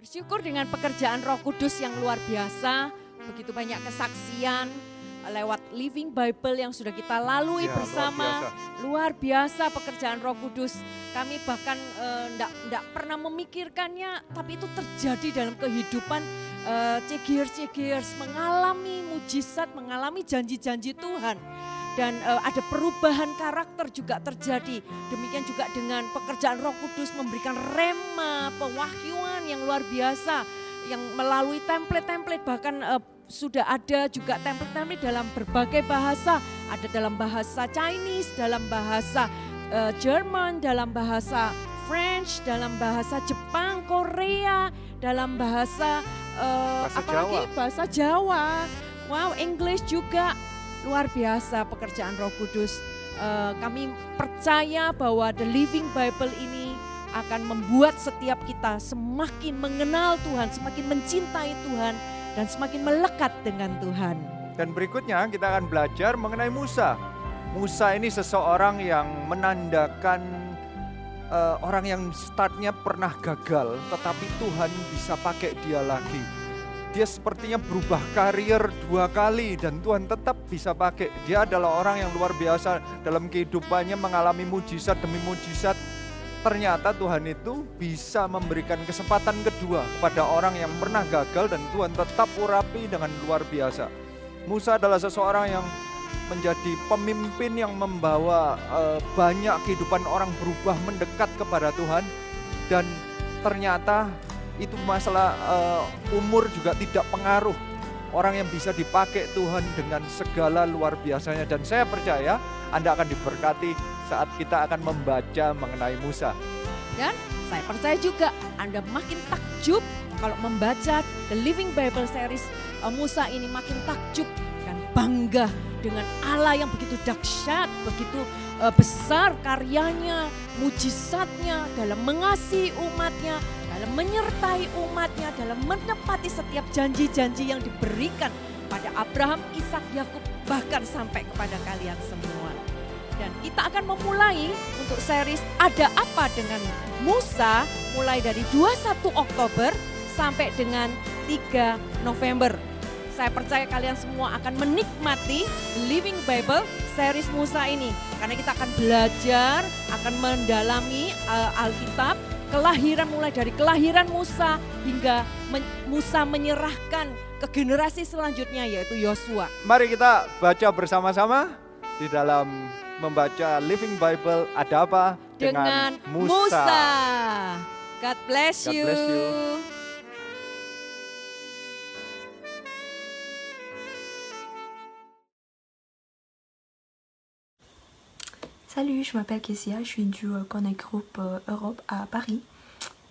Bersyukur dengan pekerjaan Roh Kudus yang luar biasa, begitu banyak kesaksian lewat Living Bible yang sudah kita lalui Ya, luar bersama. biasa. Luar biasa. pekerjaan Roh Kudus. Kami bahkan tidak pernah memikirkannya, tapi itu terjadi dalam kehidupan eh, cegiers-cegiers mengalami mujizat, mengalami janji-janji Tuhan dan eh, ada perubahan karakter juga terjadi. Demikian juga dengan pekerjaan Roh Kudus memberikan rema, pewahyuan yang luar biasa yang melalui template-template bahkan eh, sudah ada juga template-template dalam berbagai bahasa, ada dalam bahasa Chinese, dalam bahasa eh, Jerman, dalam bahasa French, dalam bahasa Jepang, Korea, dalam bahasa eh, Bahasa apalagi Jawa. bahasa Jawa. Wow, English juga luar biasa pekerjaan Roh Kudus. Eh, kami percaya bahwa The Living Bible ini akan membuat setiap kita semakin mengenal Tuhan, semakin mencintai Tuhan, dan semakin melekat dengan Tuhan. Dan berikutnya kita akan belajar mengenai Musa. Musa ini seseorang yang menandakan eh, orang yang startnya pernah gagal, tetapi Tuhan bisa pakai dia lagi. Dia sepertinya berubah karier dua kali dan Tuhan tetap bisa pakai. Dia adalah orang yang luar biasa dalam kehidupannya mengalami mujizat demi mujizat. Ternyata Tuhan itu bisa memberikan kesempatan kedua kepada orang yang pernah gagal dan Tuhan tetap urapi dengan luar biasa. Musa adalah seseorang yang menjadi pemimpin yang membawa eh, banyak kehidupan orang berubah mendekat kepada Tuhan dan ternyata itu masalah eh, umur juga tidak pengaruh orang yang bisa dipakai Tuhan dengan segala luar biasanya dan saya percaya Anda akan diberkati saat kita akan membaca mengenai Musa. Dan saya percaya juga Anda makin takjub kalau membaca The Living Bible Series eh, Musa ini makin takjub dan bangga dengan Allah yang begitu dahsyat, begitu eh, besar karyanya, mujizatnya dalam mengasihi umatnya, dalam menyertai umatnya, dalam menepati setiap janji-janji yang diberikan pada Abraham, Ishak, Yakub, bahkan sampai kepada kalian semua. Dan kita akan memulai untuk series Ada Apa Dengan Musa mulai dari 21 Oktober sampai dengan 3 November. Saya percaya kalian semua akan menikmati Living Bible series Musa ini. Karena kita akan belajar, akan mendalami uh, Alkitab, kelahiran mulai dari kelahiran Musa hingga men- Musa menyerahkan ke generasi selanjutnya yaitu Yosua. Mari kita baca bersama-sama di dalam membaca Living Bible ada apa dengan, dengan, Musa. Musa. God bless God you. bless you. Salut, je m'appelle Kessia, je suis du euh, Connect Group euh, Europe à Paris.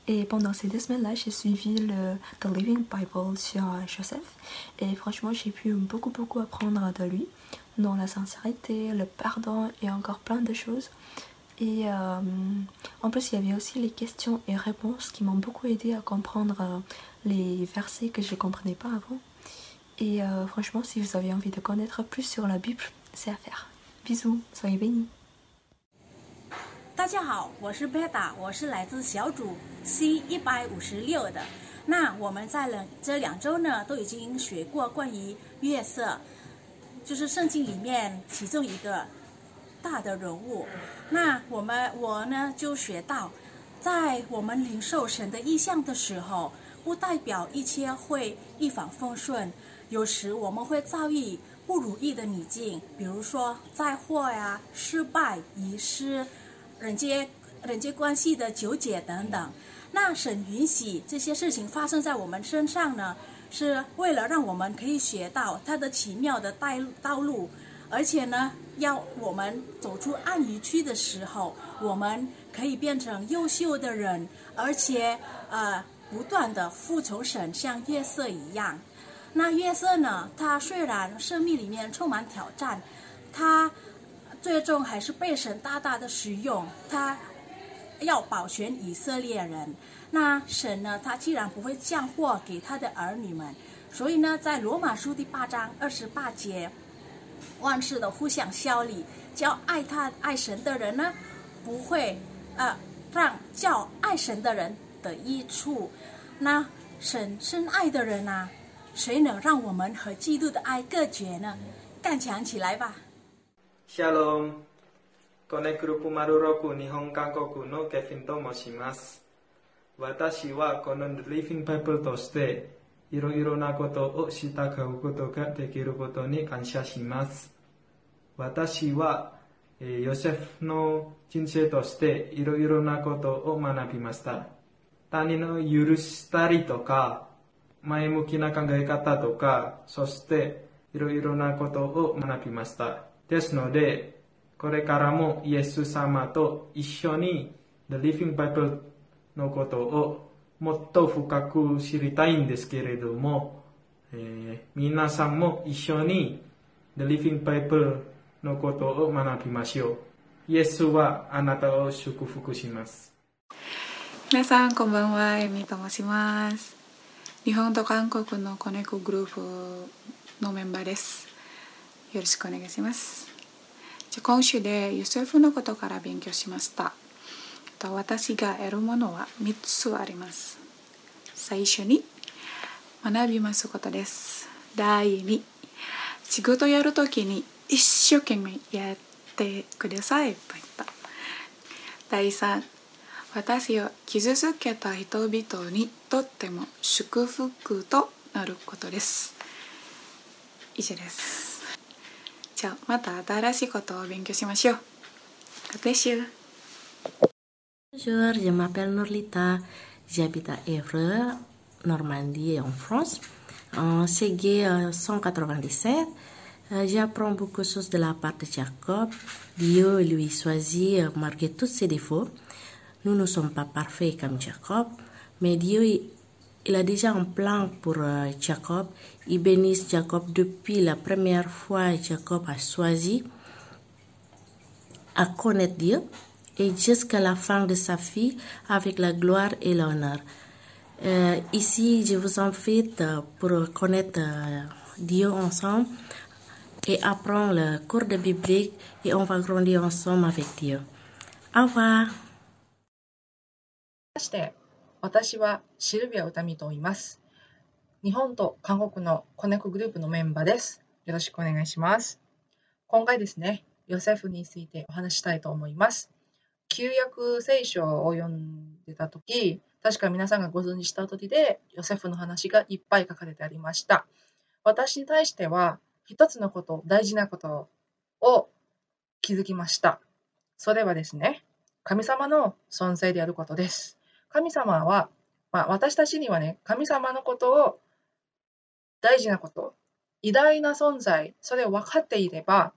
Et pendant ces deux semaines-là, j'ai suivi le The Living Bible sur euh, Joseph. Et franchement, j'ai pu beaucoup, beaucoup apprendre de lui, dans la sincérité, le pardon et encore plein de choses. Et en plus, il y avait aussi les questions et réponses qui m'ont beaucoup aidé à comprendre les versets que je ne comprenais pas avant. Et franchement, si vous avez envie de connaître plus sur la Bible, c'est à faire. Bisous, soyez bénis. 大家好，我是贝达，我是来自小组 C 一百五十六的。那我们在两这两周呢，都已经学过关于月色，就是圣经里面其中一个大的人物。那我们我呢就学到，在我们领受神的意象的时候，不代表一切会一帆风顺，有时我们会遭遇不如意的逆境，比如说灾祸呀、失败、遗失。人际人际关系的纠结等等。那神允许这些事情发生在我们身上呢，是为了让我们可以学到他的奇妙的带道路，而且呢，要我们走出暗愚区的时候，我们可以变成优秀的人，而且呃，不断的复仇神，像月色一样。那月色呢，他虽然生命里面充满挑战，他最终还是被神大大的使用，他要保全以色列人。那神呢，他既然不会降祸给他的儿女们，所以呢，在罗马书第八章二十八节，万事都互相效力，叫爱他爱神的人呢，不会呃让叫爱神的人得益处。那神深爱的人啊，谁能让我们和基督的爱隔绝呢？干强起来吧！Shalom. このグループマルロク日本韓国のケフィンと申します。私はこの Living Bible としていろいろなことを従うことができることに感謝します。私は、えーヨセフの人生としていろいろなことを学びました。他人を許したりとか、前向きな考え方とか、そしていろいろなことを学びました。ですので、これからもイエス様と一緒に The Living Bible のことをもっと深く知りたいんですけれども、えー皆さんも一緒に The Living Bible のことを学びましょう。イエスはあなたを祝福します。皆さんこんばんは、エミと申します。日本と韓国のコネクグループのメンバーです。よろしくお願いします。じゃ今週でユセフのことから勉強しました。と私が得るものは3つあります。最初に学びますことです。第2、仕事やるときに一生懸命やってくださいと言った。第3、私を傷つけた人々にとっても祝福となることです。以上です。じゃあまた新しいことを勉強しましょう。God bless you. Bonjour, je m'appelle Norlita, j'habite à Évreux, Normandie en France. En CG euh, 197, euh, j'apprends beaucoup de choses de la part de Jacob. Dieu lui choisit euh, malgré tous ses défauts. Nous ne sommes pas parfaits comme Jacob, mais Dieu il- a déjà un plan pour euh, Jacob. Il bénit Jacob depuis la première fois Jacob a choisi à connaître Dieu et jusqu'à la fin de sa vie avec la gloire et l'honneur. Euh, ici, je vous invite euh, pour connaître Dieu ensemble et apprendre le cours de biblique et on va grandir ensemble avec Dieu. Au revoir. 私はシルビア歌美と言います。日本と韓国のコネクグループのメンバーです。よろしくお願いします。今回ですねヨセフについてお話したいと思います。旧約聖書を読んでた時確か皆さんがご存知した通りでヨセフの話がいっぱい書かれてありました。私に対しては一つのこと大事なことを気づきました。それはですね神様の存在であることです。神様は、まあ、私たちにはね、神様のことを大事なこと、偉大な存在、それを分かっていれば、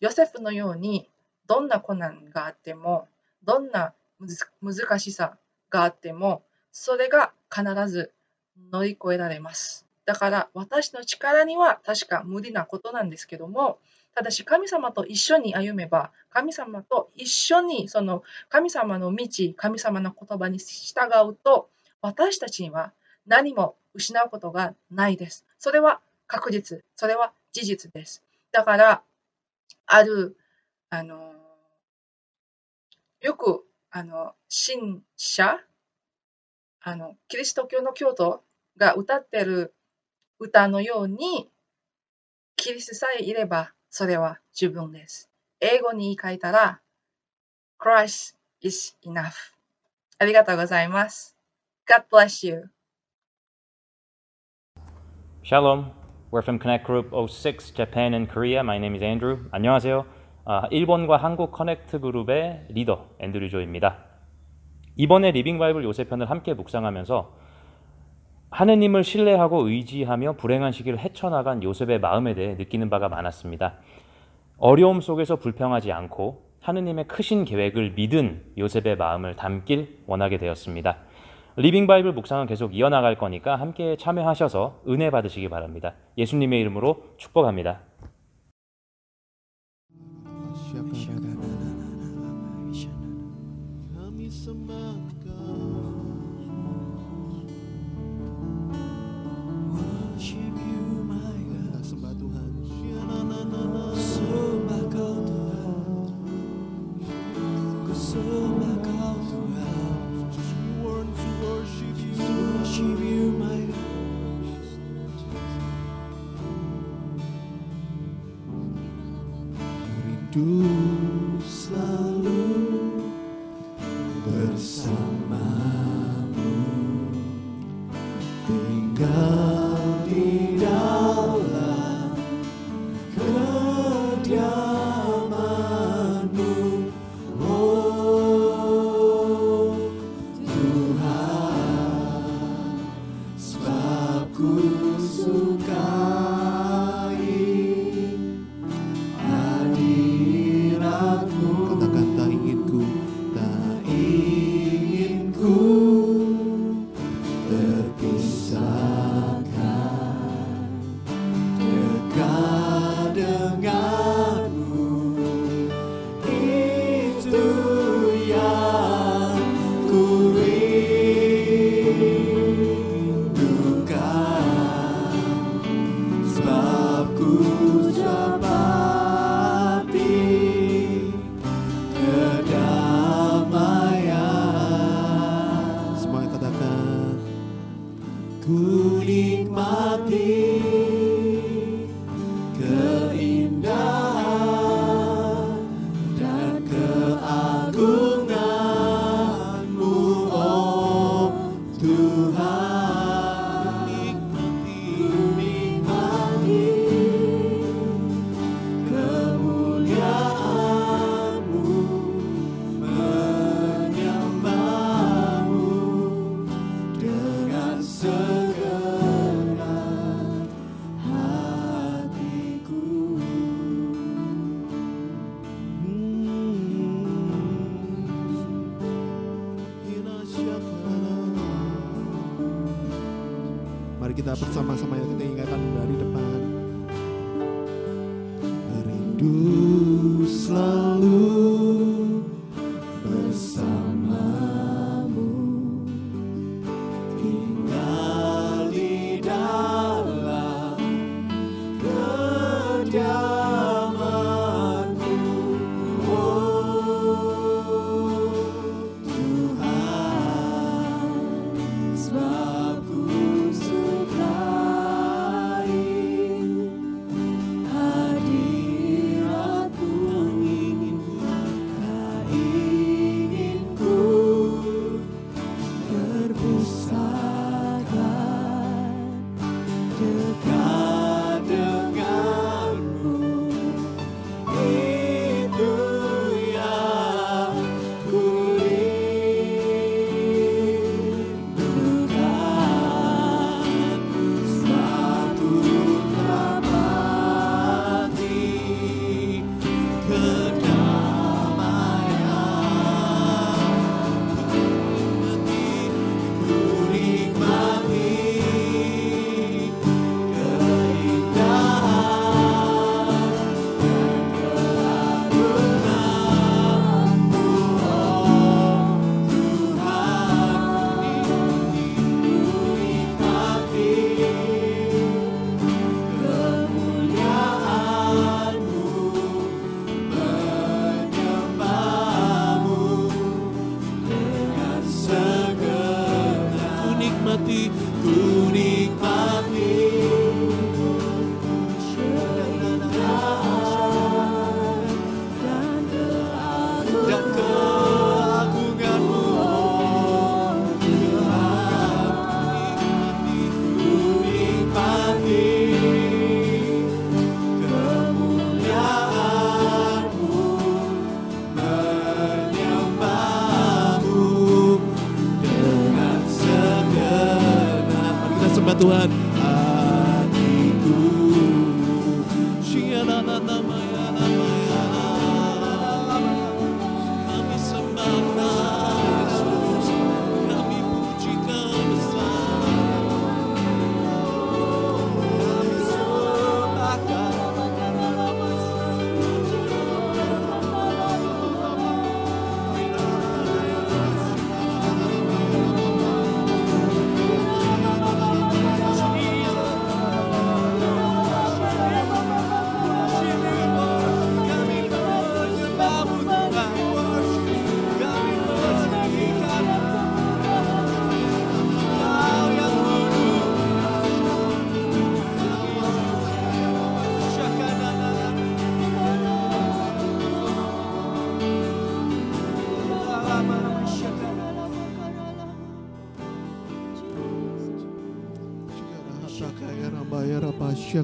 ヨセフのようにどんな困難があっても、どんな難しさがあっても、それが必ず乗り越えられます。だから私の力には確か無理なことなんですけども、ただし神様と一緒に歩めば、神様と一緒にその神様の道、神様の言葉に従うと、私たちには何も失うことがないです。それは確実、それは事実です。だから、ある、あの、よく、あの、信者、あの、キリスト教の教徒が歌ってる歌のように、キリストさえいれば、それは十分です。英語に言い換えたら、Christ is enough. ありがとうございます。God bless you. Shalom. We're from Connect Group 06 Japan and Korea. My name is Andrew. 안녕하세요. 아, 일본과 한국 커넥트 그룹의 리더 앤드류 조입니다. 이번에 리빙 바이블 요셉편을 함께 묵상하면서 하느님을 신뢰하고 의지하며 불행한 시기를 헤쳐나간 요셉의 마음에 대해 느끼는 바가 많았습니다. 어려움 속에서 불평하지 않고 하느님의 크신 계획을 믿은 요셉의 마음을 담길 원하게 되었습니다. 리빙 바이블 묵상은 계속 이어나갈 거니까 함께 참여하셔서 은혜 받으시기 바랍니다. 예수님의 이름으로 축복합니다. 什么什么。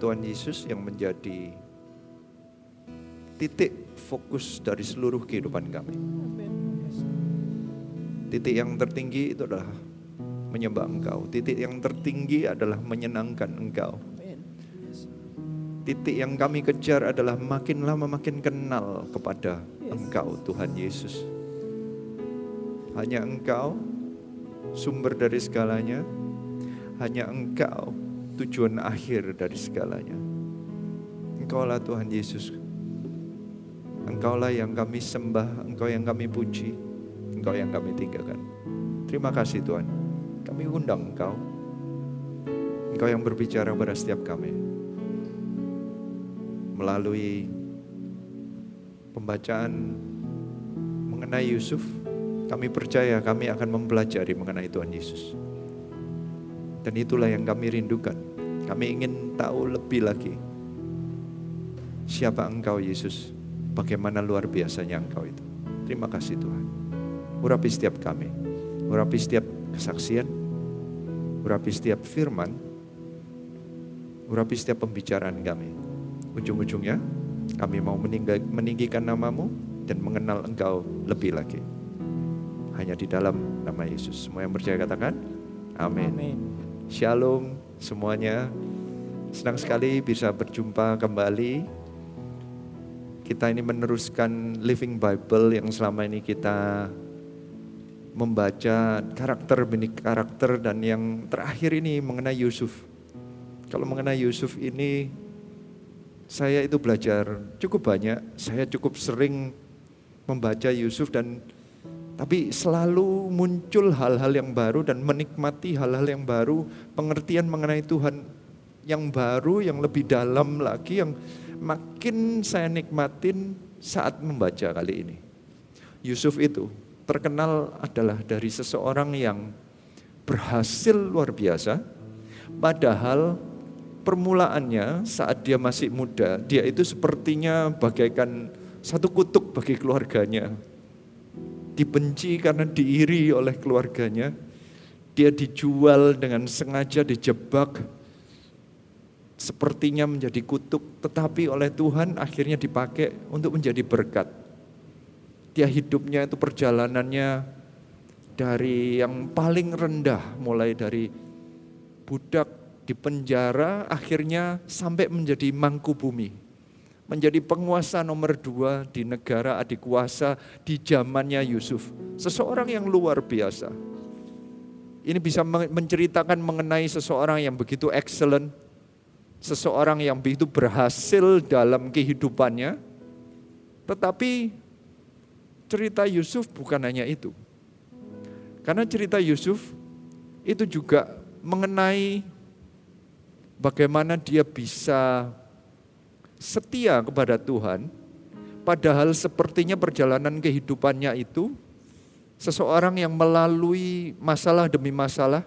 Tuhan Yesus yang menjadi titik fokus dari seluruh kehidupan kami. Titik yang tertinggi itu adalah menyembah Engkau. Titik yang tertinggi adalah menyenangkan Engkau. Titik yang kami kejar adalah makin lama makin kenal kepada Engkau Tuhan Yesus. Hanya Engkau sumber dari segalanya. Hanya Engkau tujuan akhir dari segalanya. Engkaulah Tuhan Yesus. Engkaulah yang kami sembah, Engkau yang kami puji, Engkau yang kami tinggalkan. Terima kasih Tuhan. Kami undang Engkau. Engkau yang berbicara pada setiap kami. Melalui pembacaan mengenai Yusuf, kami percaya kami akan mempelajari mengenai Tuhan Yesus. Dan itulah yang kami rindukan. Kami ingin tahu lebih lagi siapa Engkau Yesus, bagaimana luar biasanya Engkau itu. Terima kasih Tuhan. Urapi setiap kami, urapi setiap kesaksian, urapi setiap firman, urapi setiap pembicaraan kami. Ujung-ujungnya kami mau meninggi- meninggikan namamu dan mengenal Engkau lebih lagi. Hanya di dalam nama Yesus. Semua yang percaya katakan, amin. Shalom semuanya. Senang sekali bisa berjumpa kembali. Kita ini meneruskan Living Bible yang selama ini kita membaca karakter demi karakter dan yang terakhir ini mengenai Yusuf. Kalau mengenai Yusuf ini saya itu belajar cukup banyak, saya cukup sering membaca Yusuf dan tapi selalu muncul hal-hal yang baru dan menikmati hal-hal yang baru, pengertian mengenai Tuhan yang baru, yang lebih dalam lagi, yang makin saya nikmatin saat membaca kali ini. Yusuf itu terkenal adalah dari seseorang yang berhasil luar biasa, padahal permulaannya saat dia masih muda, dia itu sepertinya bagaikan satu kutuk bagi keluarganya. Dibenci karena diiri oleh keluarganya, dia dijual dengan sengaja dijebak, sepertinya menjadi kutuk, tetapi oleh Tuhan akhirnya dipakai untuk menjadi berkat. Dia hidupnya itu perjalanannya dari yang paling rendah, mulai dari budak di penjara, akhirnya sampai menjadi mangku bumi. Menjadi penguasa nomor dua di negara adik kuasa di zamannya Yusuf. Seseorang yang luar biasa. Ini bisa menceritakan mengenai seseorang yang begitu excellent, seseorang yang begitu berhasil dalam kehidupannya, tetapi cerita Yusuf bukan hanya itu. Karena cerita Yusuf itu juga mengenai bagaimana dia bisa setia kepada Tuhan, padahal sepertinya perjalanan kehidupannya itu seseorang yang melalui masalah demi masalah,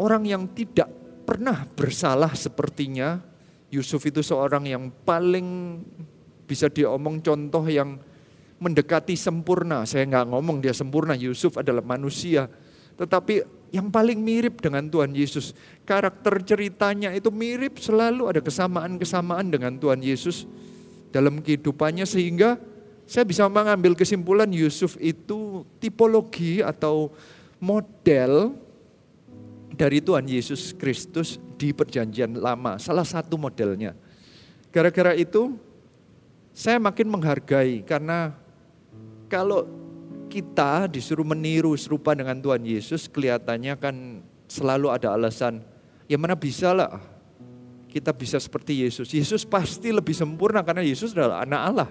orang yang tidak pernah bersalah sepertinya Yusuf itu seorang yang paling bisa diomong contoh yang mendekati sempurna. Saya nggak ngomong dia sempurna, Yusuf adalah manusia. Tetapi yang paling mirip dengan Tuhan Yesus. Karakter ceritanya itu mirip selalu ada kesamaan-kesamaan dengan Tuhan Yesus dalam kehidupannya sehingga saya bisa mengambil kesimpulan Yusuf itu tipologi atau model dari Tuhan Yesus Kristus di perjanjian lama. Salah satu modelnya. Gara-gara itu saya makin menghargai karena kalau kita disuruh meniru serupa dengan Tuhan Yesus kelihatannya kan selalu ada alasan. Ya mana bisa lah kita bisa seperti Yesus. Yesus pasti lebih sempurna karena Yesus adalah anak Allah.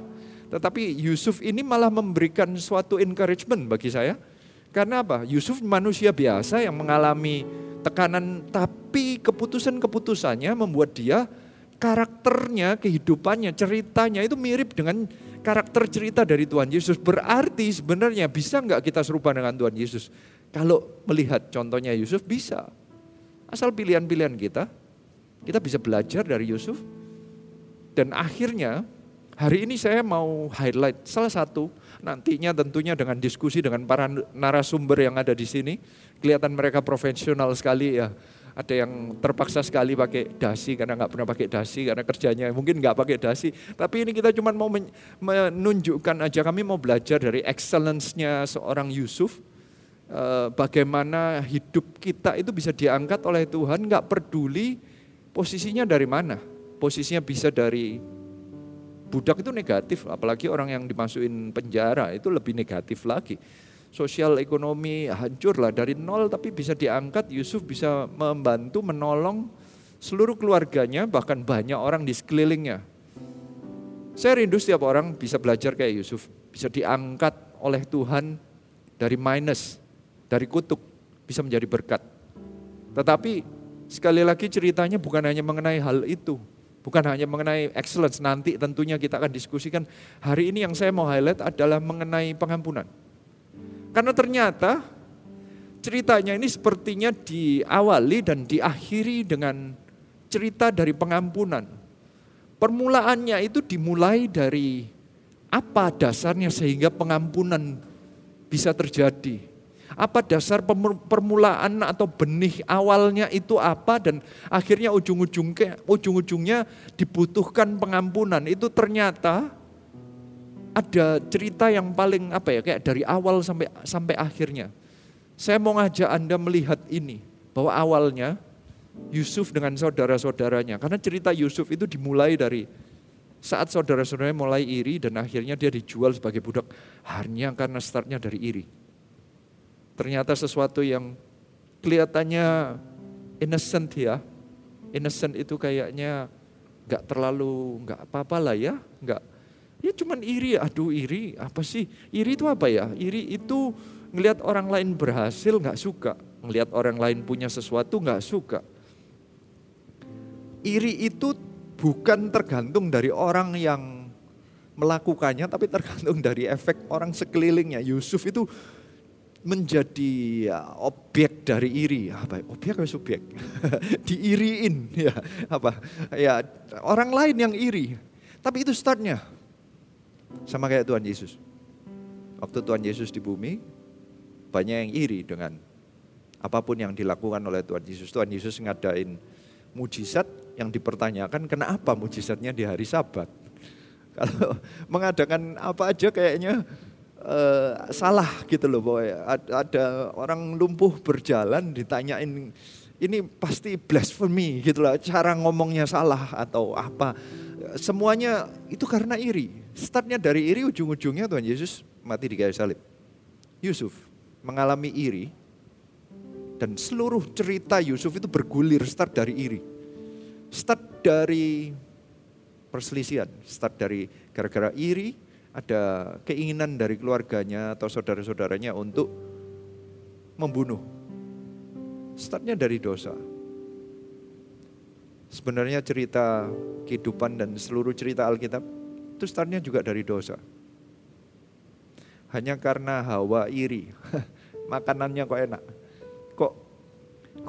Tetapi Yusuf ini malah memberikan suatu encouragement bagi saya. Karena apa? Yusuf manusia biasa yang mengalami tekanan tapi keputusan-keputusannya membuat dia karakternya, kehidupannya, ceritanya itu mirip dengan karakter cerita dari Tuhan Yesus. Berarti sebenarnya bisa nggak kita serupa dengan Tuhan Yesus? Kalau melihat contohnya Yusuf bisa. Asal pilihan-pilihan kita, kita bisa belajar dari Yusuf. Dan akhirnya Hari ini saya mau highlight salah satu nantinya tentunya dengan diskusi dengan para narasumber yang ada di sini. Kelihatan mereka profesional sekali ya. Ada yang terpaksa sekali pakai dasi karena nggak pernah pakai dasi karena kerjanya mungkin nggak pakai dasi. Tapi ini kita cuma mau menunjukkan aja kami mau belajar dari excellence-nya seorang Yusuf. Eh, bagaimana hidup kita itu bisa diangkat oleh Tuhan nggak peduli posisinya dari mana. Posisinya bisa dari budak itu negatif, apalagi orang yang dimasukin penjara itu lebih negatif lagi sosial ekonomi hancur lah dari nol tapi bisa diangkat Yusuf bisa membantu menolong seluruh keluarganya bahkan banyak orang di sekelilingnya. Saya rindu setiap orang bisa belajar kayak Yusuf, bisa diangkat oleh Tuhan dari minus, dari kutuk, bisa menjadi berkat. Tetapi sekali lagi ceritanya bukan hanya mengenai hal itu, bukan hanya mengenai excellence. Nanti tentunya kita akan diskusikan. Hari ini yang saya mau highlight adalah mengenai pengampunan. Karena ternyata ceritanya ini sepertinya diawali dan diakhiri dengan cerita dari pengampunan. Permulaannya itu dimulai dari apa dasarnya sehingga pengampunan bisa terjadi. Apa dasar permulaan atau benih awalnya itu apa dan akhirnya ujung-ujungnya ujung-ujungnya dibutuhkan pengampunan. Itu ternyata ada cerita yang paling apa ya kayak dari awal sampai sampai akhirnya. Saya mau ngajak Anda melihat ini bahwa awalnya Yusuf dengan saudara-saudaranya karena cerita Yusuf itu dimulai dari saat saudara-saudaranya mulai iri dan akhirnya dia dijual sebagai budak hanya karena startnya dari iri. Ternyata sesuatu yang kelihatannya innocent ya. Innocent itu kayaknya nggak terlalu nggak apa-apa lah ya, nggak Ya cuman iri, aduh iri apa sih? Iri itu apa ya? Iri itu ngelihat orang lain berhasil nggak suka, ngelihat orang lain punya sesuatu nggak suka. Iri itu bukan tergantung dari orang yang melakukannya, tapi tergantung dari efek orang sekelilingnya. Yusuf itu menjadi ya, objek dari iri apa objek atau subjek diiriin ya apa ya orang lain yang iri tapi itu startnya sama kayak Tuhan Yesus. Waktu Tuhan Yesus di bumi, banyak yang iri dengan apa pun yang dilakukan oleh Tuhan Yesus. Tuhan Yesus ngadain mujizat yang dipertanyakan kenapa mujizatnya di hari sabat. Kalau mengadakan apa aja kayaknya uh, salah gitu loh boy. Ada orang lumpuh berjalan ditanyain ini pasti blasphemy gitu loh. Cara ngomongnya salah atau apa. Semuanya itu karena iri. Startnya dari iri, ujung-ujungnya Tuhan Yesus mati di kayu salib. Yusuf mengalami iri, dan seluruh cerita Yusuf itu bergulir start dari iri. Start dari perselisihan, start dari gara-gara iri, ada keinginan dari keluarganya atau saudara-saudaranya untuk membunuh. Startnya dari dosa. Sebenarnya cerita kehidupan dan seluruh cerita Alkitab itu startnya juga dari dosa. Hanya karena hawa iri, makanannya kok enak. Kok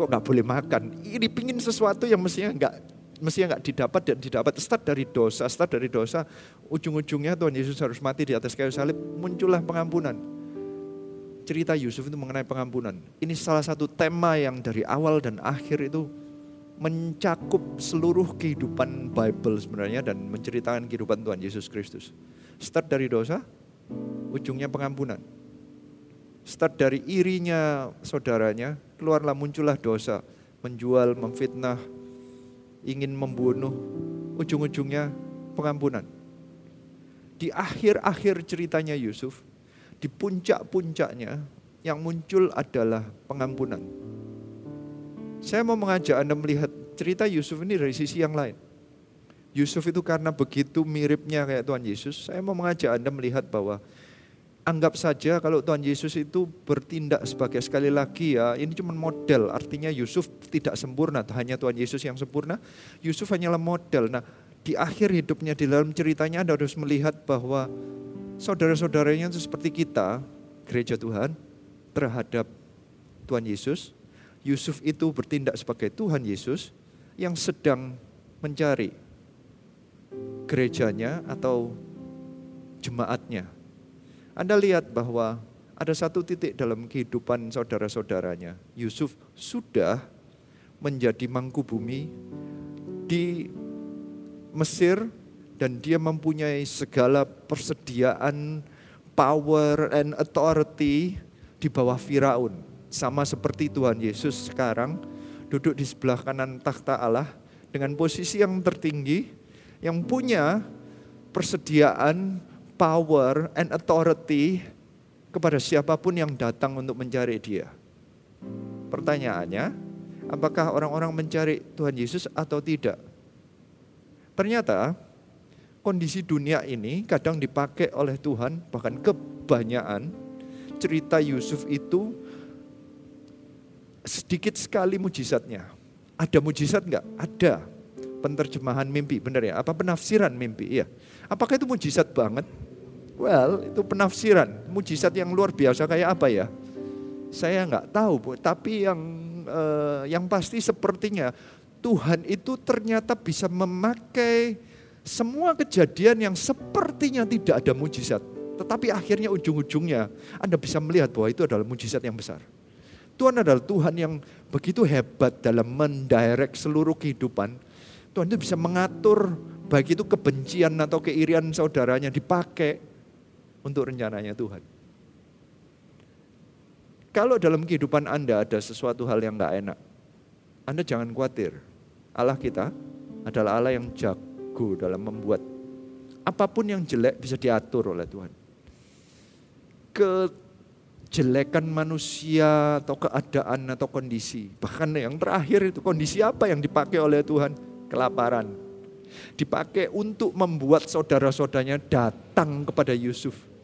kok nggak boleh makan? Iri pingin sesuatu yang mestinya nggak mestinya nggak didapat dan didapat. Start dari dosa, start dari dosa. Ujung-ujungnya Tuhan Yesus harus mati di atas kayu salib. Muncullah pengampunan. Cerita Yusuf itu mengenai pengampunan. Ini salah satu tema yang dari awal dan akhir itu mencakup seluruh kehidupan Bible sebenarnya dan menceritakan kehidupan Tuhan Yesus Kristus. Start dari dosa, ujungnya pengampunan. Start dari irinya saudaranya, keluarlah muncullah dosa, menjual, memfitnah, ingin membunuh, ujung-ujungnya pengampunan. Di akhir-akhir ceritanya Yusuf, di puncak-puncaknya yang muncul adalah pengampunan saya mau mengajak Anda melihat cerita Yusuf ini dari sisi yang lain. Yusuf itu karena begitu miripnya kayak Tuhan Yesus, saya mau mengajak Anda melihat bahwa anggap saja kalau Tuhan Yesus itu bertindak sebagai sekali lagi ya, ini cuma model, artinya Yusuf tidak sempurna, hanya Tuhan Yesus yang sempurna, Yusuf hanyalah model. Nah, di akhir hidupnya, di dalam ceritanya Anda harus melihat bahwa saudara-saudaranya itu seperti kita, gereja Tuhan, terhadap Tuhan Yesus, Yusuf itu bertindak sebagai Tuhan Yesus yang sedang mencari gerejanya atau jemaatnya. Anda lihat bahwa ada satu titik dalam kehidupan saudara-saudaranya. Yusuf sudah menjadi mangku bumi di Mesir dan dia mempunyai segala persediaan power and authority di bawah Firaun. Sama seperti Tuhan Yesus sekarang duduk di sebelah kanan takhta Allah dengan posisi yang tertinggi yang punya persediaan power and authority kepada siapa pun yang datang untuk mencari dia. Pertanyaannya, apakah orang-orang mencari Tuhan Yesus atau tidak? Ternyata kondisi dunia ini kadang dipakai oleh Tuhan, bahkan kebanyakan cerita Yusuf itu sedikit sekali mujizatnya. Ada mujizat enggak? Ada. Penerjemahan mimpi, benar ya? Apa penafsiran mimpi? Iya. Apakah itu mujizat banget? Well, itu penafsiran. Mujizat yang luar biasa kayak apa ya? Saya nggak tahu, Bu. Tapi yang uh, yang pasti sepertinya Tuhan itu ternyata bisa memakai semua kejadian yang sepertinya tidak ada mujizat. Tetapi akhirnya ujung-ujungnya Anda bisa melihat bahwa itu adalah mujizat yang besar. Tuhan adalah Tuhan yang begitu hebat dalam mendirect seluruh kehidupan. Tuhan itu bisa mengatur baik itu kebencian atau keirian saudaranya dipakai untuk rencananya Tuhan. Kalau dalam kehidupan Anda ada sesuatu hal yang gak enak, Anda jangan khawatir. Allah kita adalah Allah yang jago dalam membuat apa pun yang jelek bisa diatur oleh Tuhan. Kejelekan manusia atau keadaan atau kondisi. Bahkan yang terakhir itu kondisi apa yang dipakai oleh Tuhan? Kelaparan. Dipakai untuk membuat saudara-saudaranya datang kepada Yusuf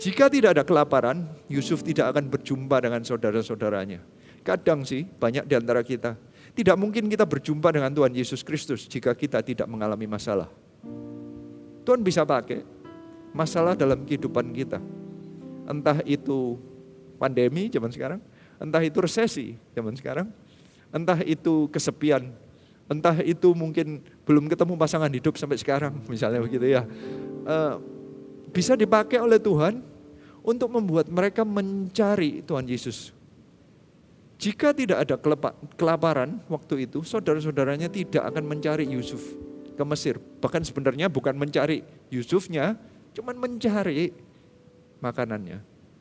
jika tidak ada kelaparan, Yusuf tidak akan berjumpa dengan saudara-saudaranya. Kadang sih banyak di antara kita, tidak mungkin kita berjumpa dengan Tuhan Yesus Kristus jika kita tidak mengalami masalah. Tuhan bisa pakai masalah dalam kehidupan kita. Entah itu pandemi zaman sekarang, entah itu resesi zaman sekarang, entah itu kesepian, entah itu mungkin belum ketemu pasangan hidup sampai sekarang, misalnya begitu ya. Uh, bisa dipakai oleh Tuhan untuk membuat mereka mencari Tuhan Yesus. Jika tidak ada kelaparan waktu itu, saudara-saudaranya tidak akan mencari Yusuf ke Mesir. Bahkan sebenarnya bukan mencari Yusufnya, cuman mencari makanannya.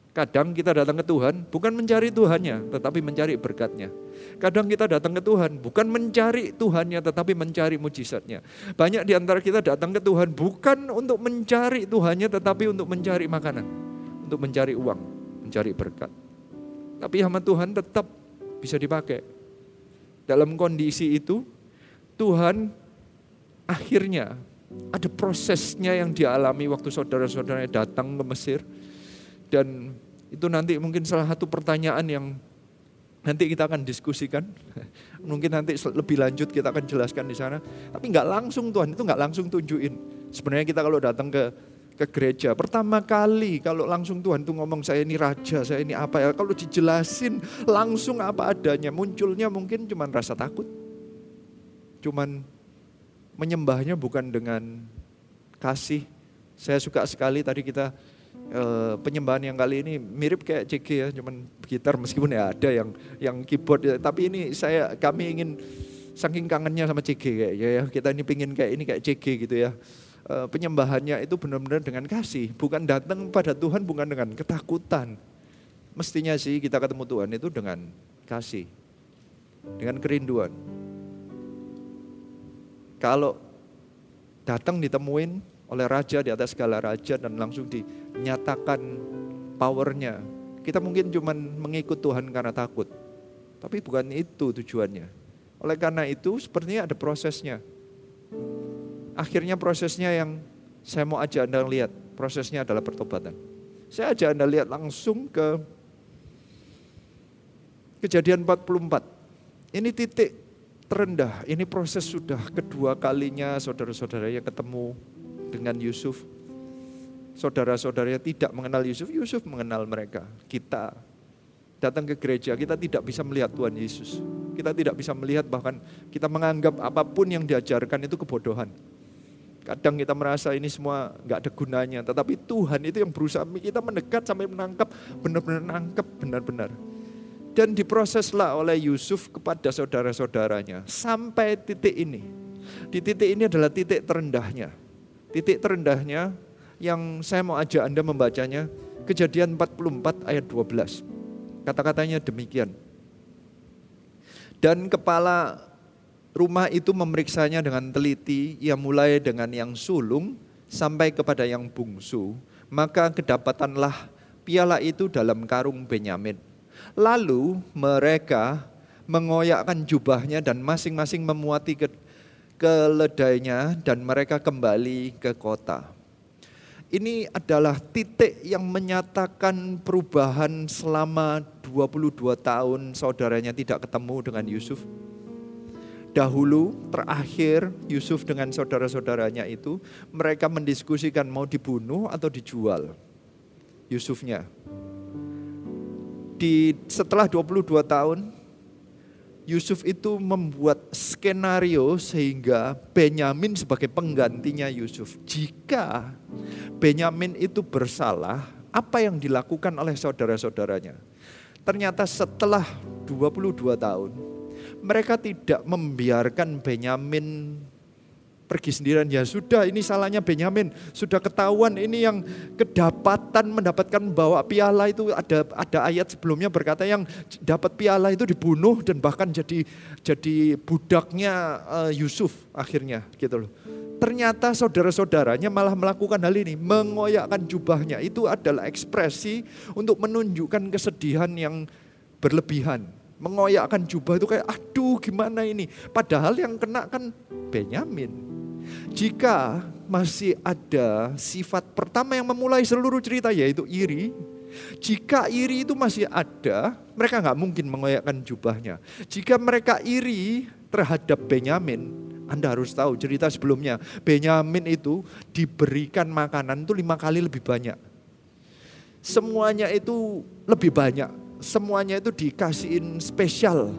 Kadang kita datang ke Tuhan bukan mencari Tuhannya, tetapi mencari berkatnya. Kadang kita datang ke Tuhan bukan mencari Tuhannya, tetapi mencari mujizatnya. Banyak di antara kita datang ke Tuhan bukan untuk mencari Tuhannya, tetapi untuk mencari makanan, untuk mencari uang, mencari berkat. Tapi hamba Tuhan tetap bisa dipakai. Dalam kondisi itu, Tuhan akhirnya ada prosesnya yang dialami waktu saudara-saudaranya datang ke Mesir dan itu nanti mungkin salah satu pertanyaan yang nanti kita akan diskusikan. Mungkin nanti lebih lanjut kita akan jelaskan di sana. Tapi nggak langsung Tuhan itu nggak langsung tunjukin. Sebenarnya kita kalau datang ke ke gereja pertama kali kalau langsung Tuhan tuh ngomong saya ini raja, saya ini apa ya. Kalau dijelasin langsung apa adanya, munculnya mungkin cuman rasa takut. Cuman menyembahnya bukan dengan kasih. Saya suka sekali tadi kita uh, penyembahan yang kali ini mirip kayak CG ya, cuman gitar meskipun ya ada yang yang keyboard ya, tapi ini saya kami ingin saking kangennya sama CG kayak ya, ya kita ini pingin kayak ini kayak CG gitu ya. Uh, penyembahannya itu benar-benar dengan kasih, bukan datang pada Tuhan bukan dengan ketakutan. Mestinya sih kita ketemu Tuhan itu dengan kasih, dengan kerinduan. Kalau datang ditemuin oleh raja di atas segala raja dan langsung dinyatakan powernya. Kita mungkin cuma mengikut Tuhan karena takut. Tapi bukan itu tujuannya. Oleh karena itu sepertinya ada prosesnya. Akhirnya prosesnya yang saya mau ajak Anda lihat. Prosesnya adalah pertobatan. Saya ajak Anda lihat langsung ke kejadian 44. Ini titik terendah. Ini proses sudah kedua kalinya saudara-saudara yang ketemu dengan Yusuf. Saudara-saudaranya tidak mengenal Yusuf, Yusuf mengenal mereka. Kita datang ke gereja, kita tidak bisa melihat Tuhan Yesus. Kita tidak bisa melihat bahkan kita menganggap apa pun yang diajarkan itu kebodohan. Kadang kita merasa ini semua nggak ada gunanya, tetapi Tuhan itu yang berusaha kita mendekat sampai menangkap, benar-benar nangkep, benar-benar. Dan diproseslah oleh Yusuf kepada saudara-saudaranya sampai titik ini. Di titik ini adalah titik terendahnya. Titik terendahnya yang saya mau ajak Anda membacanya, kejadian 44 ayat 12. Kata-katanya demikian. Dan kepala rumah itu memeriksanya dengan teliti, ia mulai dengan yang sulung sampai kepada yang bungsu. Maka kedapatanlah piala itu dalam karung Benyamin. Lalu mereka mengoyakkan jubahnya dan masing-masing memuati ke keledainya dan mereka kembali ke kota. Ini adalah titik yang menyatakan perubahan selama 22 tahun saudaranya tidak ketemu dengan Yusuf dahulu terakhir Yusuf dengan saudara-saudaranya itu mereka mendiskusikan mau dibunuh atau dijual Yusufnya. Di setelah 22 tahun Yusuf itu membuat skenario sehingga Benyamin sebagai penggantinya Yusuf. Jika Benyamin itu bersalah, apa yang dilakukan oleh saudara-saudaranya? Ternyata setelah 22 tahun, mereka tidak membiarkan Benyamin pergi sendirian. Ya sudah ini salahnya Benyamin. Sudah ketahuan ini yang kedapatan mendapatkan bawa piala itu ada ada ayat sebelumnya berkata yang dapat piala itu dibunuh dan bahkan jadi jadi budaknya uh, Yusuf akhirnya gitu loh. Ternyata saudara-saudaranya malah melakukan hal ini, mengoyakkan jubahnya. Itu adalah ekspresi untuk menunjukkan kesedihan yang berlebihan mengoyakkan jubah itu kayak aduh gimana ini. Padahal yang kena kan Benyamin. Jika masih ada sifat pertama yang memulai seluruh cerita yaitu iri. Jika iri itu masih ada, mereka nggak mungkin mengoyakkan jubahnya. Jika mereka iri terhadap Benyamin, Anda harus tahu cerita sebelumnya. Benyamin itu diberikan makanan itu lima kali lebih banyak. Semuanya itu lebih banyak semuanya itu dikasihin spesial.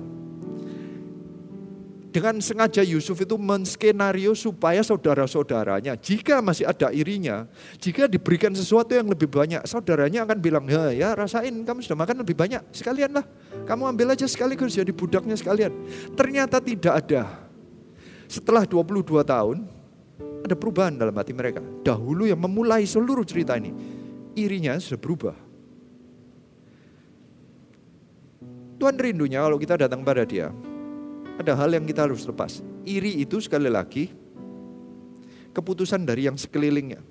Dengan sengaja Yusuf itu menskenario supaya saudara-saudaranya, jika masih ada irinya, jika diberikan sesuatu yang lebih banyak, saudaranya akan bilang, ya, ya rasain kamu sudah makan lebih banyak, sekalian lah. Kamu ambil aja sekaligus jadi budaknya sekalian. Ternyata tidak ada. Setelah 22 tahun, ada perubahan dalam hati mereka. Dahulu yang memulai seluruh cerita ini, irinya sudah berubah Tuhan rindunya kalau kita datang pada dia. Ada hal yang kita harus lepas. Iri itu sekali lagi keputusan dari yang sekelilingnya.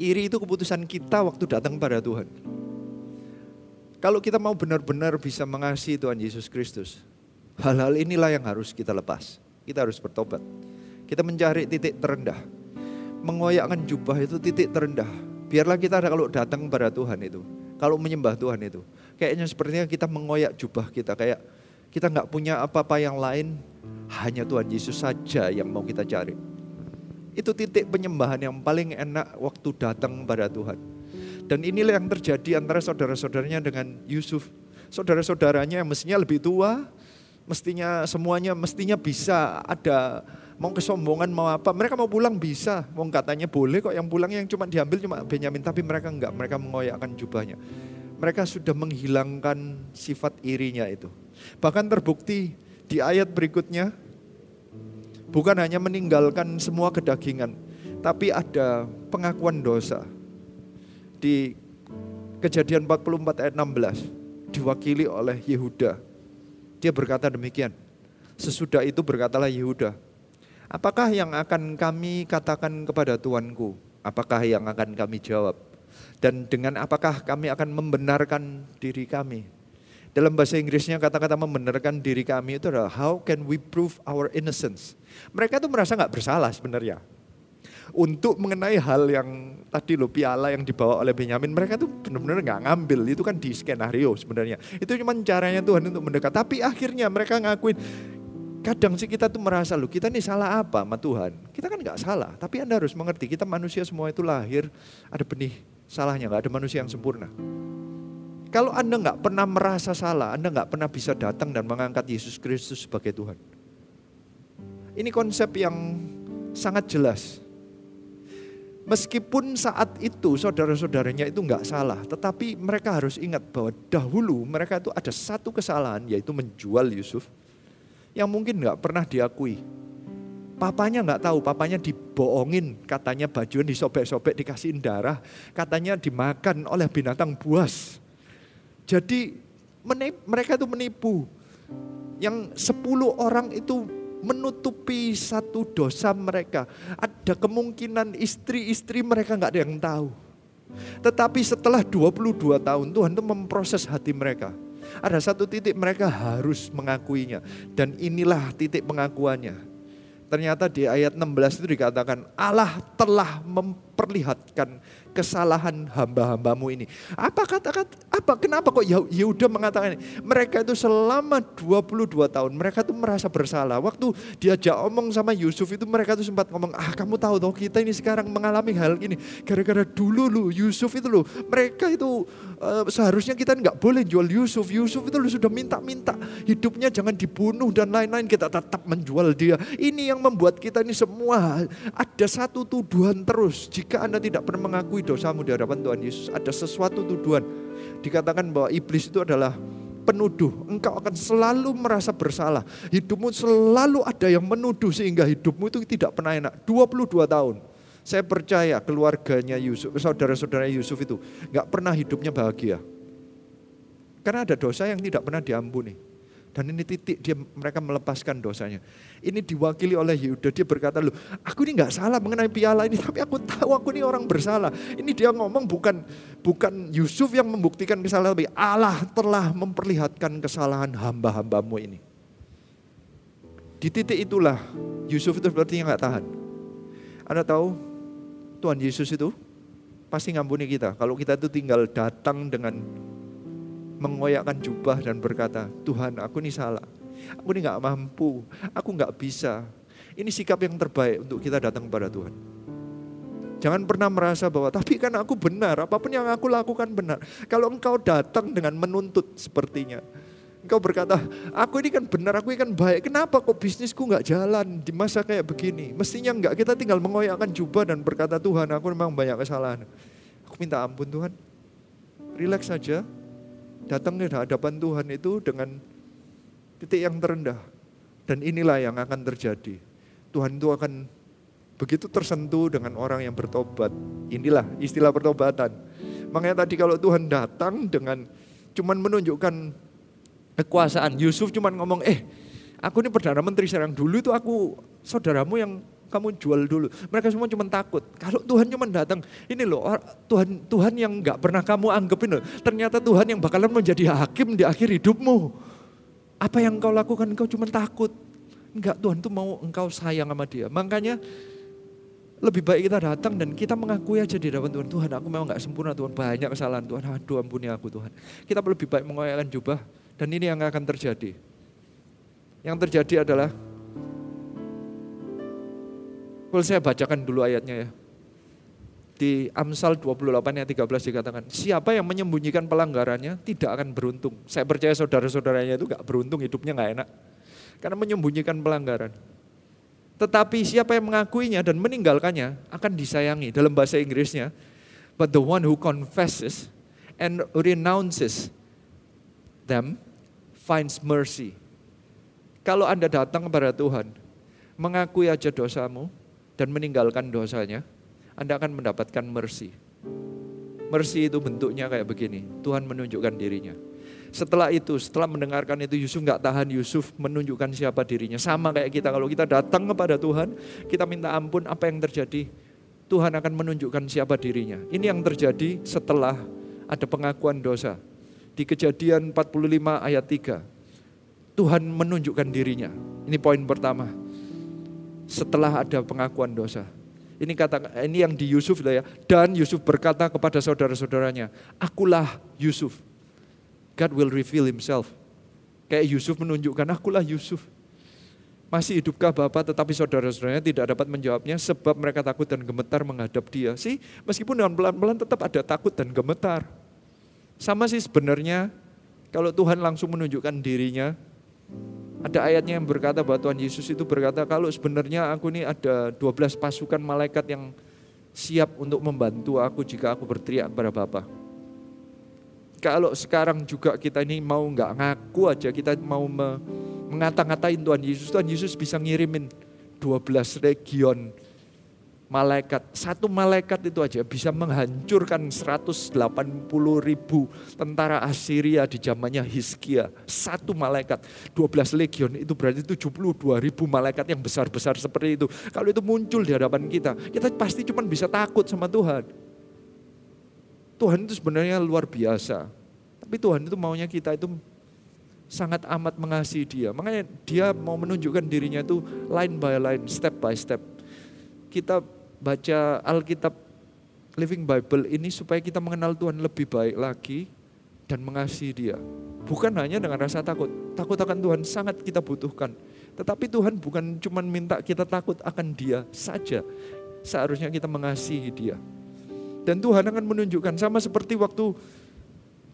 Iri itu keputusan kita waktu datang pada Tuhan. Kalau kita mau benar-benar bisa mengasihi Tuhan Yesus Kristus, hal-hal inilah yang harus kita lepas. Kita harus bertobat. Kita mencari titik terendah. Mengoyakkan jubah itu titik terendah. Biarlah kita kalau datang pada Tuhan itu, kalau menyembah Tuhan itu, kayaknya sepertinya kita mengoyak jubah kita kayak kita nggak punya apa-apa yang lain hanya Tuhan Yesus saja yang mau kita cari. Itu titik penyembahan yang paling enak waktu datang pada Tuhan. Dan inilah yang terjadi antara saudara-saudaranya dengan Yusuf. Saudara-saudaranya yang mestinya lebih tua mestinya semuanya mestinya bisa ada mau kesombongan mau apa. Mereka mau pulang bisa. Mau katanya boleh kok yang pulang yang cuma diambil cuma Benyamin tapi mereka enggak mereka mengoyakkan jubahnya mereka sudah menghilangkan sifat irinya itu. Bahkan terbukti di ayat berikutnya, bukan hanya meninggalkan semua kedagingan, tapi ada pengakuan dosa. Di kejadian 44 ayat 16, diwakili oleh Yehuda. Dia berkata demikian, sesudah itu berkatalah Yehuda, apakah yang akan kami katakan kepada Tuanku? Apakah yang akan kami jawab? Dan dengan apakah kami akan membenarkan diri kami? Dalam bahasa Inggrisnya kata-kata membenarkan diri kami itu adalah how can we prove our innocence? Mereka tuh merasa nggak bersalah sebenarnya. Untuk mengenai hal yang tadi loh piala yang dibawa oleh Benyamin, mereka tuh benar-benar nggak ngambil. Itu kan di skenario sebenarnya. Itu cuma caranya Tuhan untuk mendekat. Tapi akhirnya mereka ngakuin, kadang sih kita tuh merasa loh kita nih salah apa sama Tuhan. Kita kan nggak salah, tapi Anda harus mengerti kita manusia semua itu lahir ada benih salahnya, nggak ada manusia yang sempurna. Kalau Anda nggak pernah merasa salah, Anda nggak pernah bisa datang dan mengangkat Yesus Kristus sebagai Tuhan. Ini konsep yang sangat jelas. Meskipun saat itu saudara-saudaranya itu nggak salah, tetapi mereka harus ingat bahwa dahulu mereka itu ada satu kesalahan yaitu menjual Yusuf yang mungkin nggak pernah diakui. Papanya nggak tahu, papanya dibohongin, katanya bajuan disobek-sobek dikasihin darah, katanya dimakan oleh binatang buas. Jadi mereka itu menipu. Yang sepuluh orang itu menutupi satu dosa mereka. Ada kemungkinan istri-istri mereka nggak ada yang tahu. Tetapi setelah 22 tahun Tuhan itu memproses hati mereka. Ada satu titik mereka harus mengakuinya. Dan inilah titik pengakuannya. Ternyata di ayat 16 itu dikatakan Allah telah memperlihatkan kesalahan hamba-hambamu ini. Apa kata-kata, apa kenapa kok Yehuda mengatakan ini? Mereka itu selama 22 tahun, mereka itu merasa bersalah. Waktu diajak omong sama Yusuf itu mereka itu sempat ngomong, ah kamu tahu toh kita ini sekarang mengalami hal ini. Gara-gara dulu lu Yusuf itu loh, mereka itu uh, seharusnya kita nggak boleh jual Yusuf. Yusuf itu lu sudah minta-minta hidupnya jangan dibunuh dan lain-lain kita tetap menjual dia. Ini yang membuat kita ini semua ada satu tuduhan terus. Jika Anda tidak pernah mengakui dosamu di hadapan Tuhan Yesus, ada sesuatu tuduhan. Dikatakan bahwa iblis itu adalah penuduh. Engkau akan selalu merasa bersalah. Hidupmu selalu ada yang menuduh sehingga hidupmu itu tidak pernah enak. 22 tahun. Saya percaya keluarganya Yusuf, saudara-saudara Yusuf itu nggak pernah hidupnya bahagia. Karena ada dosa yang tidak pernah diampuni. Dan ini titik dia mereka melepaskan dosanya. Ini diwakili oleh Yehuda. Dia berkata, loh aku ini nggak salah mengenai piala ini. Tapi aku tahu aku ini orang bersalah. Ini dia ngomong bukan bukan Yusuf yang membuktikan kesalahan. Tapi Allah telah memperlihatkan kesalahan hamba-hambamu ini. Di titik itulah Yusuf itu sepertinya nggak tahan. Anda tahu Tuhan Yesus itu pasti ngampuni kita. Kalau kita itu tinggal datang dengan mengoyakkan jubah dan berkata, Tuhan aku ini salah, aku ini gak mampu, aku gak bisa. Ini sikap yang terbaik untuk kita datang kepada Tuhan. Jangan pernah merasa bahwa, tapi kan aku benar, apa pun yang aku lakukan benar. Kalau engkau datang dengan menuntut sepertinya, engkau berkata, aku ini kan benar, aku ini kan baik, kenapa kok bisnisku gak jalan di masa kayak begini? Mestinya enggak, kita tinggal mengoyakkan jubah dan berkata, Tuhan aku memang banyak kesalahan. Aku minta ampun Tuhan, relax saja, datang ke hadapan Tuhan itu dengan titik yang terendah. Dan inilah yang akan terjadi. Tuhan itu akan begitu tersentuh dengan orang yang bertobat. Inilah istilah pertobatan. Makanya tadi kalau Tuhan datang dengan cuman menunjukkan kekuasaan. Yusuf cuman ngomong, eh aku ini Perdana Menteri sekarang dulu itu aku saudaramu yang kamu jual dulu. Mereka semua cuma takut. Kalau Tuhan cuma datang, ini loh Tuhan Tuhan yang nggak pernah kamu anggapin loh. Ternyata Tuhan yang bakalan menjadi hakim di akhir hidupmu. Apa yang kau lakukan engkau cuma takut. Enggak Tuhan tuh mau engkau sayang sama dia. Makanya lebih baik kita datang dan kita mengakui aja di hadapan Tuhan. Tuhan aku memang nggak sempurna Tuhan. Banyak kesalahan Tuhan. Aduh ampuni aku Tuhan. Kita lebih baik mengoyakkan jubah. Dan ini yang akan terjadi. Yang terjadi adalah boleh saya bacakan dulu ayatnya ya. Di Amsal 28 ayat 13 dikatakan, siapa yang menyembunyikan pelanggarannya tidak akan beruntung. Saya percaya saudara-saudaranya itu gak beruntung, hidupnya gak enak. Karena menyembunyikan pelanggaran. Tetapi siapa yang mengakuinya dan meninggalkannya akan disayangi. Dalam bahasa Inggrisnya, but the one who confesses and renounces them finds mercy. Kalau Anda datang kepada Tuhan, mengakui aja dosamu, dan meninggalkan dosanya, Anda akan mendapatkan mercy. Mercy itu bentuknya kayak begini, Tuhan menunjukkan dirinya. Setelah itu, setelah mendengarkan itu Yusuf nggak tahan, Yusuf menunjukkan siapa dirinya. Sama kayak kita, kalau kita datang kepada Tuhan, kita minta ampun apa yang terjadi, Tuhan akan menunjukkan siapa dirinya. Ini yang terjadi setelah ada pengakuan dosa. Di kejadian 45 ayat 3, Tuhan menunjukkan dirinya. Ini poin pertama setelah ada pengakuan dosa. Ini kata ini yang di Yusuf ya. Dan Yusuf berkata kepada saudara-saudaranya, "Akulah Yusuf." God will reveal himself. Kayak Yusuf menunjukkan, "Akulah Yusuf." Masih hidupkah Bapak tetapi saudara-saudaranya tidak dapat menjawabnya sebab mereka takut dan gemetar menghadap dia. Sih, meskipun dengan pelan-pelan tetap ada takut dan gemetar. Sama sih sebenarnya kalau Tuhan langsung menunjukkan dirinya, Ada ayatnya yang berkata bahwa Tuhan Yesus itu berkata kalau sebenarnya aku ini ada 12 pasukan malaikat yang siap untuk membantu aku jika aku berteriak kepada Bapa. Kalau sekarang juga kita ini mau nggak ngaku aja, kita mau me, mengata-ngatain Tuhan Yesus, Tuhan Yesus bisa ngirimin 12 legion malaikat. Satu malaikat itu aja bisa menghancurkan 180 ribu tentara Assyria di zamannya Hizkia. Satu malaikat, 12 legion itu berarti 72 ribu malaikat yang besar-besar seperti itu. Kalau itu muncul di hadapan kita, kita pasti cuma bisa takut sama Tuhan. Tuhan itu sebenarnya luar biasa. Tapi Tuhan itu maunya kita itu sangat amat mengasihi dia. Makanya dia mau menunjukkan dirinya itu line by line, step by step. Kita baca Alkitab Living Bible ini supaya kita mengenal Tuhan lebih baik lagi dan mengasihi dia. Bukan hanya dengan rasa takut. Takut akan Tuhan sangat kita butuhkan. Tetapi Tuhan bukan cuma minta kita takut akan dia saja. Seharusnya kita mengasihi dia. Dan Tuhan akan menunjukkan sama seperti waktu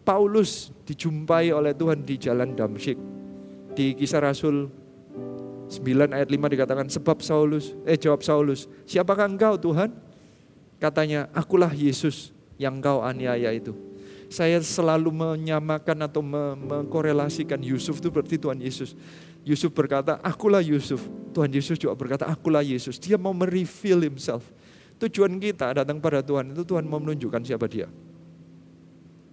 Paulus dijumpai oleh Tuhan di jalan Damsyik. Di kisah Rasul 9 ayat 5 dikatakan sebab Saulus, eh jawab Saulus, siapakah engkau Tuhan? Katanya, akulah Yesus yang kau aniaya itu. Saya selalu menyamakan atau mengkorelasikan Yusuf itu berarti Tuhan Yesus. Yusuf berkata, akulah Yusuf. Tuhan Yesus juga berkata, akulah Yesus. Dia mau mereveal himself. Tujuan kita datang pada Tuhan itu Tuhan mau menunjukkan siapa dia.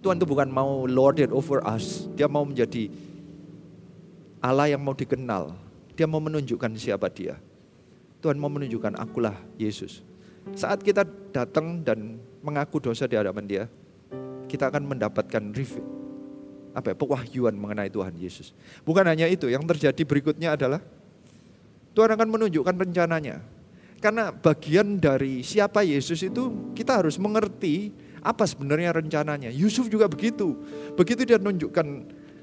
Tuhan itu bukan mau lord it over us. Dia mau menjadi Allah yang mau dikenal. Dia mau menunjukkan siapa dia. Tuhan mau menunjukkan akulah Yesus. Saat kita datang dan mengaku dosa di hadapan dia, kita akan mendapatkan review, apa ya, pewahyuan mengenai Tuhan Yesus. Bukan hanya itu, yang terjadi berikutnya adalah Tuhan akan menunjukkan rencananya. Karena bagian dari siapa Yesus itu kita harus mengerti apa sebenarnya rencananya. Yusuf juga begitu. Begitu dia menunjukkan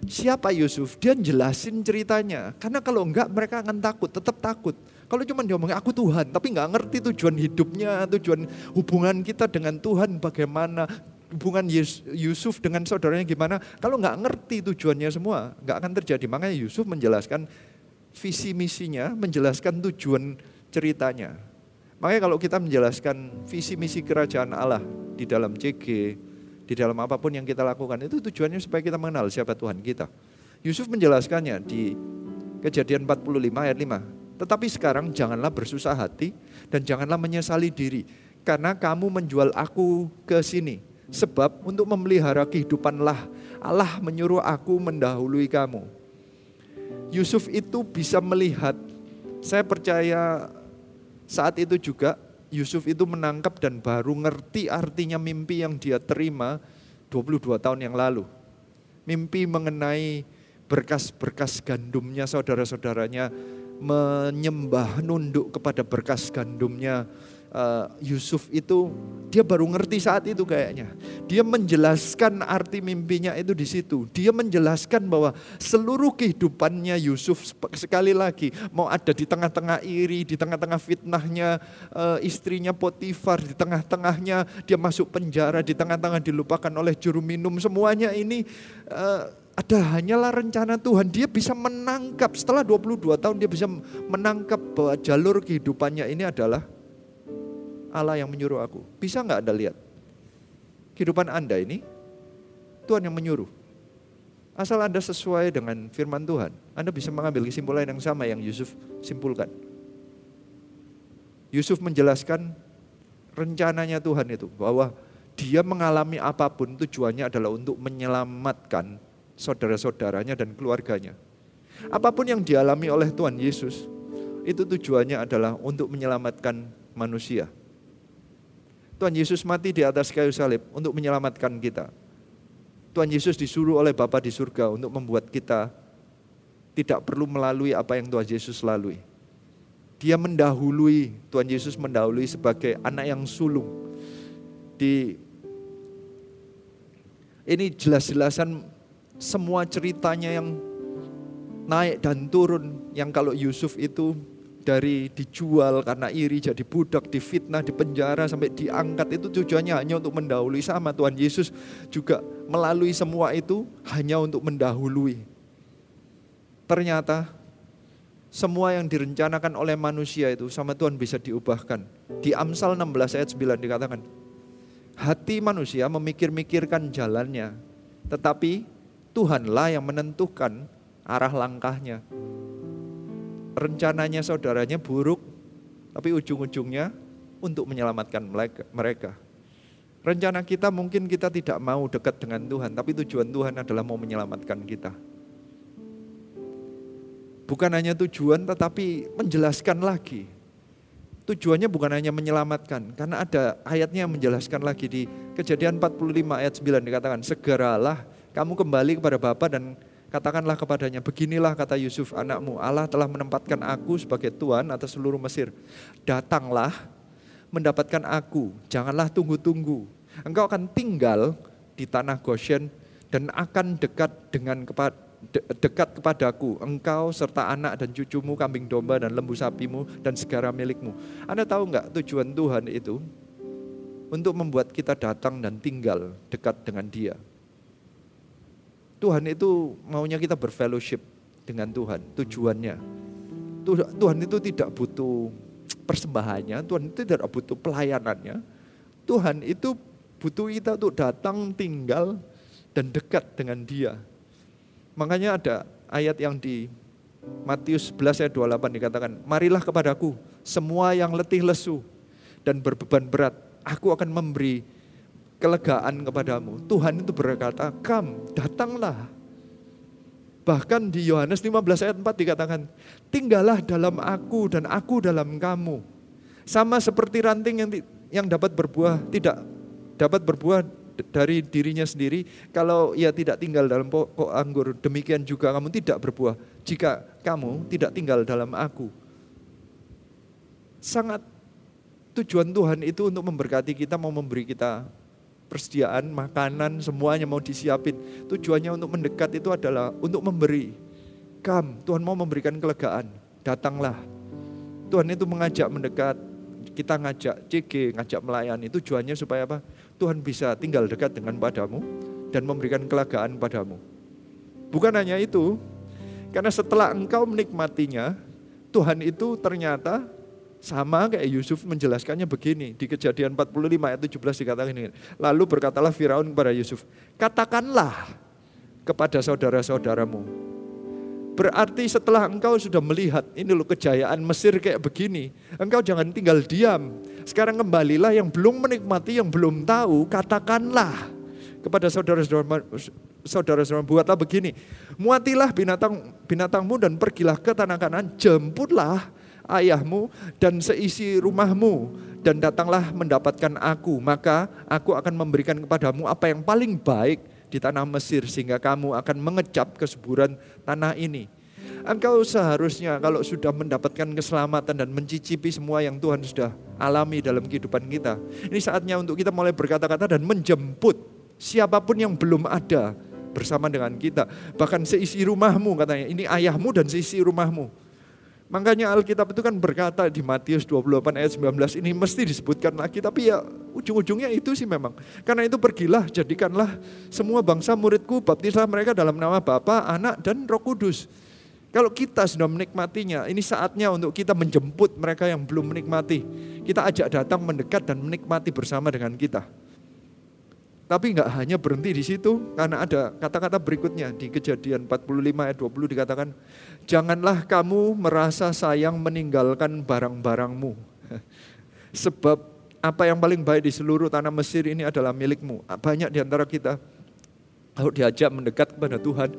siapa Yusuf, dia jelasin ceritanya. Karena kalau enggak mereka akan takut, tetap takut. Kalau cuma dia ngomong aku Tuhan, tapi enggak ngerti tujuan hidupnya, tujuan hubungan kita dengan Tuhan bagaimana, hubungan Yusuf dengan saudaranya gimana. Kalau enggak ngerti tujuannya semua, enggak akan terjadi. Makanya Yusuf menjelaskan visi misinya, menjelaskan tujuan ceritanya. Makanya kalau kita menjelaskan visi misi kerajaan Allah di dalam CG, di dalam apa pun yang kita lakukan itu tujuannya supaya kita mengenal siapa Tuhan kita. Yusuf menjelaskannya di Kejadian 45 ayat 5. Tetapi sekarang janganlah bersusah hati dan janganlah menyesali diri karena kamu menjual aku ke sini. Sebab untuk memelihara kehidupanlah Allah menyuruh aku mendahului kamu. Yusuf itu bisa melihat, saya percaya saat itu juga Yusuf itu menangkap dan baru ngerti artinya mimpi yang dia terima 22 tahun yang lalu. Mimpi mengenai berkas-berkas gandumnya saudara-saudaranya menyembah nunduk kepada berkas gandumnya uh, Yusuf itu dia baru ngerti saat itu kayaknya. Dia menjelaskan arti mimpinya itu di situ. Dia menjelaskan bahwa seluruh kehidupannya Yusuf sekali lagi mau ada di tengah-tengah iri, di tengah-tengah fitnahnya uh, istrinya Potifar, di tengah-tengahnya dia masuk penjara, di tengah-tengah dilupakan oleh juru minum. Semuanya ini uh, ada hanyalah rencana Tuhan. Dia bisa menangkap setelah 22 tahun dia bisa menangkap bahwa jalur kehidupannya ini adalah Allah yang menyuruh aku. Bisa nggak Anda lihat? Kehidupan Anda ini, Tuhan yang menyuruh. Asal Anda sesuai dengan firman Tuhan, Anda bisa mengambil kesimpulan yang sama yang Yusuf simpulkan. Yusuf menjelaskan rencananya Tuhan itu, bahwa dia mengalami apa pun tujuannya adalah untuk menyelamatkan saudara-saudaranya dan keluarganya. Apa pun yang dialami oleh Tuhan Yesus, itu tujuannya adalah untuk menyelamatkan manusia. Tuhan Yesus mati di atas kayu salib untuk menyelamatkan kita. Tuhan Yesus disuruh oleh Bapa di surga untuk membuat kita tidak perlu melalui apa yang Tuhan Yesus lalui. Dia mendahului, Tuhan Yesus mendahului sebagai anak yang sulung. Di ini jelas-jelasan semua ceritanya yang naik dan turun yang kalau Yusuf itu dari dijual karena iri jadi budak, difitnah, dipenjara sampai diangkat itu tujuannya hanya untuk mendahului sama Tuhan Yesus juga melalui semua itu hanya untuk mendahului. Ternyata semua yang direncanakan oleh manusia itu sama Tuhan bisa diubahkan. Di Amsal 16 ayat 9 dikatakan, hati manusia memikir-mikirkan jalannya, tetapi Tuhanlah yang menentukan arah langkahnya. Rencananya saudaranya buruk, tapi ujung-ujungnya untuk menyelamatkan mereka. Rencana kita mungkin kita tidak mau dekat dengan Tuhan, tapi tujuan Tuhan adalah mau menyelamatkan kita. Bukan hanya tujuan tetapi menjelaskan lagi. Tujuannya bukan hanya menyelamatkan, karena ada ayatnya yang menjelaskan lagi di kejadian 45 ayat 9 dikatakan, segeralah kamu kembali kepada Bapa dan katakanlah kepadanya, beginilah kata Yusuf anakmu, Allah telah menempatkan aku sebagai Tuhan atas seluruh Mesir. Datanglah mendapatkan aku, janganlah tunggu-tunggu. Engkau akan tinggal di tanah Goshen dan akan dekat dengan kepada dekat kepadaku, engkau serta anak dan cucumu, kambing domba dan lembu sapimu dan segala milikmu. Anda tahu nggak tujuan Tuhan itu? Untuk membuat kita datang dan tinggal dekat dengan dia. Tuhan itu maunya kita berfellowship dengan Tuhan, tujuannya. Tuhan itu tidak butuh persembahannya, Tuhan itu tidak butuh pelayanannya. Tuhan itu butuh kita untuk datang, tinggal, dan dekat dengan dia Makanya ada ayat yang di Matius 11 ayat 28 dikatakan, Marilah kepadaku semua yang letih lesu dan berbeban berat, aku akan memberi kelegaan kepadamu. Tuhan itu berkata, Kam, datanglah. Bahkan di Yohanes 15 ayat 4 dikatakan, tinggallah dalam aku dan aku dalam kamu. Sama seperti ranting yang yang dapat berbuah tidak dapat berbuah dari dirinya sendiri, kalau ia tidak tinggal dalam pokok anggur, demikian juga kamu tidak berbuah jika kamu tidak tinggal dalam aku. Sangat tujuan Tuhan itu untuk memberkati kita, mau memberi kita persediaan, makanan, semuanya mau disiapin. Tujuannya untuk mendekat itu adalah untuk memberi. Kam, Tuhan mau memberikan kelegaan, datanglah. Tuhan itu mengajak mendekat, kita ngajak CG, ngajak melayani. Tujuannya supaya apa? Tuhan bisa tinggal dekat dengan padamu dan memberikan kelegaan padamu. Bukan hanya itu, karena setelah engkau menikmatinya, Tuhan itu ternyata sama kayak Yusuf menjelaskannya begini di kejadian 45 ayat 17 dikatakan ini. Lalu berkatalah Firaun kepada Yusuf, katakanlah kepada saudara-saudaramu. Berarti setelah engkau sudah melihat ini loh kejayaan Mesir kayak begini, engkau jangan tinggal diam. Sekarang kembalilah yang belum menikmati, yang belum tahu, katakanlah kepada saudara-saudara saudara-saudara buatlah begini. Muatilah binatang binatangmu dan pergilah ke tanah kanan, jemputlah ayahmu dan seisi rumahmu dan datanglah mendapatkan aku, maka aku akan memberikan kepadamu apa yang paling baik di tanah Mesir sehingga kamu akan mengecap kesuburan tanah ini. Engkau seharusnya kalau sudah mendapatkan keselamatan dan mencicipi semua yang Tuhan sudah alami dalam kehidupan kita. Ini saatnya untuk kita mulai berkata-kata dan menjemput siapa pun yang belum ada bersama dengan kita. Bahkan seisi rumahmu katanya, ini ayahmu dan seisi rumahmu. Makanya Alkitab itu kan berkata di Matius 28 ayat 19 ini mesti disebutkan lagi. Tapi ya ujung-ujungnya itu sih memang. Karena itu pergilah jadikanlah semua bangsa muridku baptislah mereka dalam nama Bapa, Anak dan Roh Kudus. Kalau kita sudah menikmatinya, ini saatnya untuk kita menjemput mereka yang belum menikmati. Kita ajak datang mendekat dan menikmati bersama dengan kita. Tapi nggak hanya berhenti di situ, karena ada kata-kata berikutnya di kejadian 45 ayat 20 dikatakan, Janganlah kamu merasa sayang meninggalkan barang-barangmu. Sebab apa yang paling baik di seluruh tanah Mesir ini adalah milikmu. Banyak di antara kita, kalau diajak mendekat kepada Tuhan,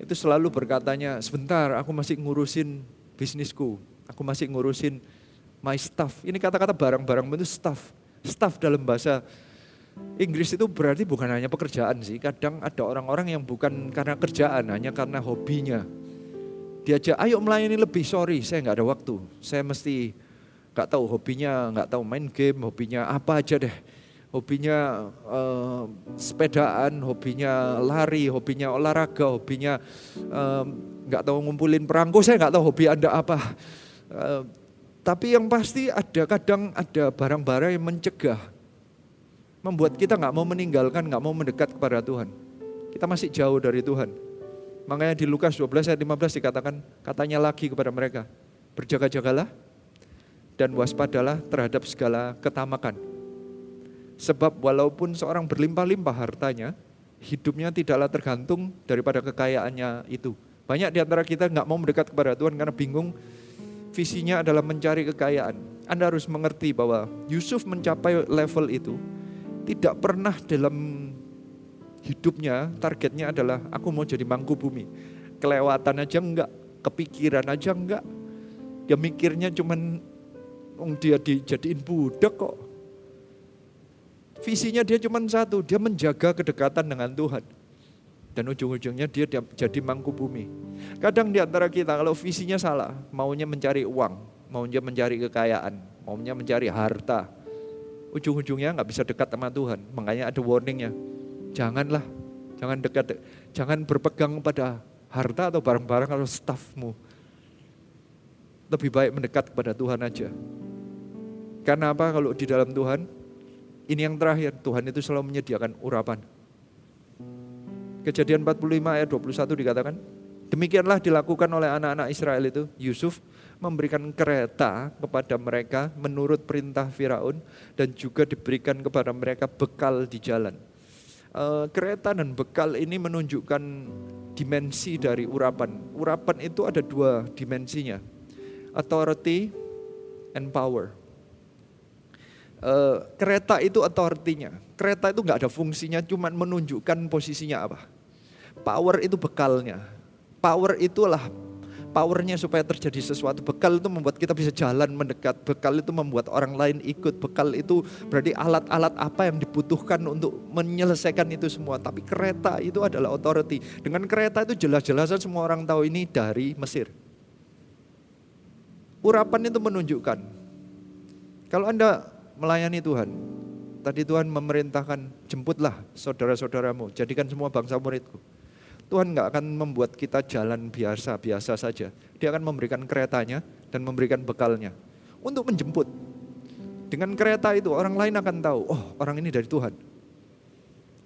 itu selalu berkatanya, sebentar aku masih ngurusin bisnisku, aku masih ngurusin my stuff. Ini kata-kata barang-barang itu stuff. Stuff dalam bahasa Inggris itu berarti bukan hanya pekerjaan sih. Kadang ada orang-orang yang bukan karena kerjaan, hanya karena hobinya. Diajak, ayo melayani lebih, sorry saya nggak ada waktu. Saya mesti nggak tahu hobinya, nggak tahu main game, hobinya apa aja deh hobinya uh, sepedaan, hobinya lari, hobinya olahraga, hobinya nggak um, tahu ngumpulin perangko, saya nggak tahu hobi anda apa. Uh, tapi yang pasti ada kadang ada barang-barang yang mencegah, membuat kita nggak mau meninggalkan, nggak mau mendekat kepada Tuhan. Kita masih jauh dari Tuhan. Makanya di Lukas 12 ayat 15 dikatakan, katanya lagi kepada mereka, berjaga-jagalah dan waspadalah terhadap segala ketamakan. Sebab walaupun seorang berlimpah-limpah hartanya, hidupnya tidaklah tergantung daripada kekayaannya itu. Banyak di antara kita nggak mau mendekat kepada Tuhan karena bingung visinya adalah mencari kekayaan. Anda harus mengerti bahwa Yusuf mencapai level itu tidak pernah dalam hidupnya targetnya adalah aku mau jadi mangku bumi. Kelewatan aja enggak, kepikiran aja enggak. Dia mikirnya cuman dia dijadiin budak kok. Visinya dia cuma satu, dia menjaga kedekatan dengan Tuhan. Dan ujung-ujungnya dia jadi mangku bumi. Kadang di antara kita kalau visinya salah, maunya mencari uang, maunya mencari kekayaan, maunya mencari harta. Ujung-ujungnya nggak bisa dekat sama Tuhan. Makanya ada warningnya. Janganlah, jangan dekat, jangan berpegang pada harta atau barang-barang atau stafmu. Lebih baik mendekat kepada Tuhan aja. Karena apa kalau di dalam Tuhan? Ini yang terakhir, Tuhan itu selalu menyediakan urapan. Kejadian 45 ayat 21 dikatakan, demikianlah dilakukan oleh anak-anak Israel itu, Yusuf memberikan kereta kepada mereka menurut perintah Firaun dan juga diberikan kepada mereka bekal di jalan. E, kereta dan bekal ini menunjukkan dimensi dari urapan. Urapan itu ada dua dimensinya, authority and power. E, kereta itu authority-nya. Kereta itu nggak ada fungsinya, cuma menunjukkan posisinya apa. Power itu bekalnya. Power itulah powernya supaya terjadi sesuatu. Bekal itu membuat kita bisa jalan mendekat. Bekal itu membuat orang lain ikut. Bekal itu berarti alat-alat apa yang dibutuhkan untuk menyelesaikan itu semua. Tapi kereta itu adalah authority. Dengan kereta itu jelas-jelas semua orang tahu ini dari Mesir. Urapan itu menunjukkan. Kalau Anda melayani Tuhan, Tadi Tuhan memerintahkan, jemputlah saudara-saudaramu, jadikan semua bangsa muridku. Tuhan nggak akan membuat kita jalan biasa-biasa saja. Dia akan memberikan keretanya dan memberikan bekalnya untuk menjemput. Dengan kereta itu orang lain akan tahu, oh orang ini dari Tuhan.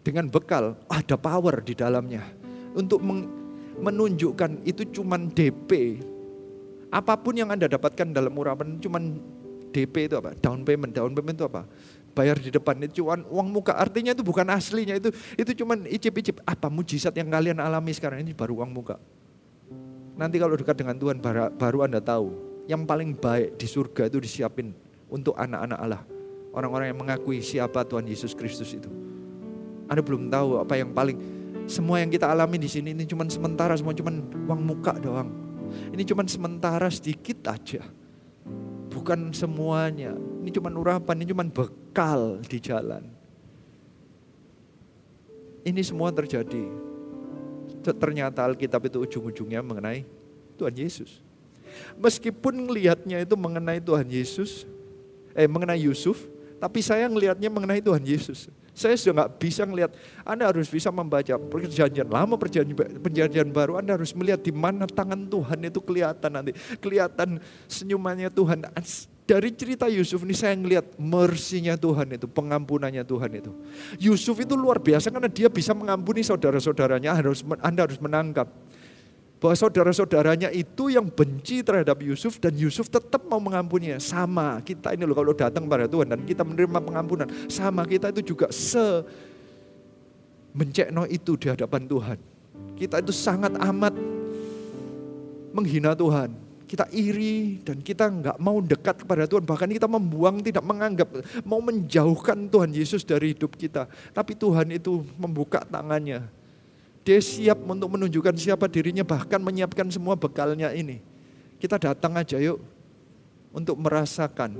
Dengan bekal ada power di dalamnya untuk menunjukkan itu cuman DP. Apa pun yang Anda dapatkan dalam urapan cuman DP itu apa? Down payment. Down payment itu apa? Bayar di depan. Itu cuma uang muka. Artinya itu bukan aslinya. Itu itu cuma icip-icip. Apa mujizat yang kalian alami sekarang? Ini baru uang muka. Nanti kalau dekat dengan Tuhan baru, baru anda tahu. Yang paling baik di surga itu disiapin untuk anak-anak Allah. Orang-orang yang mengakui siapa Tuhan Yesus Kristus itu. Anda belum tahu apa yang paling semua yang kita alami di sini ini cuma sementara semua cuma uang muka doang. Ini cuma sementara sedikit aja bukan semuanya. Ini cuma urapan, ini cuma bekal di jalan. Ini semua terjadi. Ternyata Alkitab itu ujung-ujungnya mengenai Tuhan Yesus. Meskipun ngelihatnya itu mengenai Tuhan Yesus, eh mengenai Yusuf, tapi saya ngelihatnya mengenai Tuhan Yesus. Saya sudah nggak bisa melihat. Anda harus bisa membaca perjanjian lama, perjanjian, perjanjian baru. Anda harus melihat di mana tangan Tuhan itu kelihatan nanti. Kelihatan senyumannya Tuhan. Dari cerita Yusuf ini saya melihat mersinya Tuhan itu, pengampunannya Tuhan itu. Yusuf itu luar biasa karena dia bisa mengampuni saudara-saudaranya. Harus Anda harus menangkap bahwa saudara-saudaranya itu yang benci terhadap Yusuf dan Yusuf tetap mau mengampuninya. Sama kita ini loh kalau datang pada Tuhan dan kita menerima pengampunan. Sama kita itu juga se mencekno itu di hadapan Tuhan. Kita itu sangat amat menghina Tuhan. Kita iri dan kita nggak mau dekat kepada Tuhan. Bahkan kita membuang, tidak menganggap, mau menjauhkan Tuhan Yesus dari hidup kita. Tapi Tuhan itu membuka tangannya dia siap untuk menunjukkan siapa dirinya, bahkan menyiapkan semua bekalnya ini. Kita datang aja yuk untuk merasakan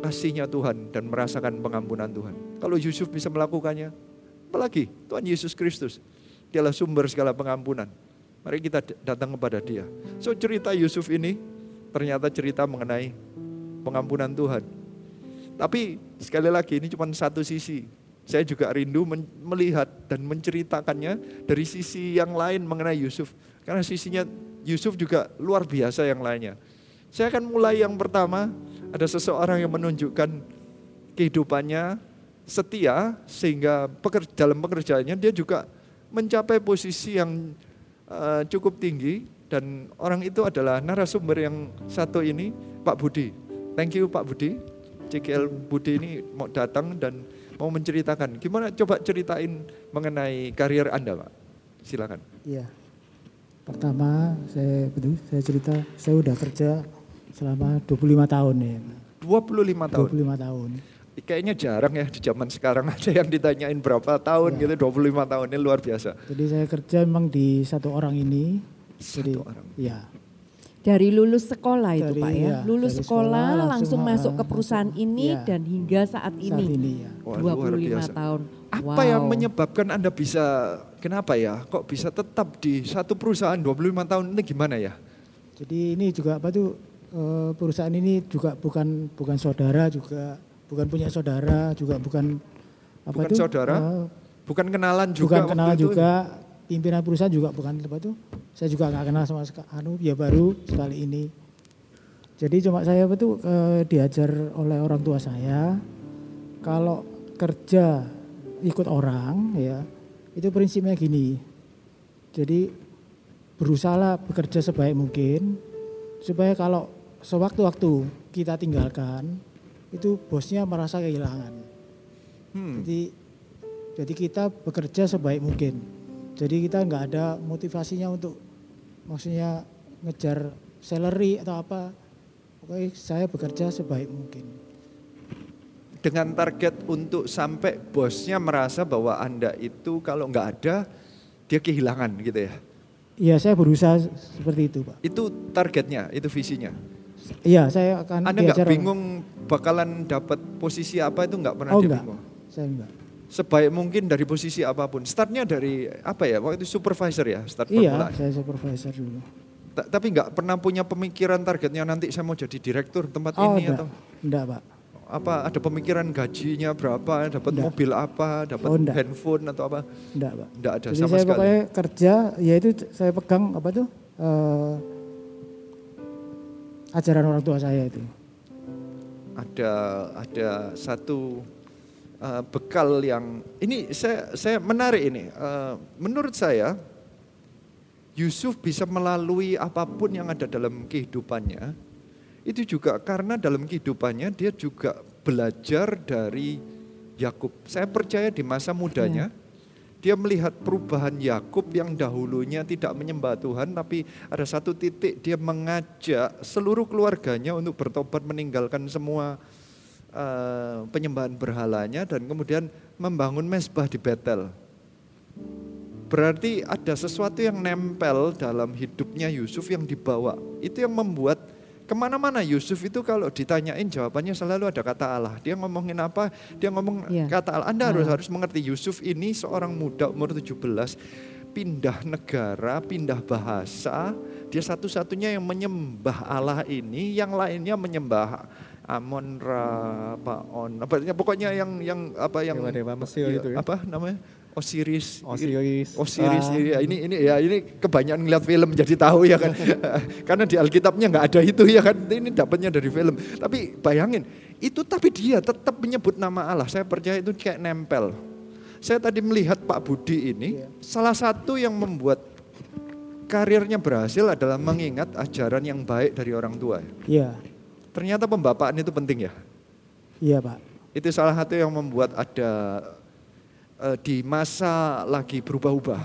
kasihnya Tuhan dan merasakan pengampunan Tuhan. Kalau Yusuf bisa melakukannya, apalagi Tuhan Yesus Kristus. Dialah sumber segala pengampunan. Mari kita datang kepada dia. So cerita Yusuf ini ternyata cerita mengenai pengampunan Tuhan. Tapi sekali lagi ini cuma satu sisi saya juga rindu melihat dan menceritakannya dari sisi yang lain mengenai Yusuf. Karena sisinya Yusuf juga luar biasa yang lainnya. Saya akan mulai yang pertama, ada seseorang yang menunjukkan kehidupannya setia sehingga dalam pekerjaannya dia juga mencapai posisi yang eh, cukup tinggi dan orang itu adalah narasumber yang satu ini Pak Budi. Thank you Pak Budi. CKL Budi ini mau datang dan mau menceritakan. Gimana coba ceritain mengenai karier Anda, Pak? Silakan. Iya. Pertama saya saya cerita saya udah kerja selama 25 tahun ya. 25 tahun. 25 tahun. Kayaknya jarang ya di zaman sekarang ada yang ditanyain berapa tahun Ya. gitu, 25 tahun ini luar biasa. Jadi saya kerja memang di satu orang ini. Satu Jadi, orang. Ya. Dari lulus sekolah itu Dari- Pak ya. iya, lulus sekolah, sekolah langsung, langsung, masuk ke ah, perusahaan ini iya. dan hingga saat ini. Saat ini ya. Wah, luar 25 biasa. tahun. Apa Wow. yang menyebabkan Anda bisa kenapa ya? Kok bisa tetap di satu perusahaan 25 tahun ini gimana ya? Jadi ini juga apa tuh eh, perusahaan ini juga bukan bukan saudara juga bukan punya saudara juga bukan apa Bukan tuh, saudara? eh, Bukan kenalan juga bukan kenalan itu? Pimpinan perusahaan juga bukan apa tuh saya juga nggak kenal sama anu ya baru sekali ini. Jadi cuma saya tuh eh, diajar oleh orang tua saya kalau kerja ikut orang ya itu prinsipnya gini. Jadi berusaha bekerja sebaik mungkin supaya kalau sewaktu-waktu kita tinggalkan itu bosnya merasa kehilangan. Hmm. jadi jadi kita bekerja sebaik mungkin. Jadi kita nggak ada motivasinya untuk maksudnya ngejar salary atau apa. Pokoknya saya bekerja sebaik mungkin. Dengan target untuk sampai bosnya merasa bahwa Anda itu kalau nggak ada, dia kehilangan gitu ya. Iya saya berusaha seperti itu pak. Itu targetnya, itu visinya. Iya saya akan Anda nggak bingung bakalan dapat posisi apa itu nggak pernah Oh dia enggak, bingung. saya enggak. Sebaik mungkin dari posisi apa pun. Startnya dari apa ya? Waktu itu supervisor ya, start Iya permulaan. saya supervisor dulu. Ta- Tapi nggak pernah punya pemikiran targetnya nanti saya mau jadi direktur tempat Oh ini enggak, atau enggak pak. apa ada pemikiran gajinya berapa, dapat Enggak. mobil apa, dapat Oh, enggak. handphone atau apa? Enggak pak. Enggak ada Jadi sama saya sekali. pokoknya kerja, ya itu saya pegang apa tuh eh, ajaran orang tua saya itu. ada ada satu uh, bekal yang ini saya saya menarik ini. Uh, menurut saya Yusuf bisa melalui apa pun yang ada dalam kehidupannya itu juga karena dalam kehidupannya dia juga belajar dari Yakub. Saya percaya di masa mudanya dia melihat perubahan Yakub yang dahulunya tidak menyembah Tuhan, tapi ada satu titik dia mengajak seluruh keluarganya untuk bertobat meninggalkan semua eh, penyembahan berhalanya dan kemudian membangun mesbah di Betel. Berarti ada sesuatu yang nempel dalam hidupnya Yusuf yang dibawa. Itu yang membuat ke mana-mana Yusuf itu kalau ditanyain jawabannya selalu ada kata Allah. Dia ngomongin apa? Dia ngomong Iya. kata Allah. Anda harus Ah. harus mengerti Yusuf ini seorang muda umur 17 pindah negara, pindah bahasa. Dia satu-satunya yang menyembah Allah ini, yang lainnya menyembah Amon Ra, apa On, apa pokoknya yang yang apa yang Dewa-dewa Mesir iya, itu ya? apa namanya? Osiris. Osiris. Osiris. Ah. iya, ini ini ya ini kebanyakan ngeliat film jadi tahu ya kan. Karena di Alkitabnya nggak ada itu ya kan. Ini dapatnya dari film. Tapi bayangin, itu tapi dia tetap menyebut nama Allah. Saya percaya itu kayak nempel. Saya tadi melihat Pak Budi ini salah satu yang membuat karirnya berhasil adalah mengingat ajaran yang baik dari orang tua. Iya, Ternyata pembapaan itu penting ya. iya pak. Itu salah satu yang membuat ada eh, di masa lagi berubah-ubah.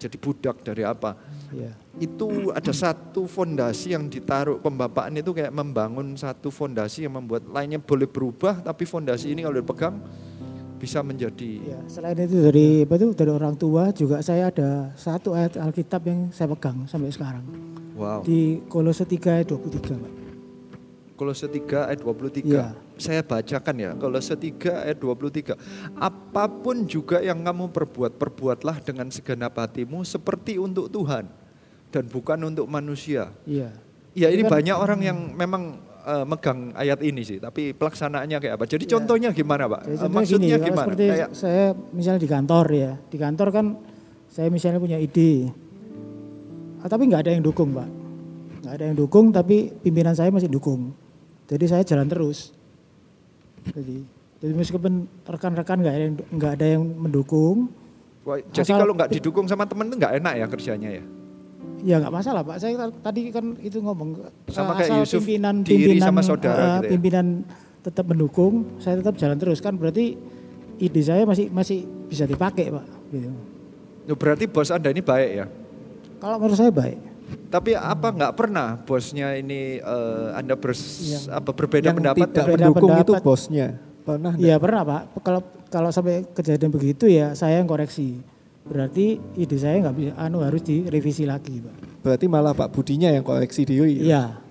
Jadi budak dari apa? Iya. Itu ada satu fondasi yang ditaruh pembapaan itu kayak membangun satu fondasi yang membuat lainnya boleh berubah tapi fondasi ini kalau dipegang bisa menjadi Ya, selain itu dari apa tuh dari orang tua juga saya ada satu ayat Alkitab yang saya pegang sampai sekarang. wow. Di Kolose 3 ayat 23, Pak. Kolose 3 ayat 23. Iya. Saya bacakan ya, Kolose 3 ayat 23. Apa pun juga yang kamu perbuat, perbuatlah dengan segenap hatimu seperti untuk Tuhan dan bukan untuk manusia. Iya. Ya ini kan- banyak orang yang memang eh, megang ayat ini sih, tapi pelaksanaannya kayak apa? Jadi Iya. contohnya gimana Pak? Jadi Eh, contohnya Maksudnya gini, gimana? seperti Kayak saya misalnya di kantor ya, di kantor kan saya misalnya punya ide, Ah, tapi nggak ada yang dukung pak, nggak ada yang dukung, tapi pimpinan saya masih dukung, jadi saya jalan terus. Jadi, jadi meskipun rekan-rekan nggak ada yang nggak ada yang mendukung, Wah, jadi Asal- kalau nggak didukung sama temen itu nggak enak ya kerjanya ya? Ya nggak masalah Pak. Saya tadi kan itu ngomong Sama eh, kayak asal Yusuf pimpinan diiri pimpinan sama saudara eh, gitu ya. pimpinan tetap mendukung, saya tetap jalan terus kan berarti ide saya masih masih bisa dipakai Pak. Gitu. Berarti bos Anda ini baik ya? Kalau menurut saya baik. Tapi apa nggak pernah bosnya ini eh, Anda bers- Yang- apa berbeda Yang pendapat? tidak mendukung itu pendapat. bosnya. Pernah? Iya pernah Pak. Kalau kalau sampai kejadian begitu ya saya yang koreksi. Berarti ide saya nggak bisa, anu harus direvisi lagi Pak. Berarti malah Pak Budinya yang koreksi Dewi. Iya.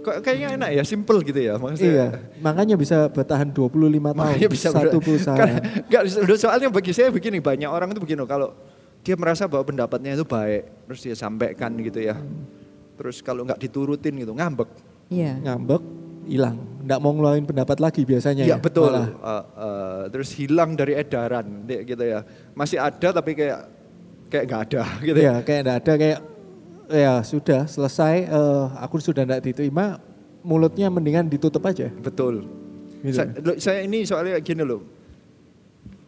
Kok kayaknya enak ya, simple gitu ya maksudnya. Iya, makanya bisa bertahan 25 tahun Makanya bisa satu perusahaan. Nggak, soalnya bagi saya begini, banyak orang itu begini kalau dia merasa bahwa pendapatnya itu baik, terus dia sampaikan gitu ya. Terus kalau nggak diturutin gitu, ngambek. Iya. Ngambek, hilang. Nggak mau ngeluarin pendapat lagi biasanya Iya ya. betul. malah. Uh, uh, terus hilang dari edaran, gitu ya. Masih ada tapi kayak kayak nggak ada gitu. Iya, kayak enggak ada kayak ya sudah selesai eh, aku sudah enggak diterima, mulutnya mendingan ditutup aja. Betul. Gitu. Saya, saya ini soalnya gini loh.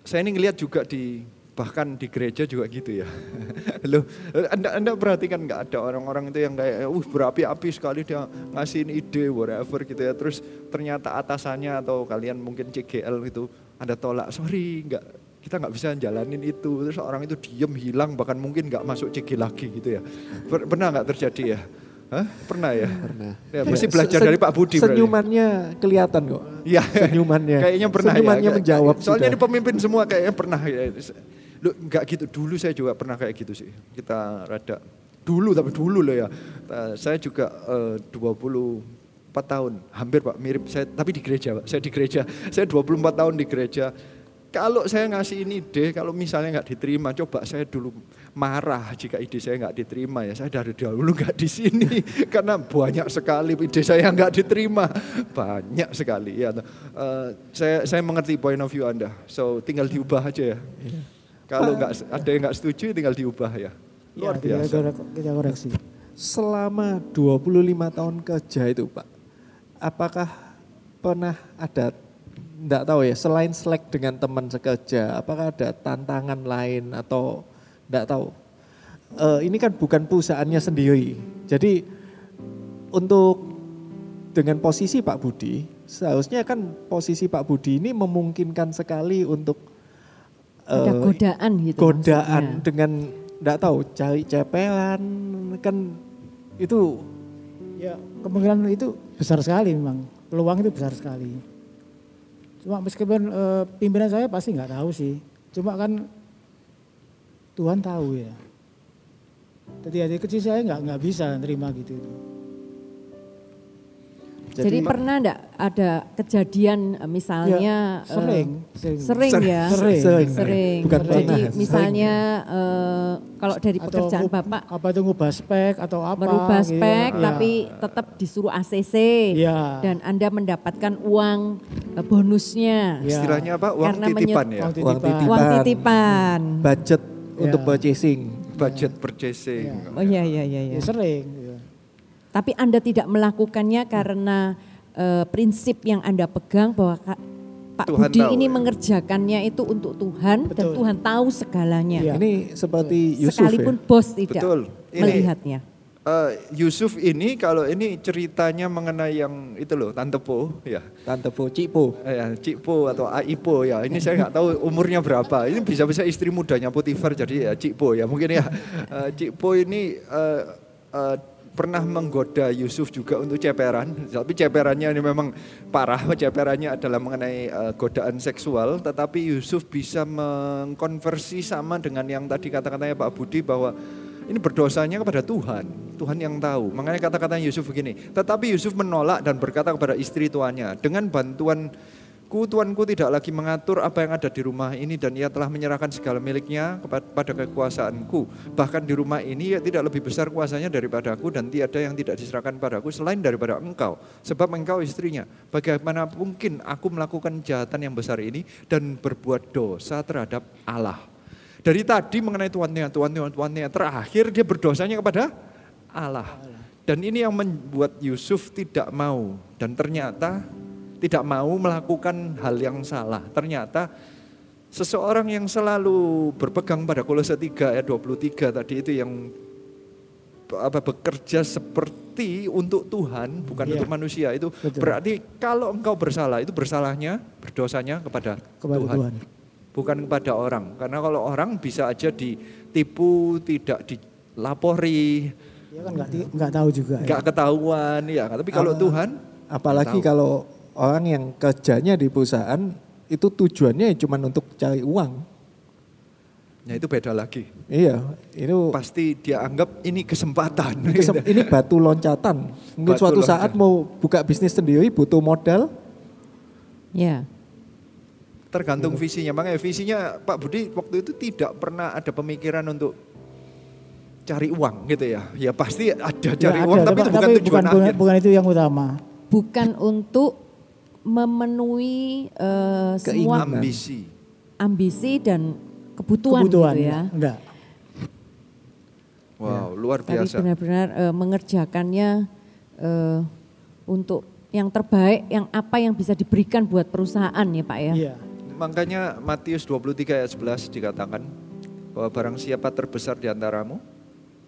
Saya ini ngelihat juga di bahkan di gereja juga gitu ya. loh, anda, anda perhatikan nggak ada orang-orang itu yang kayak, uh berapi-api sekali dia ngasihin ide whatever gitu ya. Terus ternyata atasannya atau kalian mungkin CGL gitu, ada tolak, sorry nggak kita nggak bisa jalanin itu. Terus orang itu diem hilang bahkan mungkin nggak masuk CG lagi gitu ya. Per- Pernah nggak terjadi ya? Hah? Pernah ya? Pernah. Ya, mesti Se- belajar se- dari Pak Budi berarti. Senyumannya kelihatan kok. Iya. Senyumannya. Kayaknya pernah Senyumannya ya. menjawab Soalnya sudah. ini pemimpin semua kayaknya pernah ya. Lu enggak gitu. Dulu saya juga pernah kayak gitu sih. Kita rada dulu tapi dulu loh ya. Saya juga eh, 24 tahun, hampir Pak, mirip saya tapi di gereja Pak. Saya di gereja. Saya 24 tahun di gereja. Kalau saya ngasih ini ide, kalau misalnya nggak diterima, coba saya dulu marah jika ide saya nggak diterima ya. Saya dari dahulu nggak di sini karena banyak sekali ide saya nggak diterima, banyak sekali ya. Eh, saya saya mengerti point of view anda, so tinggal diubah aja ya. Kalau nggak ada yang nggak setuju, tinggal diubah ya. Luar Ya, biasa. kita, kita koreksi. Selama 25 tahun kerja itu Pak, apakah pernah ada, enggak tahu ya, selain selek dengan teman sekerja, apakah ada tantangan lain atau enggak tahu. Eh, ini kan bukan perusahaannya sendiri. Jadi untuk dengan posisi Pak Budi, seharusnya kan posisi Pak Budi ini memungkinkan sekali untuk Ada eh, godaan gitu godaan maksudnya. dengan enggak tahu cari cepelan kan itu Ya kemungkinan itu besar sekali memang. Peluang itu besar sekali. Cuma meskipun eh, pimpinan saya pasti nggak tahu sih. Cuma kan Tuhan tahu ya. Jadi hati kecil saya nggak nggak bisa terima gitu. Jadi, pernah enggak ada kejadian eh, misalnya Ya, sering, eh, sering. sering, ya Sering. Sering. sering. Bukan Jadi pernah, misalnya eh, kalau dari Atau pekerjaan ngub- bapak apa itu ngubah spek atau apa? merubah gitu. spek Ya. tapi tetap disuruh ACC Iya. dan anda mendapatkan uang eh, bonusnya Ya. Istilahnya apa? Uang Karena titipan ya. Uang uang titipan. titipan, uang titipan. budget Ya. untuk purchasing. Budget purchasing. Oh iya iya iya. iya. Ya, sering. Ya. Tapi anda tidak melakukannya karena eh, prinsip yang anda pegang bahwa Kak- Pak Tuhan Budi tahu, ini ya. mengerjakannya itu untuk Tuhan dan Betul. Tuhan tahu segalanya. Iya. Ini seperti Yusuf Sekalipun ya. bos tidak Betul. Ini- melihatnya. Eh, Yusuf ini kalau ini ceritanya mengenai yang itu loh, Tante Po ya. Tante Po, Cipo. Eh, ya, Cikpo atau Aipo ya. Ini saya nggak tahu umurnya berapa. Ini bisa-bisa istri mudanya Potifar jadi ya Cikpo ya. Mungkin ya Eh, Cikpo ini eh, eh, pernah menggoda Yusuf juga untuk ceperan. Tapi ceperannya ini memang parah. Ceperannya adalah mengenai eh, godaan seksual. Tetapi Yusuf bisa mengkonversi sama dengan yang tadi kata-katanya Pak Budi bahwa ini berdosanya kepada Tuhan. Tuhan yang tahu. Makanya kata-kata Yusuf begini. Tetapi Yusuf menolak dan berkata kepada istri tuannya, dengan bantuan Ku tuanku tidak lagi mengatur apa yang ada di rumah ini dan ia telah menyerahkan segala miliknya kepada kekuasaanku. Bahkan di rumah ini ia tidak lebih besar kuasanya daripada aku dan tiada yang tidak diserahkan padaku selain daripada engkau. Sebab engkau istrinya. Bagaimana mungkin aku melakukan kejahatan yang besar ini dan berbuat dosa terhadap Allah. Dari tadi mengenai tuannya, tuannya, tuannya. Terakhir dia berdosanya kepada Allah. Dan ini yang membuat Yusuf tidak mau. Dan ternyata tidak mau melakukan hal yang salah. Ternyata seseorang yang selalu berpegang pada Kolose 3 ayat 23 tadi itu yang apa bekerja seperti untuk Tuhan bukan Iya. untuk manusia itu Betul. berarti kalau engkau bersalah itu bersalahnya berdosanya kepada, Kepada Tuhan. bukan kepada orang karena kalau orang bisa aja ditipu tidak dilapori Dia kan nggak tahu juga. ya. nggak ketahuan ya tapi kalau Ah, Tuhan Apalagi tahu. kalau orang yang kerjanya di perusahaan itu tujuannya cuma untuk cari uang. ya itu beda lagi Iya, itu pasti dia anggap ini kesempatan ini, kesem- ini batu loncatan. Mungkin Batu suatu saat loncatan. mau buka bisnis sendiri butuh modal. Ya. tergantung visinya makanya visinya Pak Budi waktu itu tidak pernah ada pemikiran untuk cari uang gitu ya ya pasti ada cari Ya, uang ada, tapi itu bukan bukan, tujuan bukan, akhir bukan itu yang utama. Bukan untuk memenuhi eh, semua ambisi ambisi dan kebutuhan, Kebutuhan, gitu ya. enggak. wow luar Tapi biasa benar-benar eh, mengerjakannya eh, untuk yang terbaik, yang apa yang bisa diberikan buat perusahaan ya Pak ya. Iya. makanya Matius 23 ayat 11 dikatakan bahwa barang siapa terbesar di antaramu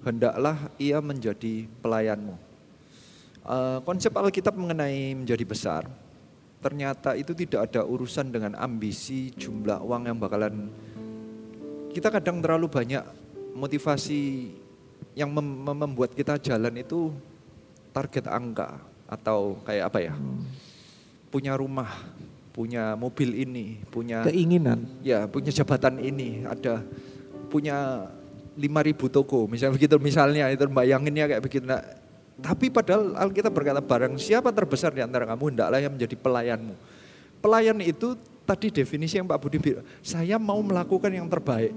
hendaklah ia menjadi pelayanmu Eh, konsep Alkitab mengenai menjadi besar ternyata itu tidak ada urusan dengan ambisi jumlah uang yang bakalan kita kadang terlalu banyak motivasi yang mem- mem- membuat kita jalan itu target angka atau kayak apa ya? Punya rumah punya mobil ini punya Keinginan. ya punya jabatan ini ada punya 5000 toko misalnya begitu misalnya itu bayanginnya kayak begitu. Nah, tapi padahal Alkitab berkata barang siapa terbesar di antara kamu hendaklah yang menjadi pelayanmu pelayan itu tadi definisi yang Pak Budi bilang saya mau melakukan yang terbaik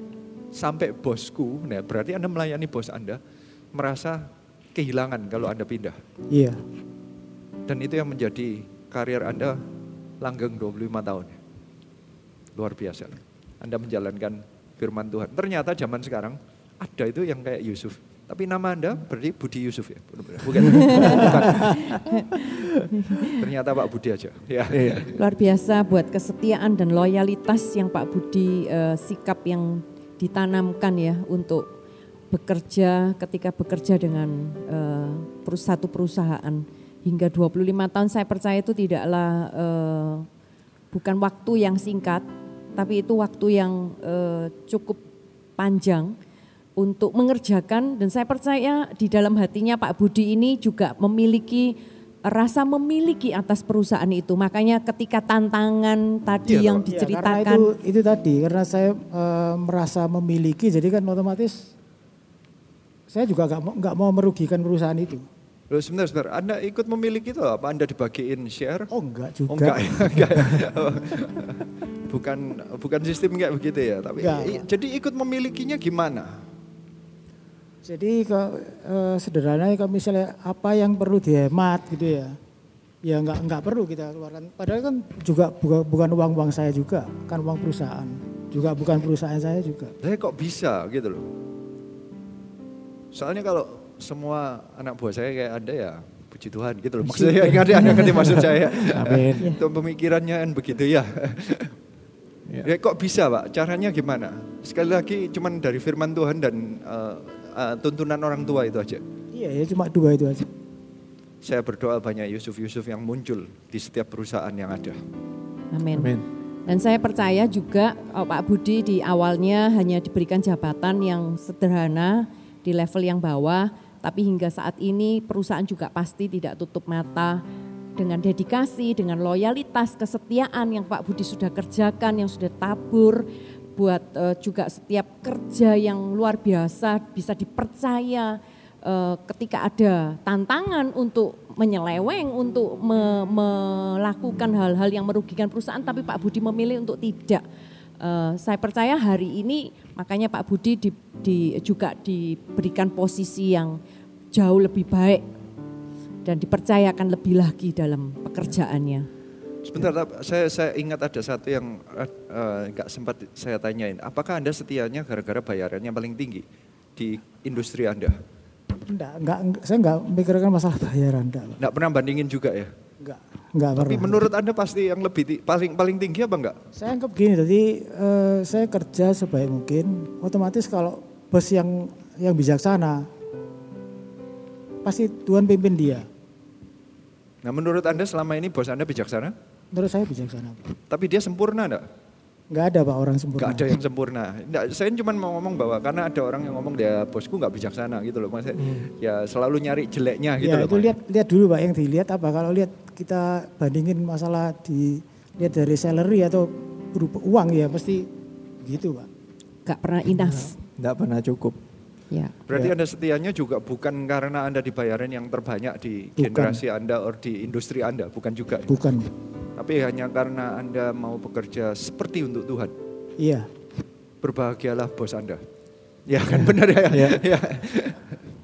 sampai bosku nah berarti Anda melayani bos Anda merasa kehilangan kalau Anda pindah Iya. dan itu yang menjadi karir Anda langgeng 25 tahun. Luar biasa. Anda menjalankan firman Tuhan. Ternyata zaman sekarang ada itu yang kayak Yusuf. Tapi nama Anda berarti Budi Yusuf ya? Bukan. Bukan. Ternyata Pak Budi aja. Ya. Luar biasa buat kesetiaan dan loyalitas yang Pak Budi eh, sikap yang ditanamkan ya untuk bekerja ketika bekerja dengan eh, satu perusahaan hingga 25 tahun saya percaya itu tidaklah eh, bukan waktu yang singkat tapi itu waktu yang eh, cukup panjang untuk mengerjakan dan saya percaya di dalam hatinya Pak Budi ini juga memiliki rasa memiliki atas perusahaan itu. Makanya ketika tantangan tadi Iya, yang. Ya, karena diceritakan itu itu tadi karena saya eh, merasa memiliki jadi kan otomatis saya juga nggak mau nggak mau merugikan perusahaan itu. Loh sebentar, sebentar. Anda ikut memiliki itu apa? Anda dibagiin share? Oh enggak juga. Oh enggak, ya, enggak. ya. bukan bukan sistem kayak begitu ya. Tapi Enggak. jadi ikut memilikinya gimana? Jadi ke, eh, sederhananya kalau misalnya apa yang perlu dihemat gitu ya, ya nggak nggak perlu kita keluarkan. Padahal kan juga bukan, bukan uang uang saya juga, kan uang perusahaan, juga bukan perusahaan saya juga. Saya kok bisa gitu loh. Soalnya kalau semua anak buah saya kayak Anda ya puji Tuhan gitu loh. Maksudnya ngerti Anda ngerti maksud saya. Amin. Itu pemikirannya kan begitu ya. Ya kok bisa Pak? Caranya gimana? Sekali lagi cuman dari firman Tuhan dan eh, eh, tuntunan orang tua itu aja. Iya ya cuma dua itu aja. Saya berdoa banyak Yusuf-Yusuf yang muncul di setiap perusahaan yang ada. Amin. Amin. Dan saya percaya juga oh, Pak Budi di awalnya hanya diberikan jabatan yang sederhana di level yang bawah, tapi hingga saat ini perusahaan juga pasti tidak tutup mata dengan dedikasi, dengan loyalitas, kesetiaan yang Pak Budi sudah kerjakan, yang sudah tabur, buat eh, juga setiap kerja yang luar biasa bisa dipercaya eh, ketika ada tantangan untuk menyeleweng, untuk me- melakukan hal-hal yang merugikan perusahaan, tapi Pak Budi memilih untuk tidak. Eh, saya percaya hari ini makanya Pak Budi di, di- juga diberikan posisi yang jauh lebih baik dan dipercayakan lebih lagi dalam pekerjaannya. Sebentar, saya saya ingat ada satu yang eh, eh, nggak sempat saya tanyain. Apakah anda setianya gara-gara bayarannya paling tinggi di industri anda? Enggak, enggak, enggak, saya enggak memikirkan masalah bayaran enggak. Pak. Nggak pernah bandingin juga ya? Enggak, enggak Tapi pernah. menurut anda pasti yang lebih paling paling tinggi apa enggak? Saya anggap gini, jadi eh, saya kerja sebaik mungkin. Otomatis kalau bos yang yang bijaksana, pasti Tuhan pimpin dia. Nah menurut Anda selama ini bos Anda bijaksana? Menurut saya bijaksana. Tapi dia sempurna enggak? Nggak ada pak orang sempurna. Nggak ada yang sempurna. Nggak, saya cuma mau ngomong bahwa karena ada orang yang ngomong dia bosku nggak bijaksana gitu loh. Maksudnya Hmm. ya selalu nyari jeleknya gitu ya loh. itu lihat lihat dulu pak yang dilihat apa kalau lihat kita bandingin masalah di lihat dari salary atau berupa uang ya pasti gitu pak. Gak pernah enough. Enggak pernah cukup. Ya. Berarti Anda setianya juga bukan karena Anda dibayarin yang terbanyak di Bukan. generasi Anda atau di industri Anda, bukan juga. ya? Bukan. Tapi hanya karena Anda mau bekerja seperti untuk Tuhan. Iya. Berbahagialah bos Anda. Ya kan benar ya. Ya. ya.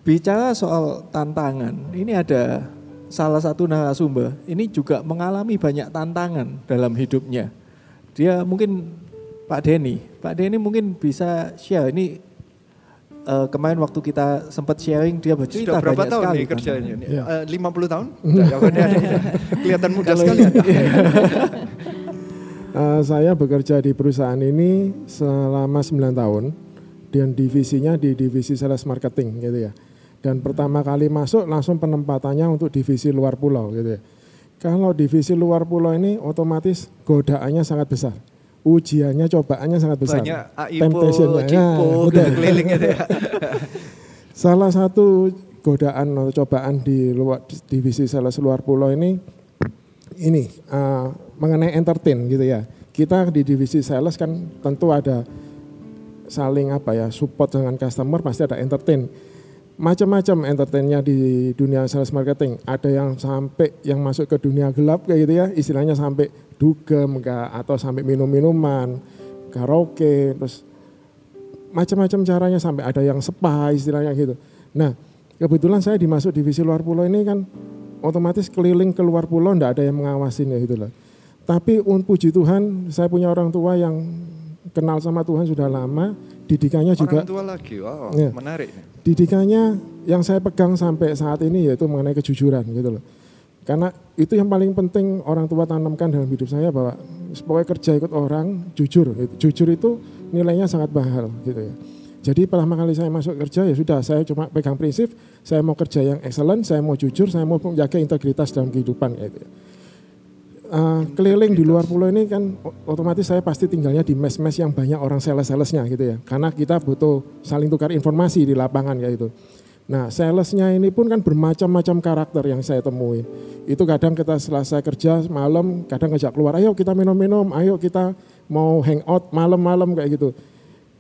Bicara soal tantangan, ini ada salah satu narasumber, ini juga mengalami banyak tantangan dalam hidupnya. Dia mungkin Pak Denny, Pak Denny mungkin bisa share ini eh, kemarin waktu kita sempat sharing dia bercerita Sudah berapa banyak tahun sekali nih kerjanya? tantangan. Ini, eh, 50 tahun? Ya. Kelihatan muda Kalau sekali. Eh, saya bekerja di perusahaan ini selama 9 tahun dan divisinya di divisi sales marketing gitu ya. Dan pertama kali masuk langsung penempatannya untuk divisi luar pulau gitu ya. Kalau divisi luar pulau ini otomatis godaannya sangat besar. Ujiannya, cobaannya sangat besar. Banyak AIPO, Temptation-nya. CIPO, Nah, gitu, keliling ya. Salah satu godaan atau cobaan di luar divisi sales luar pulau ini ini eh, mengenai entertain gitu ya. Kita di divisi sales kan tentu ada saling apa ya support dengan customer pasti ada entertain. Macam-macam entertainnya di dunia sales marketing. Ada yang sampai yang masuk ke dunia gelap kayak gitu ya, istilahnya sampai dugem kah, atau sampai minum-minuman, karaoke, terus macam-macam caranya sampai ada yang spa istilahnya gitu. Nah, kebetulan saya dimasuk divisi luar pulau ini kan otomatis keliling ke luar pulau ndak ada yang mengawasin ya gitu loh. Tapi un puji Tuhan, saya punya orang tua yang kenal sama Tuhan sudah lama, didikannya juga Orang tua lagi, wow Ya. menarik. didikannya yang saya pegang sampai saat ini yaitu mengenai kejujuran gitu loh. Karena itu yang paling penting orang tua tanamkan dalam hidup saya bahwa pokoknya kerja ikut orang jujur. gitu. Jujur itu nilainya sangat mahal gitu ya. Jadi pertama kali saya masuk kerja ya sudah saya cuma pegang prinsip saya mau kerja yang excellent, saya mau jujur, saya mau menjaga integritas dalam kehidupan gitu ya. Eh, keliling di luar pulau ini kan otomatis saya pasti tinggalnya di mes-mes yang banyak orang sales-salesnya gitu ya. Karena kita butuh saling tukar informasi di lapangan kayak gitu. Nah salesnya ini pun kan bermacam-macam karakter yang saya temuin. Itu kadang kita selesai kerja malam, kadang ngajak keluar, ayo kita minum-minum, ayo kita mau hangout malam-malam kayak gitu.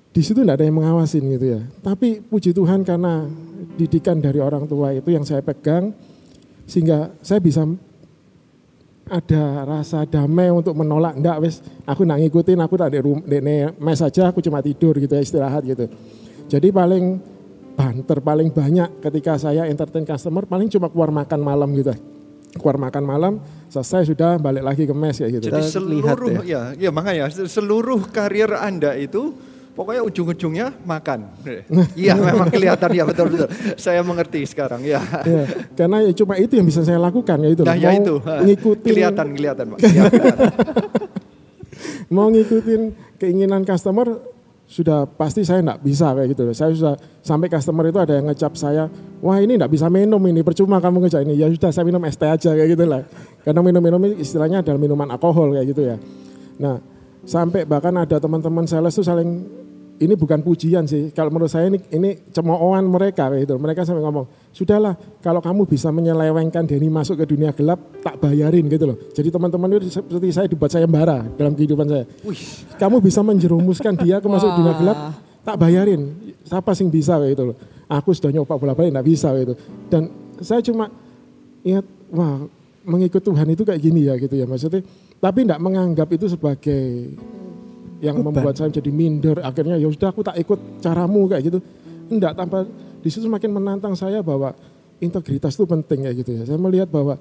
Di situ tidak ada yang mengawasin gitu ya. Tapi puji Tuhan karena didikan dari orang tua itu yang saya pegang, sehingga saya bisa ada rasa damai untuk menolak. Enggak wes aku nak ngikutin aku tak di rum- di ne- mes saja aku cuma tidur gitu ya istirahat gitu. Jadi paling banter paling banyak ketika saya entertain customer paling cuma keluar makan malam gitu. Keluar makan malam selesai sudah balik lagi ke mes ya gitu. Jadi seluruh ya. ya, makanya seluruh karir Anda itu pokoknya ujung-ujungnya makan. Iya memang kelihatan ya betul betul. Saya mengerti sekarang ya. Ya, karena ya cuma itu yang bisa saya lakukan ya itu Nah loh. ya itu. ngikutin Kelihatan kelihatan Pak. Ya, mau ngikutin keinginan customer sudah pasti saya enggak bisa kayak gitu. loh. Saya sudah sampai customer itu ada yang ngecap saya, wah ini enggak bisa minum ini, percuma kamu ngejak ini. Ya sudah saya minum es teh aja kayak gitu lah. Karena minum-minum ini istilahnya adalah minuman alkohol kayak gitu ya. Nah sampai bahkan ada teman-teman sales tuh saling ini bukan pujian sih. Kalau menurut saya ini ini cemoohan mereka gitu. Mereka sampai ngomong, sudahlah kalau kamu bisa menyelewengkan Denny masuk ke dunia gelap, tak bayarin gitu loh. Jadi teman-teman itu seperti saya dibuat sayembara dalam kehidupan saya. Kamu bisa menjerumuskan dia ke masuk dunia gelap, tak bayarin. Siapa sih bisa kayak gitu loh. Aku sudah nyoba bola-balik nggak bisa kayak gitu. Dan saya cuma ingat, wah mengikut Tuhan itu kayak gini ya gitu ya maksudnya. Tapi tidak menganggap itu sebagai yang Beban. membuat saya jadi minder. Akhirnya ya sudah aku tak ikut caramu kayak gitu. Enggak tanpa di situ semakin menantang saya bahwa integritas itu penting kayak gitu ya. Saya melihat bahwa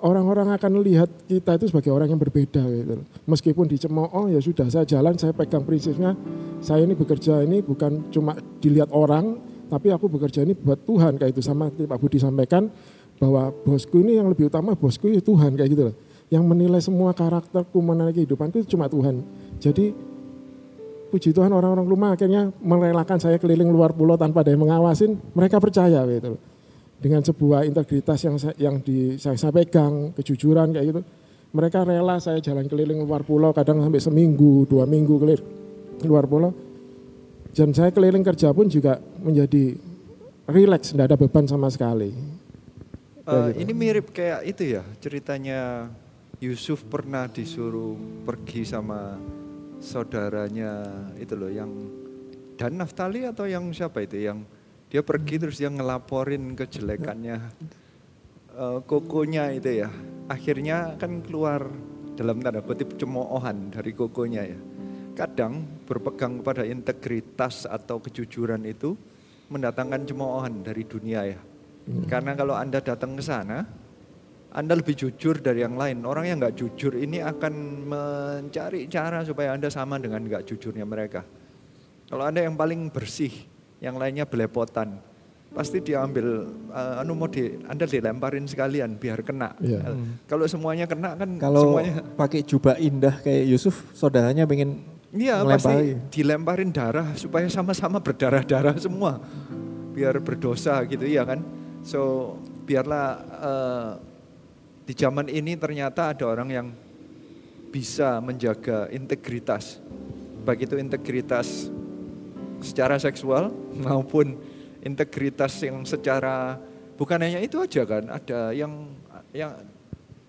orang-orang akan melihat kita itu sebagai orang yang berbeda gitu. Meskipun dicemooh ya sudah saya jalan saya pegang prinsipnya. Saya ini bekerja ini bukan cuma dilihat orang tapi aku bekerja ini buat Tuhan kayak itu sama Pak Budi sampaikan bahwa bosku ini yang lebih utama bosku itu Tuhan kayak gitu loh. Yang menilai semua karakterku menilai kehidupanku itu cuma Tuhan jadi puji Tuhan orang-orang rumah akhirnya merelakan saya keliling luar pulau tanpa ada yang mengawasin, mereka percaya gitu dengan sebuah integritas yang saya, yang di saya, saya pegang, kejujuran kayak gitu. Mereka rela saya jalan keliling luar pulau, kadang sampai seminggu, dua minggu keliling luar pulau. Dan saya keliling kerja pun juga menjadi rileks, tidak ada beban sama sekali. Uh, gitu. Ini mirip kayak itu ya ceritanya Yusuf pernah disuruh pergi sama saudaranya itu loh yang dan Naftali atau yang siapa itu yang dia pergi terus dia ngelaporin kejelekannya uh, kokonya itu ya. Akhirnya kan keluar dalam tanda kutip cemoohan dari kokonya ya. Kadang berpegang pada integritas atau kejujuran itu mendatangkan cemoohan dari dunia ya. Hmm. karena kalau anda datang ke sana anda lebih jujur dari yang lain. Orang yang nggak jujur ini akan mencari cara supaya Anda sama dengan nggak jujurnya mereka. Kalau Anda yang paling bersih, yang lainnya belepotan, pasti diambil uh, anu mau di Anda dilemparin sekalian biar kena. Ya. Kalau semuanya kena kan kalau semuanya pakai jubah indah kayak Yusuf, saudaranya pengen Iya pasti dilemparin darah supaya sama-sama berdarah-darah semua. Biar berdosa gitu ya kan. So biarlah uh, di zaman ini ternyata ada orang yang bisa menjaga integritas. Baik itu integritas secara seksual maupun integritas yang secara bukan hanya itu aja kan, ada yang yang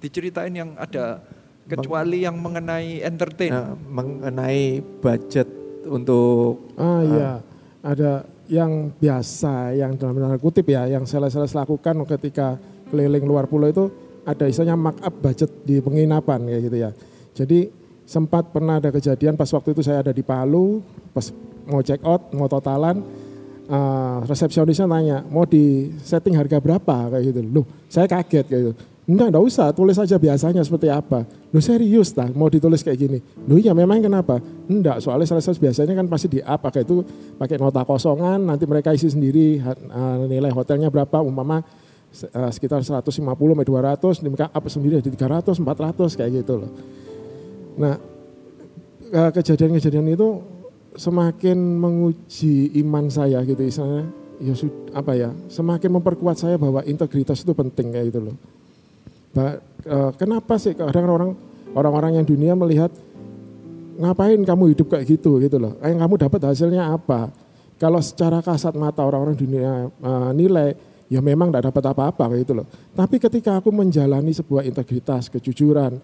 diceritain yang ada kecuali yang mengenai entertain. Uh, mengenai budget untuk Ah iya, ada yang biasa yang dalam tanda kutip ya yang sales-sales lakukan ketika keliling luar pulau itu ada istilahnya markup budget di penginapan kayak gitu ya. Jadi sempat pernah ada kejadian pas waktu itu saya ada di Palu, pas mau check out, mau totalan, uh, resepsionisnya nanya, mau di setting harga berapa kayak gitu. Loh, saya kaget kayak gitu. Enggak, enggak usah, tulis aja biasanya seperti apa. Loh serius lah, mau ditulis kayak gini. Loh iya memang kenapa? Enggak, soalnya salah biasanya kan pasti di up, pakai itu pakai nota kosongan, nanti mereka isi sendiri uh, nilai hotelnya berapa, umpama sekitar 150 sampai 200, mereka up sendiri jadi 300, 400 kayak gitu loh. Nah, kejadian-kejadian itu semakin menguji iman saya gitu misalnya ya apa ya semakin memperkuat saya bahwa integritas itu penting kayak gitu loh. Bah, uh, kenapa sih kadang orang orang-orang yang dunia melihat ngapain kamu hidup kayak gitu gitu loh. Yang kamu dapat hasilnya apa? Kalau secara kasat mata orang-orang dunia uh, nilai ya memang tidak dapat apa-apa gitu loh. Tapi ketika aku menjalani sebuah integritas, kejujuran,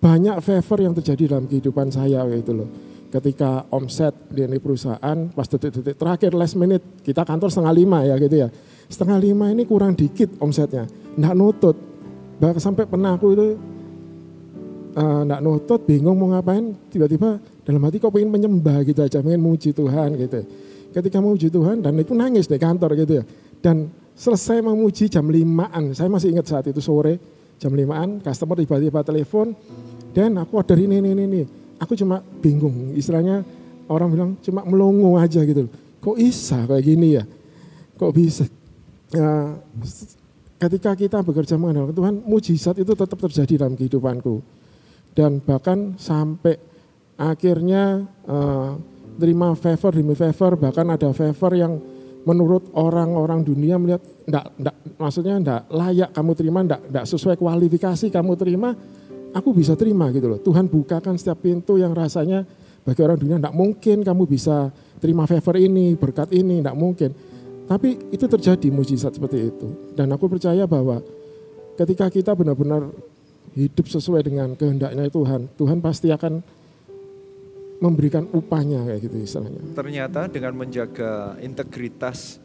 banyak favor yang terjadi dalam kehidupan saya gitu loh. Ketika omset di perusahaan pas detik-detik terakhir last minute kita kantor setengah lima ya gitu ya. Setengah lima ini kurang dikit omsetnya, nggak nutut. Bahkan sampai pernah aku itu uh, nggak nutut, bingung mau ngapain, tiba-tiba dalam hati kok pengen menyembah gitu aja, pengen muji Tuhan gitu. Ketika muji Tuhan dan itu nangis di kantor gitu ya. Dan selesai memuji jam limaan, saya masih ingat saat itu sore jam limaan, customer tiba-tiba telepon, dan aku order ini, ini, ini, Aku cuma bingung, istilahnya orang bilang cuma melongo aja gitu. Kok bisa kayak gini ya? Kok bisa? Ya, ketika kita bekerja mengandalkan Tuhan, mujizat itu tetap terjadi dalam kehidupanku. Dan bahkan sampai akhirnya uh, terima favor demi favor, bahkan ada favor yang menurut orang-orang dunia melihat enggak, enggak, maksudnya enggak layak kamu terima, enggak, enggak sesuai kualifikasi kamu terima, aku bisa terima gitu loh. Tuhan bukakan setiap pintu yang rasanya bagi orang dunia tidak mungkin kamu bisa terima favor ini, berkat ini, tidak mungkin. Tapi itu terjadi mujizat seperti itu. Dan aku percaya bahwa ketika kita benar-benar hidup sesuai dengan kehendaknya Tuhan, Tuhan pasti akan memberikan upahnya kayak gitu istilahnya. Ternyata dengan menjaga integritas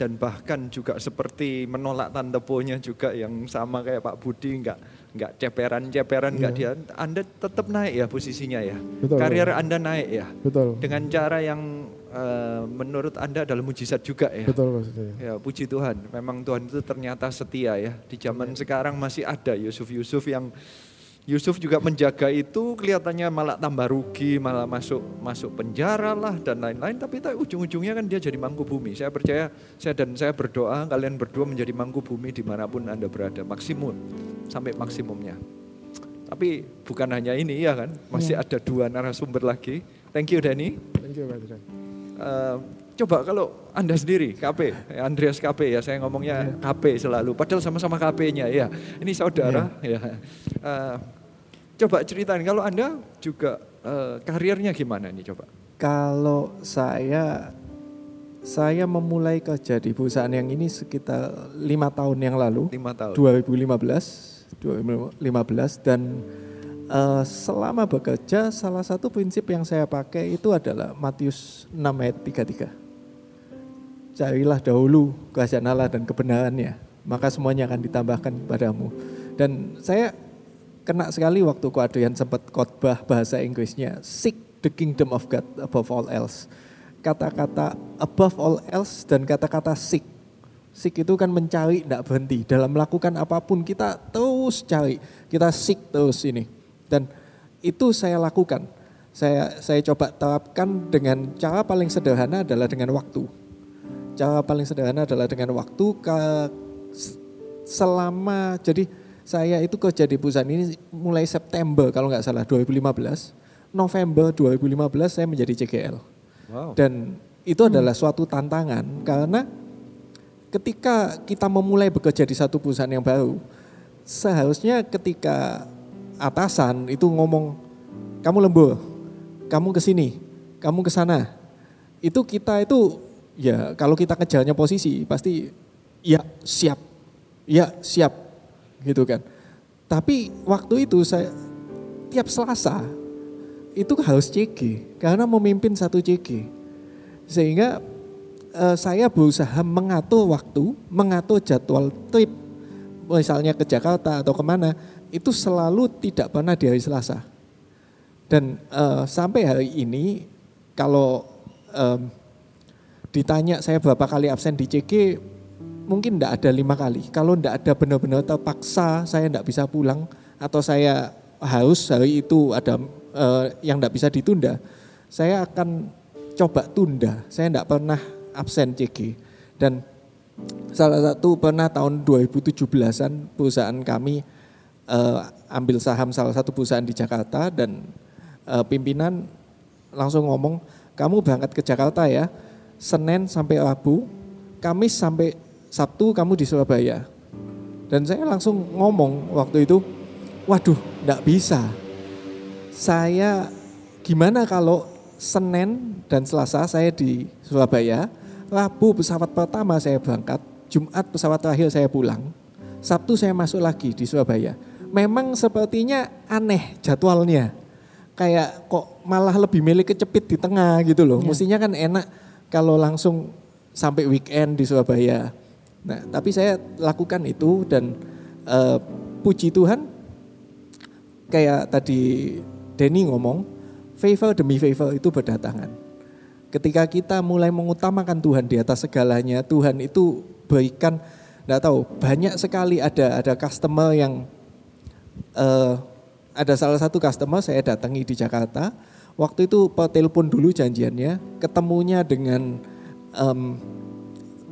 dan bahkan juga seperti menolak tanda ponya juga yang sama kayak Pak Budi enggak nggak ceperan-ceperan nggak yeah. dia, Anda tetap naik ya posisinya ya. Betul, Karier betul. Anda naik ya. Betul. Dengan cara yang uh, menurut Anda adalah mujizat juga ya. Betul maksudnya. Ya, puji Tuhan. Memang Tuhan itu ternyata setia ya. Di zaman yeah. sekarang masih ada Yusuf-Yusuf yang Yusuf juga menjaga itu kelihatannya malah tambah rugi, malah masuk masuk penjara lah dan lain-lain. Tapi ujung-ujungnya kan dia jadi mangku bumi. Saya percaya, saya dan saya berdoa kalian berdua menjadi mangku bumi di mana pun anda berada, maksimum sampai maksimumnya. Tapi bukan hanya ini ya kan, masih ya. ada dua narasumber lagi. Thank you Dani. Thank you Pak uh, coba kalau Anda sendiri KP, Andreas KP ya, saya ngomongnya KP selalu, padahal sama-sama KP-nya ya. Ini saudara ya. Uh, coba ceritain kalau Anda juga uh, karirnya gimana nih coba? Kalau saya saya memulai kerja di perusahaan yang ini sekitar lima tahun yang lalu. Lima tahun. 2015, 2015 dan uh, selama bekerja salah satu prinsip yang saya pakai itu adalah Matius 6 ayat 33 carilah dahulu kerajaan Allah dan kebenarannya, maka semuanya akan ditambahkan kepadamu. Dan saya kena sekali waktu Ko Adrian sempat khotbah bahasa Inggrisnya, seek the kingdom of God above all else. Kata-kata above all else dan kata-kata seek. Seek itu kan mencari, tidak berhenti. Dalam melakukan apa pun kita terus cari, kita seek terus ini. Dan itu saya lakukan. Saya saya coba terapkan dengan cara paling sederhana adalah dengan waktu cara paling sederhana adalah dengan waktu ke selama jadi saya itu kerja di perusahaan ini mulai September kalau nggak salah 2015 November 2015 saya menjadi CGL wow. dan itu adalah suatu tantangan karena ketika kita memulai bekerja di satu perusahaan yang baru seharusnya ketika atasan itu ngomong kamu lembur kamu ke sini kamu ke sana itu kita itu ya kalau kita kejarnya posisi pasti ya siap, ya siap gitu kan. Tapi waktu itu saya tiap Selasa itu harus CG karena memimpin satu CG. Sehingga eh, saya berusaha mengatur waktu, mengatur jadwal trip misalnya ke Jakarta atau ke mana itu selalu tidak pernah di hari Selasa. Dan eh, sampai hari ini kalau eh, ditanya saya berapa kali absen di CG, mungkin tidak ada lima kali. Kalau tidak ada benar-benar terpaksa saya tidak bisa pulang atau saya harus hari itu ada uh, yang tidak bisa ditunda, saya akan coba tunda. Saya tidak pernah absen CG dan salah satu pernah tahun 2017-an perusahaan kami uh, ambil saham salah satu perusahaan di Jakarta dan uh, pimpinan langsung ngomong kamu berangkat ke Jakarta ya Senin sampai Rabu, Kamis sampai Sabtu kamu di Surabaya. Dan saya langsung ngomong waktu itu, waduh enggak bisa. Saya gimana kalau Senin dan Selasa saya di Surabaya, Rabu pesawat pertama saya berangkat, Jumat pesawat terakhir saya pulang, Sabtu saya masuk lagi di Surabaya. Memang sepertinya aneh jadwalnya. Kayak kok malah lebih milih kecepit di tengah gitu loh. Ya. Mestinya kan enak kalau langsung sampai weekend di Surabaya. Nah, tapi saya lakukan itu dan uh, puji Tuhan kayak tadi Denny ngomong, favor demi favor itu berdatangan. Ketika kita mulai mengutamakan Tuhan di atas segalanya, Tuhan itu berikan, enggak tahu, banyak sekali ada ada customer yang uh, ada salah satu customer saya datangi di Jakarta, Waktu itu telepon dulu janjiannya, ketemunya dengan um,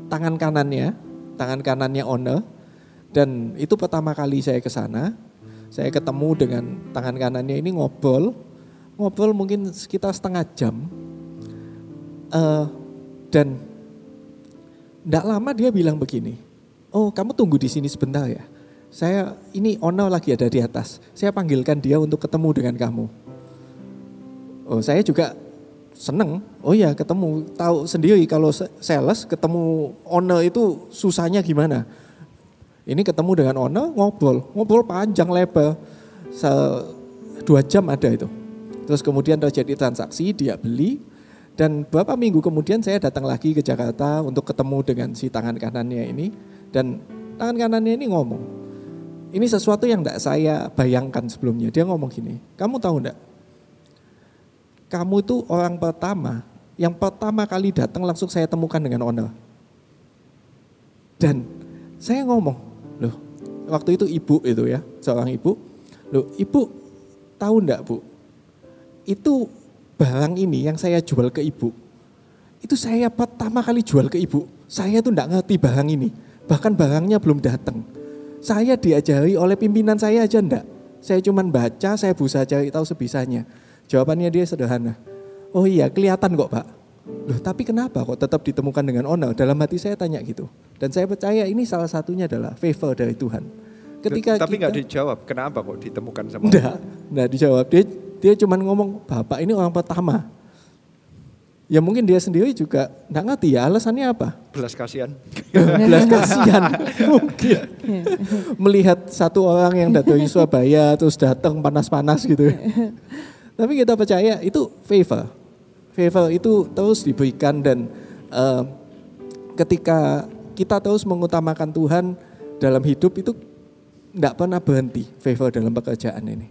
tangan kanannya, tangan kanannya owner, dan itu pertama kali saya ke sana. Saya ketemu dengan tangan kanannya ini ngobrol, ngobrol mungkin sekitar setengah jam, uh, dan tidak lama dia bilang begini, oh kamu tunggu di sini sebentar ya. Saya ini owner lagi ada di atas. Saya panggilkan dia untuk ketemu dengan kamu. Oh, saya juga seneng. Oh ya ketemu, tahu sendiri kalau sales ketemu owner itu susahnya gimana. Ini ketemu dengan owner ngobrol, ngobrol panjang lebar, Se dua jam ada itu. Terus kemudian terjadi transaksi, dia beli, dan beberapa minggu kemudian saya datang lagi ke Jakarta untuk ketemu dengan si tangan kanannya ini, dan tangan kanannya ini ngomong, ini sesuatu yang tidak saya bayangkan sebelumnya. Dia ngomong gini, kamu tahu enggak, kamu itu orang pertama. Yang pertama kali datang langsung saya temukan dengan owner. Dan saya ngomong, loh waktu itu ibu itu ya, seorang ibu, loh ibu tahu enggak bu, itu barang ini yang saya jual ke ibu, itu saya pertama kali jual ke ibu, saya tuh enggak ngerti barang ini, bahkan barangnya belum datang. Saya diajari oleh pimpinan saya aja enggak, saya cuman baca, saya berusaha cari tahu sebisanya Jawabannya dia sederhana. Oh iya kelihatan kok pak. Loh, tapi kenapa kok tetap ditemukan dengan Ona? Dalam hati saya tanya gitu. Dan saya percaya ini salah satunya adalah favor dari Tuhan. Ketika Tapi nggak dijawab, kenapa kok ditemukan sama Enggak, enggak dijawab. Dia dia cuma ngomong, "Bapak ini orang pertama." Ya mungkin dia sendiri juga enggak ngerti ya alasannya apa. Belas kasihan. Belas kasihan mungkin. Melihat satu orang yang datang Surabaya terus datang panas-panas gitu. Tapi kita percaya itu favor. Favor itu terus diberikan dan eh, ketika kita terus mengutamakan Tuhan dalam hidup itu enggak pernah berhenti favor dalam pekerjaan ini.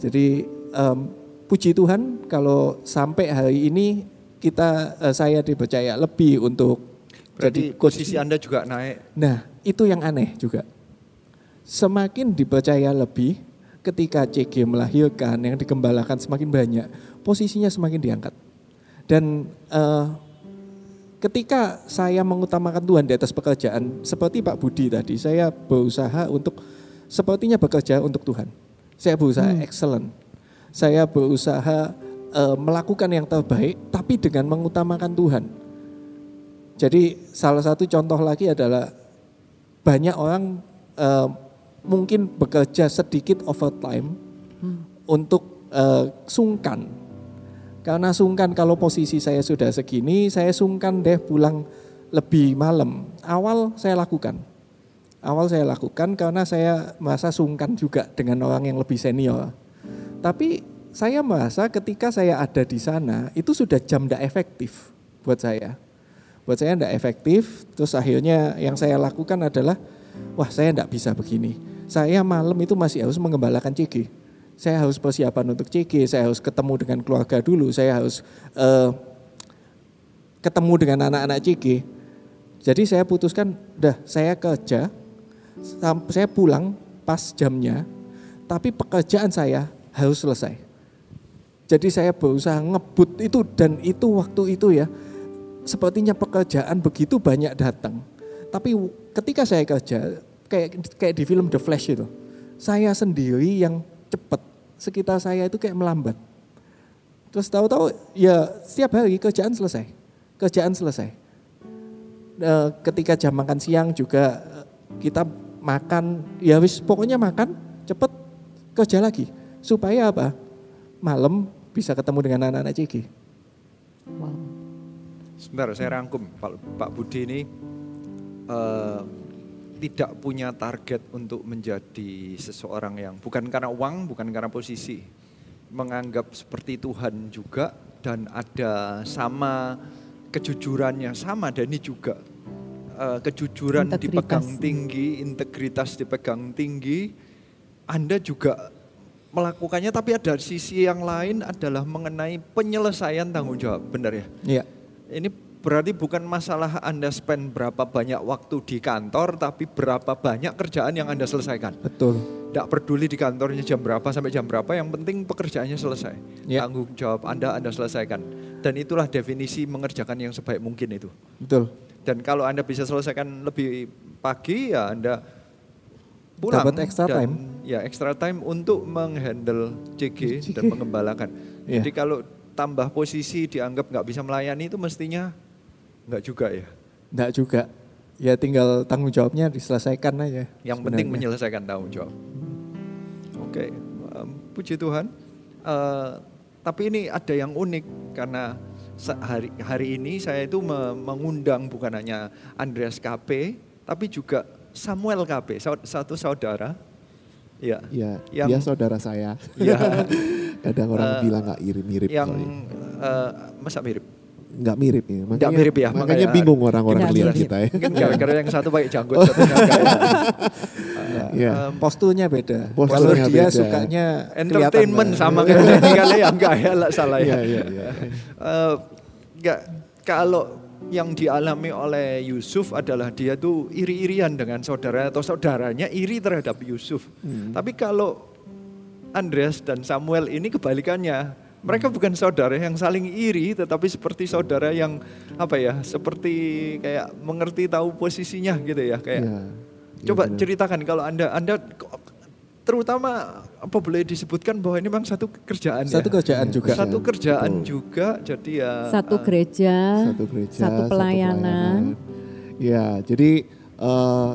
Jadi em, puji Tuhan kalau sampai hari ini kita eh, saya dipercaya lebih untuk Berarti jadi posisi Anda juga naik. Nah, itu yang aneh juga. Semakin dipercaya lebih ketika CG melahirkan yang digembalakan semakin banyak, posisinya semakin diangkat. Dan eh, ketika saya mengutamakan Tuhan di atas pekerjaan, seperti Pak Budi tadi, saya berusaha untuk sepertinya bekerja untuk Tuhan. Saya berusaha excellent. Saya berusaha eh, melakukan yang terbaik, tapi dengan mengutamakan Tuhan. Jadi salah satu contoh lagi adalah banyak orang eh, mungkin bekerja sedikit overtime untuk eh, sungkan. Karena sungkan kalau posisi saya sudah segini, saya sungkan deh pulang lebih malam. Awal saya lakukan. Awal saya lakukan karena saya merasa sungkan juga dengan orang yang lebih senior. Tapi saya merasa ketika saya ada di sana itu sudah jam tidak efektif buat saya. Buat saya tidak efektif, terus akhirnya yang saya lakukan adalah, wah saya tidak bisa begini. Saya malam itu masih harus mengembalakan CG. Saya harus persiapan untuk CG, saya harus ketemu dengan keluarga dulu, saya harus eh, ketemu dengan anak-anak CG. Jadi saya putuskan, udah saya kerja, saya pulang pas jamnya, tapi pekerjaan saya harus selesai. Jadi saya berusaha ngebut itu dan itu waktu itu ya, sepertinya pekerjaan begitu banyak datang. Tapi ketika saya kerja, kayak kayak di film The Flash itu, saya sendiri yang cepat, sekitar saya itu kayak melambat. Terus tahu-tahu ya setiap hari kerjaan selesai, kerjaan selesai. Eh, ketika jam makan siang juga eh, kita makan, ya wis pokoknya makan cepet kerja lagi supaya apa? Malam bisa ketemu dengan anak-anak Ciki. Sebentar, saya rangkum. Pak, Pak Budi ini eh, tidak punya target untuk menjadi seseorang yang bukan karena uang, bukan karena posisi, menganggap seperti Tuhan juga dan ada sama kejujurannya sama Dani juga Eh, kejujuran Integritas. dipegang tinggi, integritas dipegang tinggi. Anda juga melakukannya, tapi ada sisi yang lain adalah mengenai penyelesaian tanggung jawab, benar ya? Iya. Ini berarti bukan masalah Anda spend berapa banyak waktu di kantor, tapi berapa banyak kerjaan yang Anda selesaikan. Betul. Tidak peduli di kantornya jam berapa sampai jam berapa, yang penting pekerjaannya selesai. Ya. Tanggung jawab Anda Anda selesaikan. Dan itulah definisi mengerjakan yang sebaik mungkin itu. Betul. Dan kalau Anda bisa selesaikan lebih pagi, ya Anda pulang. Dapat extra dan, time. Ya, extra time untuk menghandle CG, dan mengembalakan. Jadi kalau tambah posisi dianggap nggak bisa melayani itu mestinya nggak juga ya. Enggak juga. Ya tinggal tanggung jawabnya diselesaikan aja. Yang penting sebenarnya. menyelesaikan tanggung jawab. Oke, em, puji Tuhan. Eh, tapi ini ada yang unik karena hari hari ini saya itu me- mengundang bukan hanya Andreas KP, tapi juga Samuel KP, satu saudara. Ya. Iya, yang dia saudara saya. Iya. Kadang orang Eh, bilang nggak mirip-mirip. yang soalnya. eh, masa mirip. Nggak mirip ya. Nggak mirip ya, Makanya makanya- bingung orang-orang lihat kita ya. Mungkin gara-gara yang satu pakai janggut, enggak. Iya. Em, Posturnya beda. Kalau Posturnya dia beda. sukanya entertainment sama kayak kali ya enggak ya lah salah ya. Iya, iya, iya. Eh, enggak kalau yang dialami oleh Yusuf adalah dia tuh iri-irian dengan saudara atau saudaranya iri terhadap Yusuf. Hmm. Tapi kalau Andreas dan Samuel ini kebalikannya. Mereka bukan saudara yang saling iri tetapi seperti saudara yang apa ya, seperti kayak mengerti tahu posisinya gitu ya kayak. Iya, iya Coba benar. ceritakan kalau Anda Anda terutama apa boleh disebutkan bahwa ini memang satu kerjaan Satu ya? kerjaan juga. Satu Ya, kerjaan betul. juga, jadi ya. Satu eh, gereja, Satu gereja, satu pelayanan. Ya, jadi eh,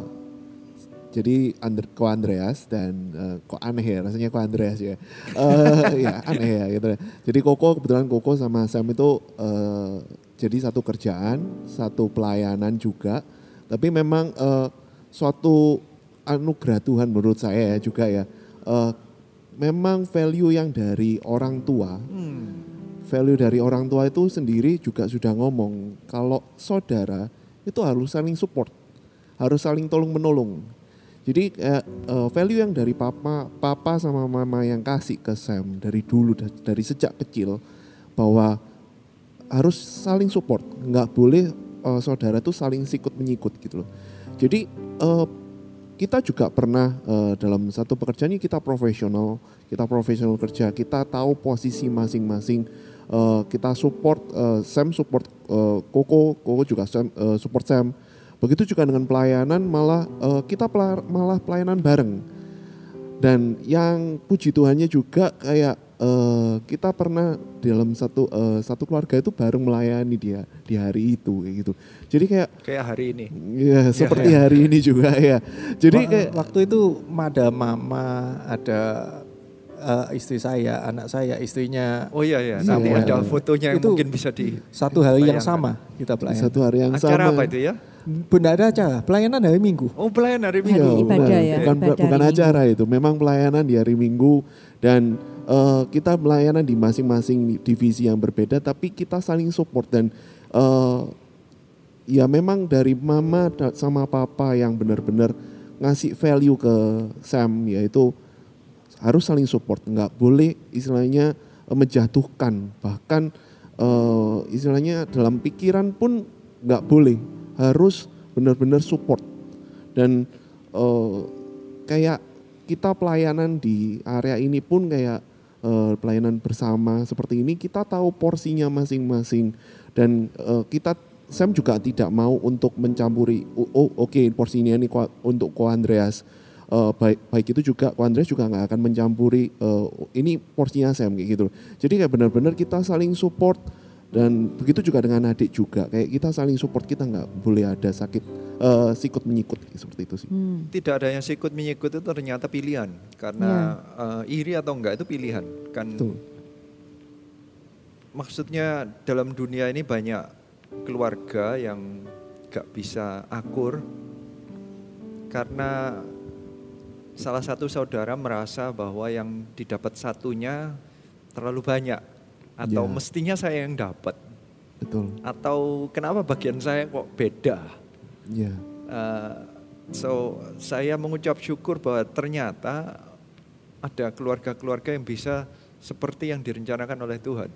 jadi Andre, ko Andreas dan eh, kok aneh ya rasanya ko Andreas ya. Eh, ya aneh ya gitu. Jadi Koko kebetulan Koko sama Sam itu eh, jadi satu kerjaan, satu pelayanan juga. Tapi memang eh, suatu anugerah Tuhan menurut saya ya juga ya. Eh, memang value yang dari orang tua value dari orang tua itu sendiri juga sudah ngomong kalau saudara itu harus saling support, harus saling tolong menolong. Jadi eh, eh, value yang dari papa, papa sama mama yang kasih ke Sam dari dulu da- dari sejak kecil bahwa harus saling support, nggak boleh eh, saudara tuh saling sikut menyikut gitu loh. Jadi eh, kita juga pernah eh, dalam satu pekerjaan ini kita profesional, kita profesional kerja, kita tahu posisi masing-masing. Eh, kita support eh, Sam support eh, Koko, Koko juga Sam, eh, support Sam. Begitu juga dengan pelayanan malah eh, kita pela- malah pelayanan bareng. Dan yang puji Tuhannya juga kayak eh, kita pernah dalam satu eh, satu keluarga itu bareng melayani dia di hari itu kayak gitu. Jadi kayak Kayak hari ini. ya seperti hari ini juga ya. Jadi Wa- kayak waktu itu ada mama, ada eh, istri saya, anak saya, istrinya. Oh iya ya, Iya. nanti ada fotonya yang Itu mungkin bisa di Satu hari yang bayangkan. sama kita pelayan. satu hari yang Acara sama. apa itu ya? Benda ada acara, pelayanan hari Minggu. Oh pelayan hari Iya, Minggu. ibadah benar. ya, Bukan ibadah bukan hari acara itu, memang pelayanan di hari Minggu dan eh, kita pelayanan di masing-masing divisi yang berbeda, tapi kita saling support dan eh, ya memang dari mama sama papa yang benar-benar ngasih value ke Sam yaitu harus saling support, nggak boleh istilahnya eh, menjatuhkan, bahkan eh, istilahnya dalam pikiran pun nggak boleh, harus benar-benar support. Dan eh, kayak kita pelayanan di area ini pun kayak eh, pelayanan bersama seperti ini kita tahu porsinya masing-masing. Dan eh, kita Sam juga tidak mau untuk mencampuri oh, oh, oke porsinya ini untuk Ko Andreas. Eh, baik baik itu juga Ko Andreas juga nggak akan mencampuri eh, ini porsinya Sam kayak gitu. Jadi kayak benar-benar kita saling support dan begitu juga dengan adik juga kayak kita saling support kita nggak boleh ada sakit eh, sikut menyikut seperti itu sih Hmm. Tidak ada yang sikut menyikut itu ternyata pilihan karena eh, iri atau enggak itu pilihan kan. Betul. Maksudnya dalam dunia ini banyak keluarga yang gak bisa akur karena salah satu saudara merasa bahwa yang didapat satunya terlalu banyak atau Ya. mestinya saya yang dapat betul atau kenapa bagian saya kok beda. ya Uh, so saya mengucap syukur bahwa ternyata ada keluarga-keluarga yang bisa seperti yang direncanakan oleh Tuhan,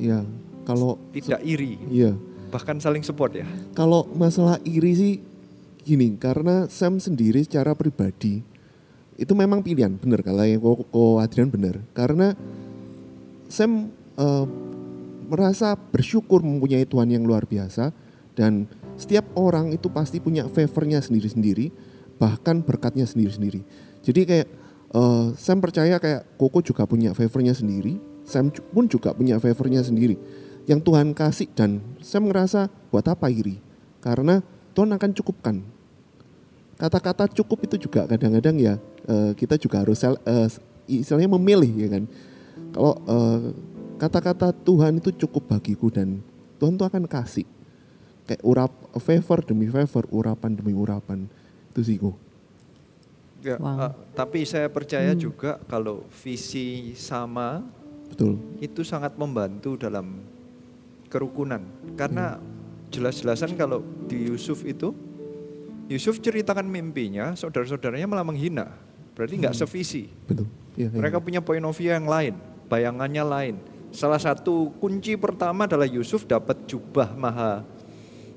ya kalau tidak iri, iya bahkan saling support ya. Kalau masalah iri sih gini, karena Sam sendiri secara pribadi itu memang pilihan, benar kalau yang ko, ko Adrian benar. Karena Sam eh, merasa bersyukur mempunyai Tuhan yang luar biasa dan setiap orang itu pasti punya favornya sendiri-sendiri, bahkan berkatnya sendiri-sendiri. Jadi kayak eh, Sam percaya kayak Koko juga punya favornya sendiri, Sam pun juga punya favornya sendiri. Yang Tuhan kasih dan Sam ngerasa buat apa iri? Karena Tuhan akan cukupkan. Kata-kata cukup itu juga kadang-kadang ya eh, kita juga harus eh, istilahnya memilih ya kan. Kalau eh, kata-kata Tuhan itu cukup bagiku dan Tuhan tuh akan kasih kayak urap favor demi favor, urapan demi urapan. Itu sih Ko. Ya, Wow. uh, tapi saya percaya Hmm. juga kalau visi sama Betul. itu sangat membantu dalam kerukunan. Karena jelas-jelasan kalau di Yusuf itu, Yusuf ceritakan mimpinya, saudara-saudaranya malah menghina. Berarti nggak sevisi. Betul. Iya, iya. Mereka punya point of view yang lain, bayangannya lain. Salah satu kunci pertama adalah Yusuf dapat jubah maha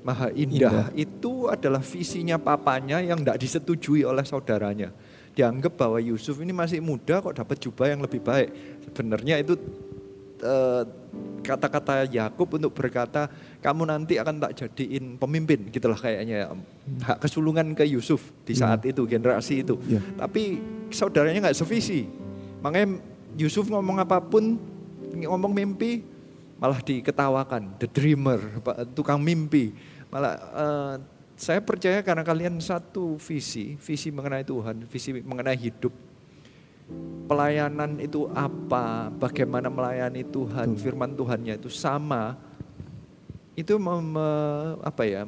maha indah. Itu adalah visinya papanya yang tidak disetujui oleh saudaranya. Dianggap bahwa Yusuf ini masih muda kok dapat jubah yang lebih baik. Sebenarnya itu eh, kata-kata Yakub untuk berkata kamu nanti akan tak jadiin pemimpin gitulah kayaknya hak kesulungan ke Yusuf di saat itu generasi itu Iya. tapi saudaranya nggak sevisi. Makanya Yusuf ngomong apa pun, ngomong mimpi, malah diketawakan. The dreamer, tukang mimpi. Malah uh, saya percaya karena kalian satu visi, visi mengenai Tuhan, visi mengenai hidup. Pelayanan itu apa, bagaimana melayani Tuhan, firman Tuhannya itu sama. Itu mem, apa ya,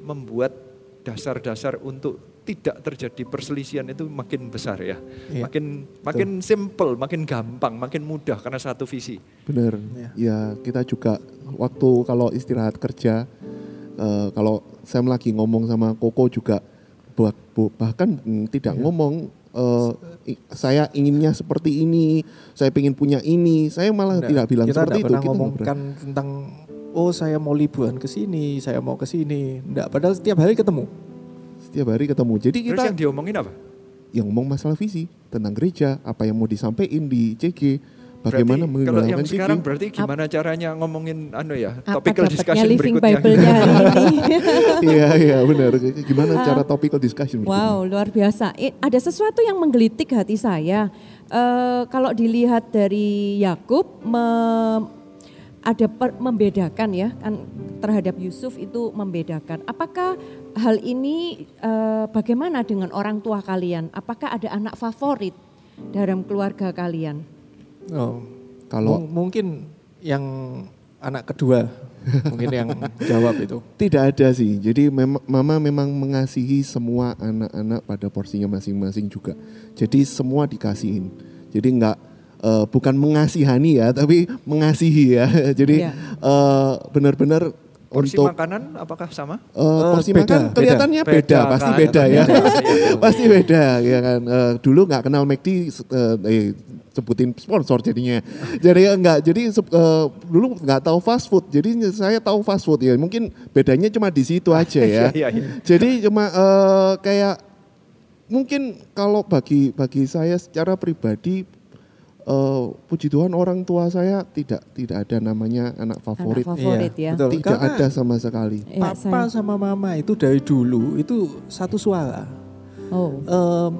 membuat dasar-dasar untuk tidak terjadi perselisihan itu makin besar ya. Iya, makin betul. makin simple, makin gampang, makin mudah karena satu visi. Benar. Ya. ya, kita juga waktu kalau istirahat kerja uh, kalau saya lagi ngomong sama Koko juga bahkan tidak ya. ngomong uh, saya inginnya seperti ini, saya ingin punya ini, saya malah Nggak, tidak bilang kita seperti itu. Kita ngomongkan tentang oh saya mau liburan ke sini, saya mau ke sini. Enggak, padahal setiap hari ketemu setiap hari ketemu. Jadi kita Terus yang diomongin apa? Yang ngomong masalah visi tentang gereja, apa yang mau disampaikan di CG, bagaimana berarti, kalau yang CG. sekarang berarti gimana caranya ngomongin anu ya, apa topical discussion living berikutnya. Iya, iya benar. Gimana uh, cara topical discussion berikutnya. Wow, luar biasa. Eh, ada sesuatu yang menggelitik hati saya. Uh, kalau dilihat dari Yakub ada per, membedakan ya kan terhadap Yusuf itu membedakan. Apakah hal ini eh, bagaimana dengan orang tua kalian? Apakah ada anak favorit dalam keluarga kalian? Oh, kalau mungkin yang anak kedua mungkin yang jawab itu. Tidak ada sih. Jadi mem mama memang mengasihi semua anak-anak pada porsinya masing-masing juga. Jadi semua dikasihin. Jadi enggak uh, bukan mengasihani ya, tapi mengasihi ya. Jadi yeah. Iya. uh, benar-benar Porsi untuk makanan apakah sama? Uh, porsi beda, makan kelihatannya beda, beda, beda pasti kan? beda ya. pasti beda ya kan. Uh, dulu nggak kenal McD uh, eh, sebutin sponsor jadinya. Jadi enggak jadi uh, dulu nggak tahu fast food. Jadi saya tahu fast food ya. Mungkin bedanya cuma di situ aja ya. Iya, iya. jadi cuma uh, kayak mungkin kalau bagi bagi saya secara pribadi uh, puji Tuhan orang tua saya tidak tidak ada namanya anak favorit. Anak favorit iya, ya. Betul. Tidak Karena ada sama sekali. Ya, Papa saya... sama mama itu dari dulu itu satu suara. Oh. Um,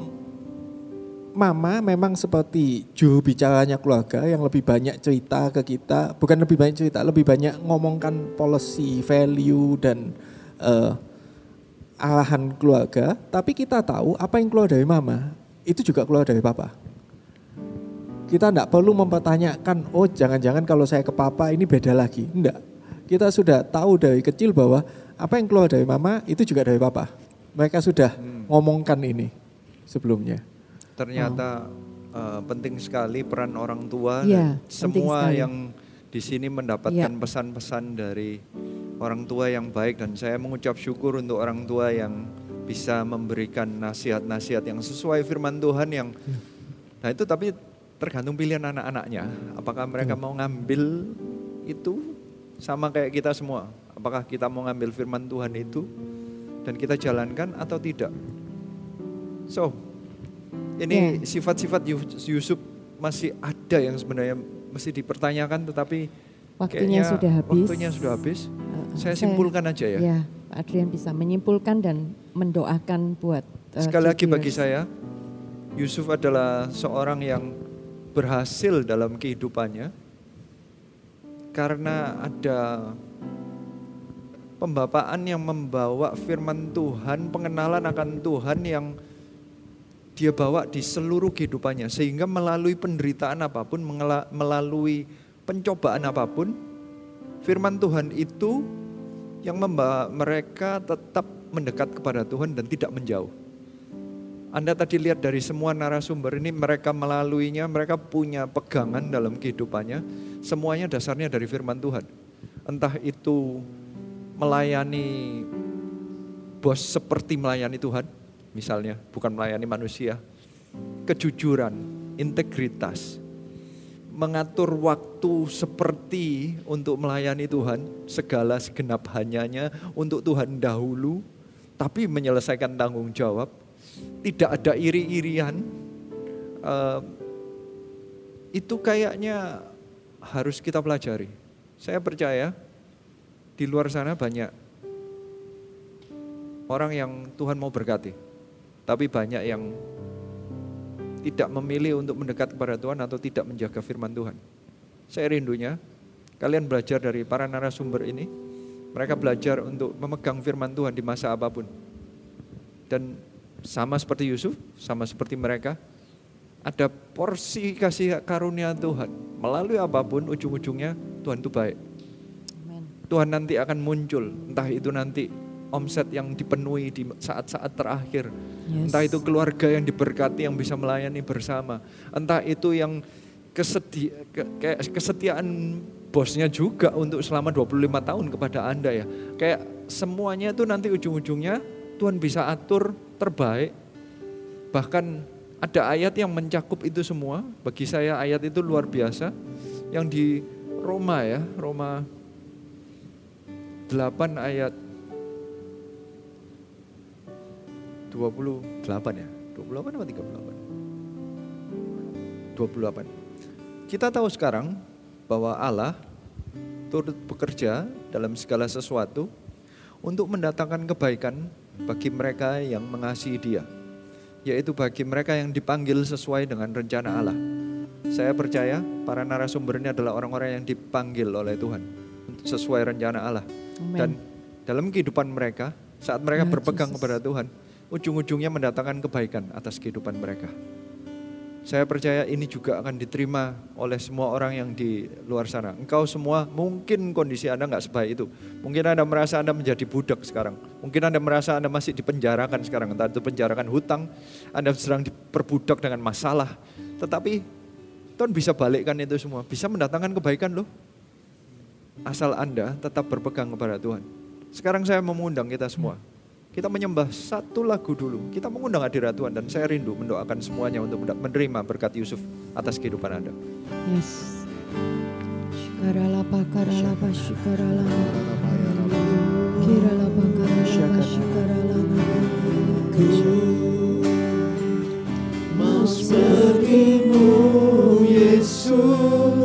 Mama memang seperti juru bicaranya keluarga yang lebih banyak cerita ke kita, bukan lebih banyak cerita, lebih banyak ngomongkan policy, value dan uh, arahan keluarga. Tapi kita tahu apa yang keluar dari mama itu juga keluar dari papa. Kita tidak perlu mempertanyakan, oh jangan-jangan kalau saya ke papa ini beda lagi. Enggak. Kita sudah tahu dari kecil bahwa apa yang keluar dari mama itu juga dari papa. Mereka sudah hmm. ngomongkan ini sebelumnya. Ternyata oh. uh, penting sekali peran orang tua ya, dan semua yang di sini mendapatkan iya. pesan-pesan ya. dari orang tua yang baik dan saya mengucap syukur untuk orang tua yang bisa memberikan nasihat-nasihat yang sesuai firman Tuhan yang ya. Nah itu tapi tergantung pilihan anak-anaknya. Apakah mereka mau ngambil itu sama kayak kita semua? Apakah kita mau ngambil firman Tuhan itu dan kita jalankan atau tidak? So, ini sifat-sifat Yusuf masih ada yang sebenarnya mesti dipertanyakan tetapi waktunya sudah habis. Waktunya sudah habis. Uh, saya simpulkan aja ya. Ya, Pak Adrian bisa menyimpulkan dan mendoakan buat uh, Sekali lagi bagi saya, Yusuf adalah seorang yang berhasil dalam kehidupannya karena ada pembapaan yang membawa firman Tuhan, pengenalan akan Tuhan yang dia bawa di seluruh kehidupannya sehingga melalui penderitaan apa pun, melalui pencobaan apa pun, firman Tuhan itu yang membawa mereka tetap mendekat kepada Tuhan dan tidak menjauh. Anda tadi lihat dari semua narasumber ini mereka melaluinya, mereka punya pegangan dalam kehidupannya. Semuanya dasarnya dari firman Tuhan. Entah itu melayani bos seperti melayani Tuhan, misalnya bukan melayani manusia. Kejujuran, integritas, mengatur waktu seperti untuk melayani Tuhan, segala segenap hanyanya untuk Tuhan dahulu, tapi menyelesaikan tanggung jawab, tidak ada iri-irian, uh, itu kayaknya harus kita pelajari. Saya percaya di luar sana banyak orang yang Tuhan mau berkati, tapi banyak yang tidak memilih untuk mendekat kepada Tuhan atau tidak menjaga firman Tuhan. Saya rindunya kalian belajar dari para narasumber ini. Mereka belajar untuk memegang firman Tuhan di masa apa pun. Dan sama seperti Yusuf, sama seperti mereka, ada porsi kasih karunia Tuhan. Melalui apa pun ujung-ujungnya Tuhan itu baik. Tuhan nanti akan muncul, entah itu nanti omset yang dipenuhi di saat-saat terakhir. Yes. Entah itu keluarga yang diberkati yang bisa melayani bersama. Entah itu yang kesedi, ke, kesetiaan bosnya juga untuk selama 25 tahun kepada Anda ya. Kayak semuanya itu nanti ujung-ujungnya Tuhan bisa atur terbaik. Bahkan ada ayat yang mencakup itu semua. Bagi saya ayat itu luar biasa. Yang di Roma ya, Roma 8 ayat 28 ya. 28 atau 38? 28. Kita tahu sekarang bahwa Allah turut bekerja dalam segala sesuatu untuk mendatangkan kebaikan bagi mereka yang mengasihi Dia, yaitu bagi mereka yang dipanggil sesuai dengan rencana Allah. Saya percaya para narasumber ini adalah orang-orang yang dipanggil oleh Tuhan sesuai rencana Allah. Amen. Dan dalam kehidupan mereka, saat mereka Ya, berpegang Jesus. kepada Tuhan, ujung-ujungnya mendatangkan kebaikan atas kehidupan mereka. Saya percaya ini juga akan diterima oleh semua orang yang di luar sana. Engkau semua mungkin kondisi Anda nggak sebaik itu. Mungkin Anda merasa Anda menjadi budak sekarang. Mungkin Anda merasa Anda masih dipenjarakan sekarang. Entah itu penjarakan hutang, Anda sedang diperbudak dengan masalah. Tetapi Tuhan bisa balikkan itu semua. Bisa mendatangkan kebaikan loh. Asal Anda tetap berpegang kepada Tuhan. Sekarang saya mengundang kita semua. Kita menyembah satu lagu dulu. Kita mengundang hadirat Tuhan dan saya rindu mendoakan semuanya untuk menerima berkat Yusuf atas kehidupan Anda. Yes. Shikaralapa karalapa shikaralapa. Kiralapa karalapa shikaralapa. Mau sepertimu Yesus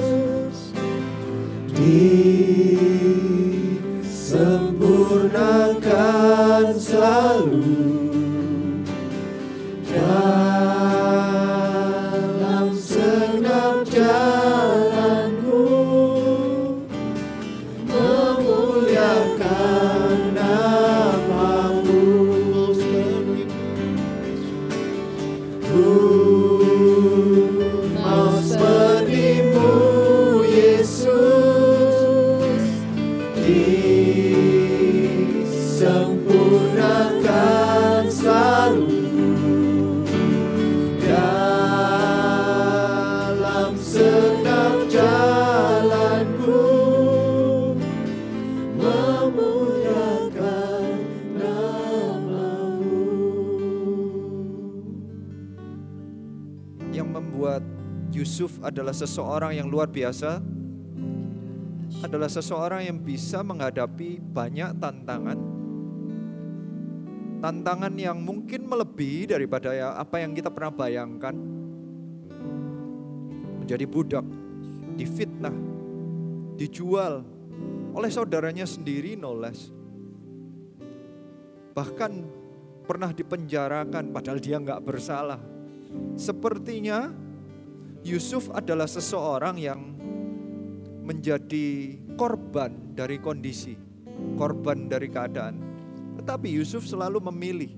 disempurnakan selalu adalah seseorang yang luar biasa adalah seseorang yang bisa menghadapi banyak tantangan. Tantangan yang mungkin melebihi daripada ya apa yang kita pernah bayangkan. Menjadi budak, difitnah, dijual oleh saudaranya sendiri no less. Bahkan pernah dipenjarakan padahal dia nggak bersalah. Sepertinya Yusuf adalah seseorang yang menjadi korban dari kondisi, korban dari keadaan. Tetapi Yusuf selalu memilih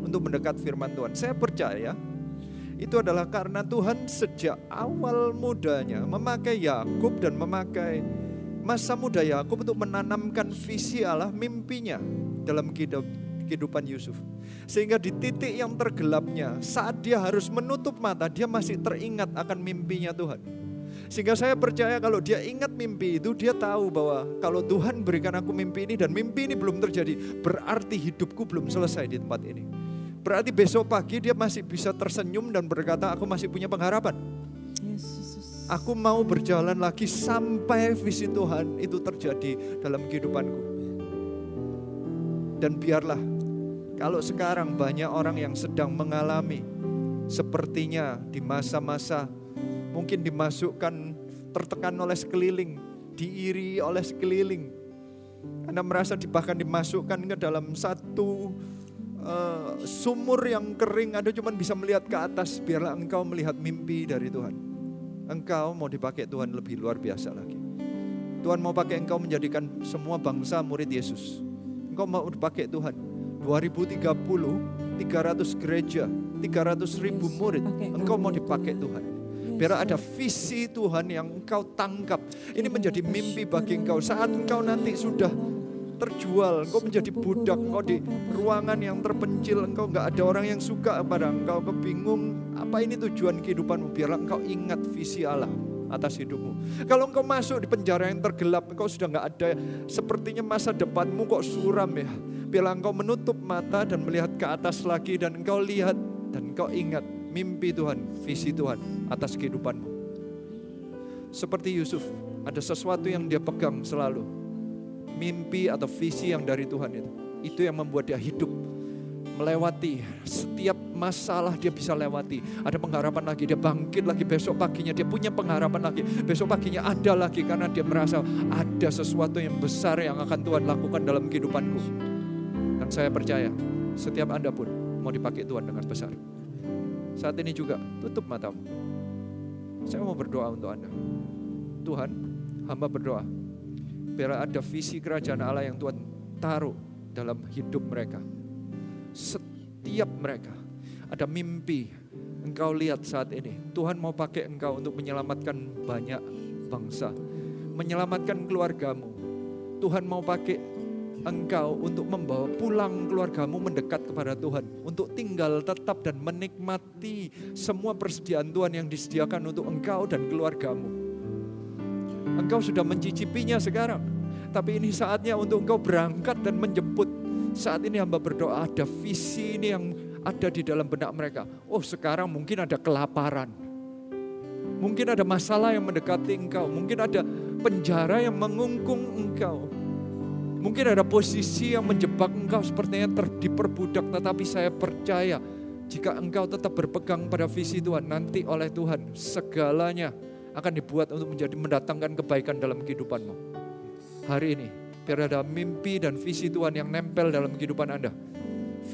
untuk mendekat firman Tuhan. Saya percaya itu adalah karena Tuhan sejak awal mudanya memakai Yakub dan memakai masa muda Yakub untuk menanamkan visi Allah, mimpinya dalam hidup kehidupan Yusuf. Sehingga di titik yang tergelapnya, saat dia harus menutup mata, dia masih teringat akan mimpinya Tuhan. Sehingga saya percaya kalau dia ingat mimpi itu, dia tahu bahwa kalau Tuhan berikan aku mimpi ini dan mimpi ini belum terjadi, berarti hidupku belum selesai di tempat ini. Berarti besok pagi dia masih bisa tersenyum dan berkata, aku masih punya pengharapan. Aku mau berjalan lagi sampai visi Tuhan itu terjadi dalam kehidupanku. Dan biarlah kalau sekarang banyak orang yang sedang mengalami sepertinya di masa-masa mungkin dimasukkan tertekan oleh sekeliling, diiri oleh sekeliling. Anda merasa bahkan dimasukkan ke dalam satu eh, sumur yang kering, Anda cuma bisa melihat ke atas, biarlah engkau melihat mimpi dari Tuhan. Engkau mau dipakai Tuhan lebih luar biasa lagi. Tuhan mau pakai engkau menjadikan semua bangsa murid Yesus. Engkau mau dipakai Tuhan. 2030, 300 gereja, 300 ribu murid. Engkau mau dipakai Tuhan. Biar ada visi Tuhan yang engkau tangkap. Ini menjadi mimpi bagi engkau. Saat engkau nanti sudah terjual, engkau menjadi budak, engkau di ruangan yang terpencil, engkau nggak ada orang yang suka pada engkau, engkau bingung apa ini tujuan kehidupanmu. Biarlah engkau ingat visi Allah atas hidupmu. Kalau engkau masuk di penjara yang tergelap, engkau sudah nggak ada, sepertinya masa depanmu kok suram ya. Biarlah engkau menutup mata dan melihat ke atas lagi dan engkau lihat dan engkau ingat mimpi Tuhan, visi Tuhan atas kehidupanmu. Seperti Yusuf, ada sesuatu yang dia pegang selalu. Mimpi atau visi yang dari Tuhan itu. Itu yang membuat dia hidup melewati setiap masalah dia bisa lewati. Ada pengharapan lagi, dia bangkit lagi besok paginya, dia punya pengharapan lagi. Besok paginya ada lagi karena dia merasa ada sesuatu yang besar yang akan Tuhan lakukan dalam kehidupanku. Dan saya percaya setiap Anda pun mau dipakai Tuhan dengan besar. Saat ini juga tutup matamu. Saya mau berdoa untuk Anda. Tuhan, hamba berdoa. Biar ada visi kerajaan Allah yang Tuhan taruh dalam hidup mereka setiap mereka ada mimpi engkau lihat saat ini. Tuhan mau pakai engkau untuk menyelamatkan banyak bangsa. Menyelamatkan keluargamu. Tuhan mau pakai engkau untuk membawa pulang keluargamu mendekat kepada Tuhan. Untuk tinggal tetap dan menikmati semua persediaan Tuhan yang disediakan untuk engkau dan keluargamu. Engkau sudah mencicipinya sekarang. Tapi ini saatnya untuk engkau berangkat dan menjemput saat ini hamba berdoa ada visi ini yang ada di dalam benak mereka. Oh sekarang mungkin ada kelaparan. Mungkin ada masalah yang mendekati engkau. Mungkin ada penjara yang mengungkung engkau. Mungkin ada posisi yang menjebak engkau sepertinya ter, diperbudak. Tetapi saya percaya jika engkau tetap berpegang pada visi Tuhan. Nanti oleh Tuhan segalanya akan dibuat untuk menjadi mendatangkan kebaikan dalam kehidupanmu. Hari ini Biar ada mimpi dan visi Tuhan yang nempel dalam kehidupan Anda.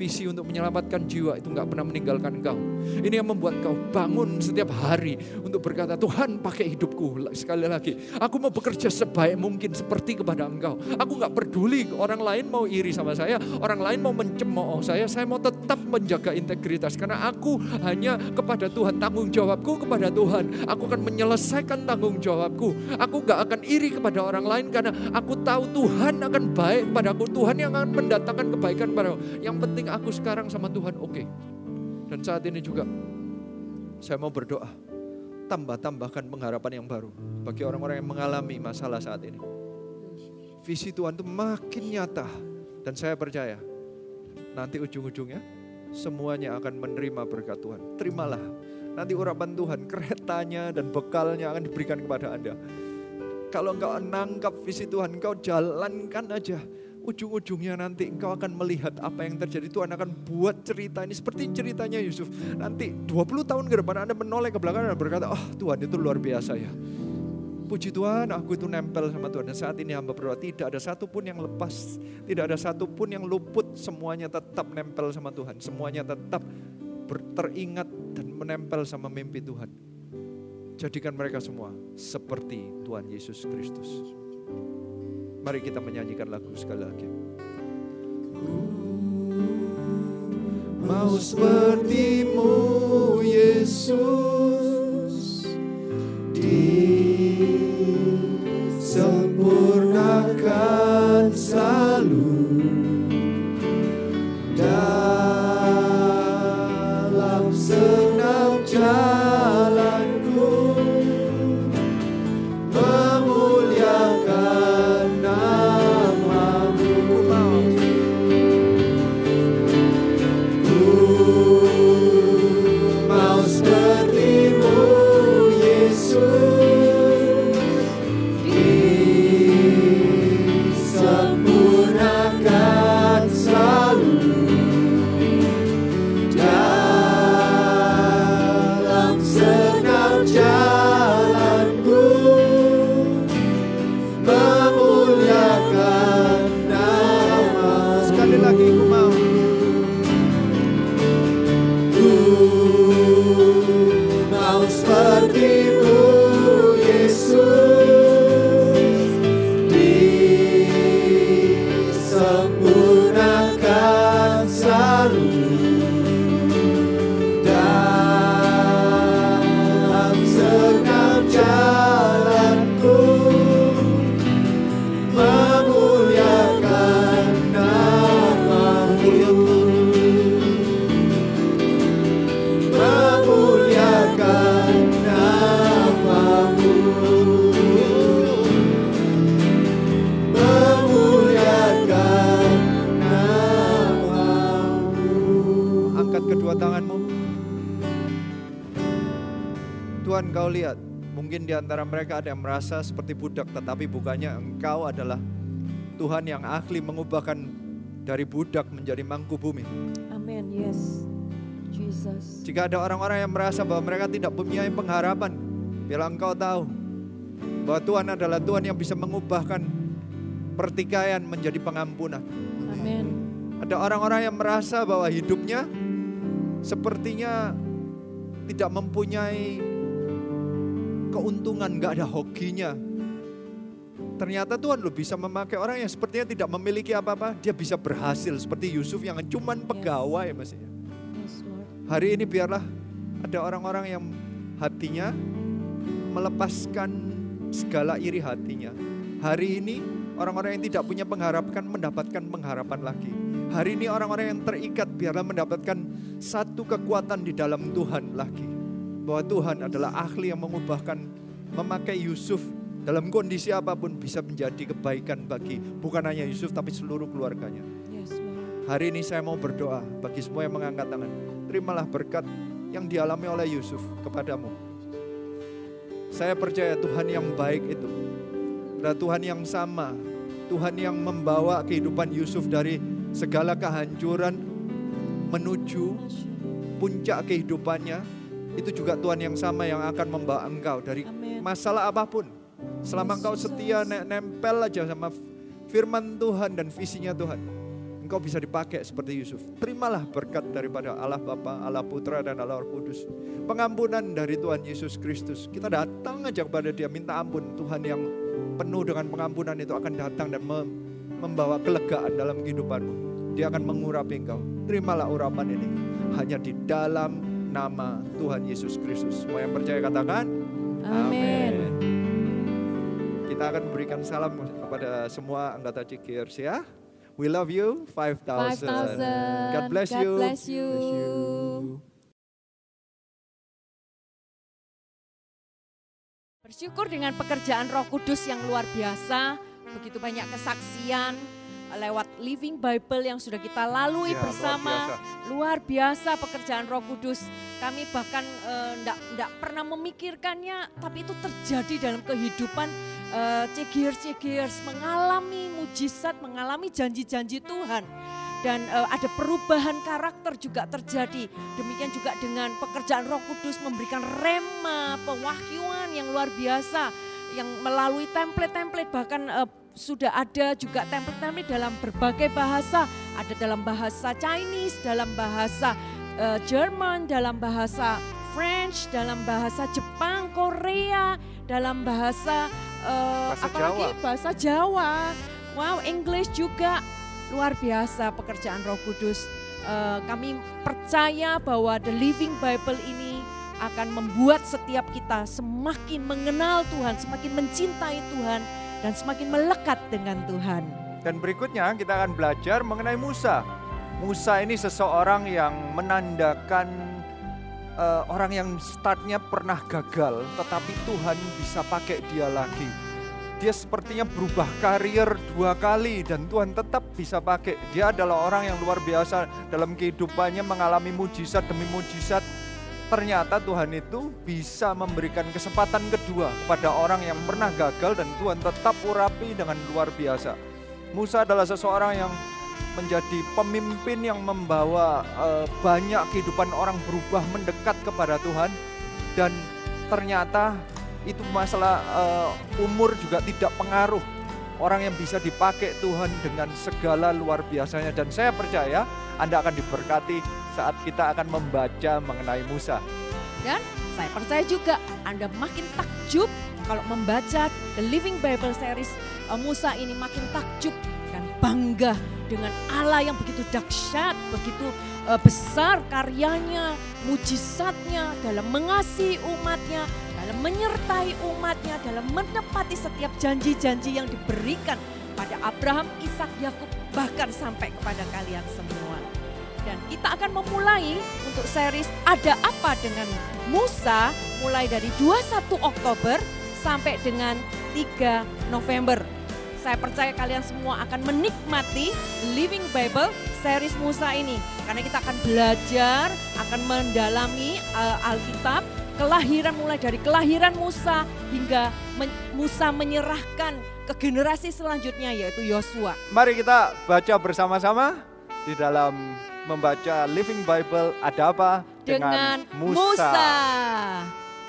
Visi untuk menyelamatkan jiwa itu nggak pernah meninggalkan engkau. Ini yang membuat kau bangun setiap hari untuk berkata, Tuhan pakai hidupku. Sekali lagi, aku mau bekerja sebaik mungkin seperti kepada engkau. Aku nggak peduli orang lain mau iri sama saya, orang lain mau mencemooh saya, saya mau tetap menjaga integritas. Karena aku hanya kepada Tuhan, tanggung jawabku kepada Tuhan. Aku akan menyelesaikan tanggung jawabku. Aku nggak akan iri kepada orang lain karena aku tahu Tuhan akan baik padaku. Tuhan yang akan mendatangkan kebaikan padaku. Yang penting aku sekarang sama Tuhan oke. Okay. Dan saat ini juga saya mau berdoa. Tambah-tambahkan pengharapan yang baru bagi orang-orang yang mengalami masalah saat ini. Visi Tuhan itu makin nyata. Dan saya percaya nanti ujung-ujungnya semuanya akan menerima berkat Tuhan. Terimalah. Nanti urapan Tuhan, keretanya dan bekalnya akan diberikan kepada Anda. Kalau engkau nangkap visi Tuhan, engkau jalankan aja ujung-ujungnya nanti engkau akan melihat apa yang terjadi. Tuhan akan buat cerita ini seperti ceritanya Yusuf. Nanti 20 tahun ke depan Anda menoleh ke belakang dan berkata, oh Tuhan itu luar biasa ya. Puji Tuhan, aku itu nempel sama Tuhan. Dan saat ini hamba berdoa, tidak ada satupun yang lepas. Tidak ada satupun yang luput. Semuanya tetap nempel sama Tuhan. Semuanya tetap teringat dan menempel sama mimpi Tuhan. Jadikan mereka semua seperti Tuhan Yesus Kristus. Mari kita menyanyikan lagu sekali lagi. Mau sepertimu Yesus antara mereka ada yang merasa seperti budak, tetapi bukannya engkau adalah Tuhan yang ahli mengubahkan dari budak menjadi mangku bumi. Amin, yes. Jesus. Jika ada orang-orang yang merasa bahwa mereka tidak punya pengharapan, biarlah engkau tahu bahwa Tuhan adalah Tuhan yang bisa mengubahkan pertikaian menjadi pengampunan. Amin. Ada orang-orang yang merasa bahwa hidupnya sepertinya tidak mempunyai keuntungan, nggak ada hokinya. Ternyata Tuhan lo bisa memakai orang yang sepertinya tidak memiliki apa-apa, dia bisa berhasil seperti Yusuf yang cuman pegawai ya. Yes, Lord. Hari ini biarlah ada orang-orang yang hatinya melepaskan segala iri hatinya. Hari ini orang-orang yang tidak punya pengharapan mendapatkan pengharapan lagi. Hari ini orang-orang yang terikat biarlah mendapatkan satu kekuatan di dalam Tuhan lagi. Bahwa Tuhan adalah ahli yang mengubahkan, memakai Yusuf dalam kondisi apa pun bisa menjadi kebaikan bagi bukan hanya Yusuf tapi seluruh keluarganya. Yes, Lord. Hari ini saya mau berdoa bagi semua yang mengangkat tangan. Terimalah berkat yang dialami oleh Yusuf kepadamu. Saya percaya Tuhan yang baik itu adalah Tuhan yang sama. Tuhan yang membawa kehidupan Yusuf dari segala kehancuran menuju puncak kehidupannya. Itu juga Tuhan yang sama yang akan membawa engkau dari masalah apa pun. Selama engkau setia ne- nempel aja sama firman Tuhan dan visinya Tuhan engkau bisa dipakai seperti Yusuf. Terimalah berkat daripada Allah Bapa, Allah Putra dan Allah Roh Kudus. Pengampunan dari Tuhan Yesus Kristus. Kita datang aja kepada Dia minta ampun. Tuhan yang penuh dengan pengampunan itu akan datang dan mem- membawa kelegaan dalam kehidupanmu. Dia akan mengurapi engkau. Terimalah urapan ini hanya di dalam nama Tuhan Yesus Kristus. Semua yang percaya katakan Amin. Kita akan memberikan salam kepada semua anggota CKRS ya. We love you 5000. 5,000. God bless God you. bless you. Bersyukur dengan pekerjaan Roh Kudus yang luar biasa, begitu banyak kesaksian lewat Living Bible yang sudah kita lalui Ya, luar bersama. biasa. Luar biasa pekerjaan Roh Kudus. Kami bahkan tidak pernah memikirkannya, tapi itu terjadi dalam kehidupan uh, cegiers-cegiers mengalami mujizat, mengalami janji-janji Tuhan. Dan eh, ada perubahan karakter juga terjadi. Demikian juga dengan pekerjaan Roh Kudus memberikan rema, pewahyuan yang luar biasa yang melalui template-template bahkan eh, sudah ada juga template-template dalam berbagai bahasa, ada dalam bahasa Chinese, dalam bahasa eh, Jerman, dalam bahasa French, dalam bahasa Jepang, Korea, dalam bahasa eh, Bahasa apalagi Jawa. bahasa Jawa. Wow, English juga luar biasa pekerjaan Roh Kudus. Eh, kami percaya bahwa The Living Bible ini akan membuat setiap kita semakin mengenal Tuhan, semakin mencintai Tuhan, dan semakin melekat dengan Tuhan. Dan berikutnya kita akan belajar mengenai Musa. Musa ini seseorang yang menandakan eh, orang yang startnya pernah gagal, tetapi Tuhan bisa pakai dia lagi. Dia sepertinya berubah karier dua kali dan Tuhan tetap bisa pakai. Dia adalah orang yang luar biasa dalam kehidupannya mengalami mujizat demi mujizat. Ternyata Tuhan itu bisa memberikan kesempatan kedua kepada orang yang pernah gagal dan Tuhan tetap urapi dengan luar biasa. Musa adalah seseorang yang menjadi pemimpin yang membawa eh, banyak kehidupan orang berubah mendekat kepada Tuhan dan ternyata itu masalah eh, umur juga tidak pengaruh orang yang bisa dipakai Tuhan dengan segala luar biasanya dan saya percaya Anda akan diberkati saat kita akan membaca mengenai Musa. Dan saya percaya juga Anda makin takjub kalau membaca The Living Bible Series eh, Musa ini makin takjub dan bangga dengan Allah yang begitu dahsyat, begitu uh, besar karyanya, mujizatnya dalam mengasihi umatnya, dalam menyertai umatnya, dalam menepati setiap janji-janji yang diberikan pada Abraham, Ishak, Yakub, bahkan sampai kepada kalian semua. Dan kita akan memulai untuk series Ada Apa Dengan Musa mulai dari 21 Oktober sampai dengan 3 November. Saya percaya kalian semua akan menikmati Living Bible series Musa ini. Karena kita akan belajar, akan mendalami uh, Alkitab, kelahiran mulai dari kelahiran Musa hingga men Musa menyerahkan ke generasi selanjutnya yaitu Yosua. Mari kita baca bersama-sama di dalam membaca Living Bible ada apa dengan, dengan Musa. Musa.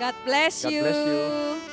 God bless God you. bless you.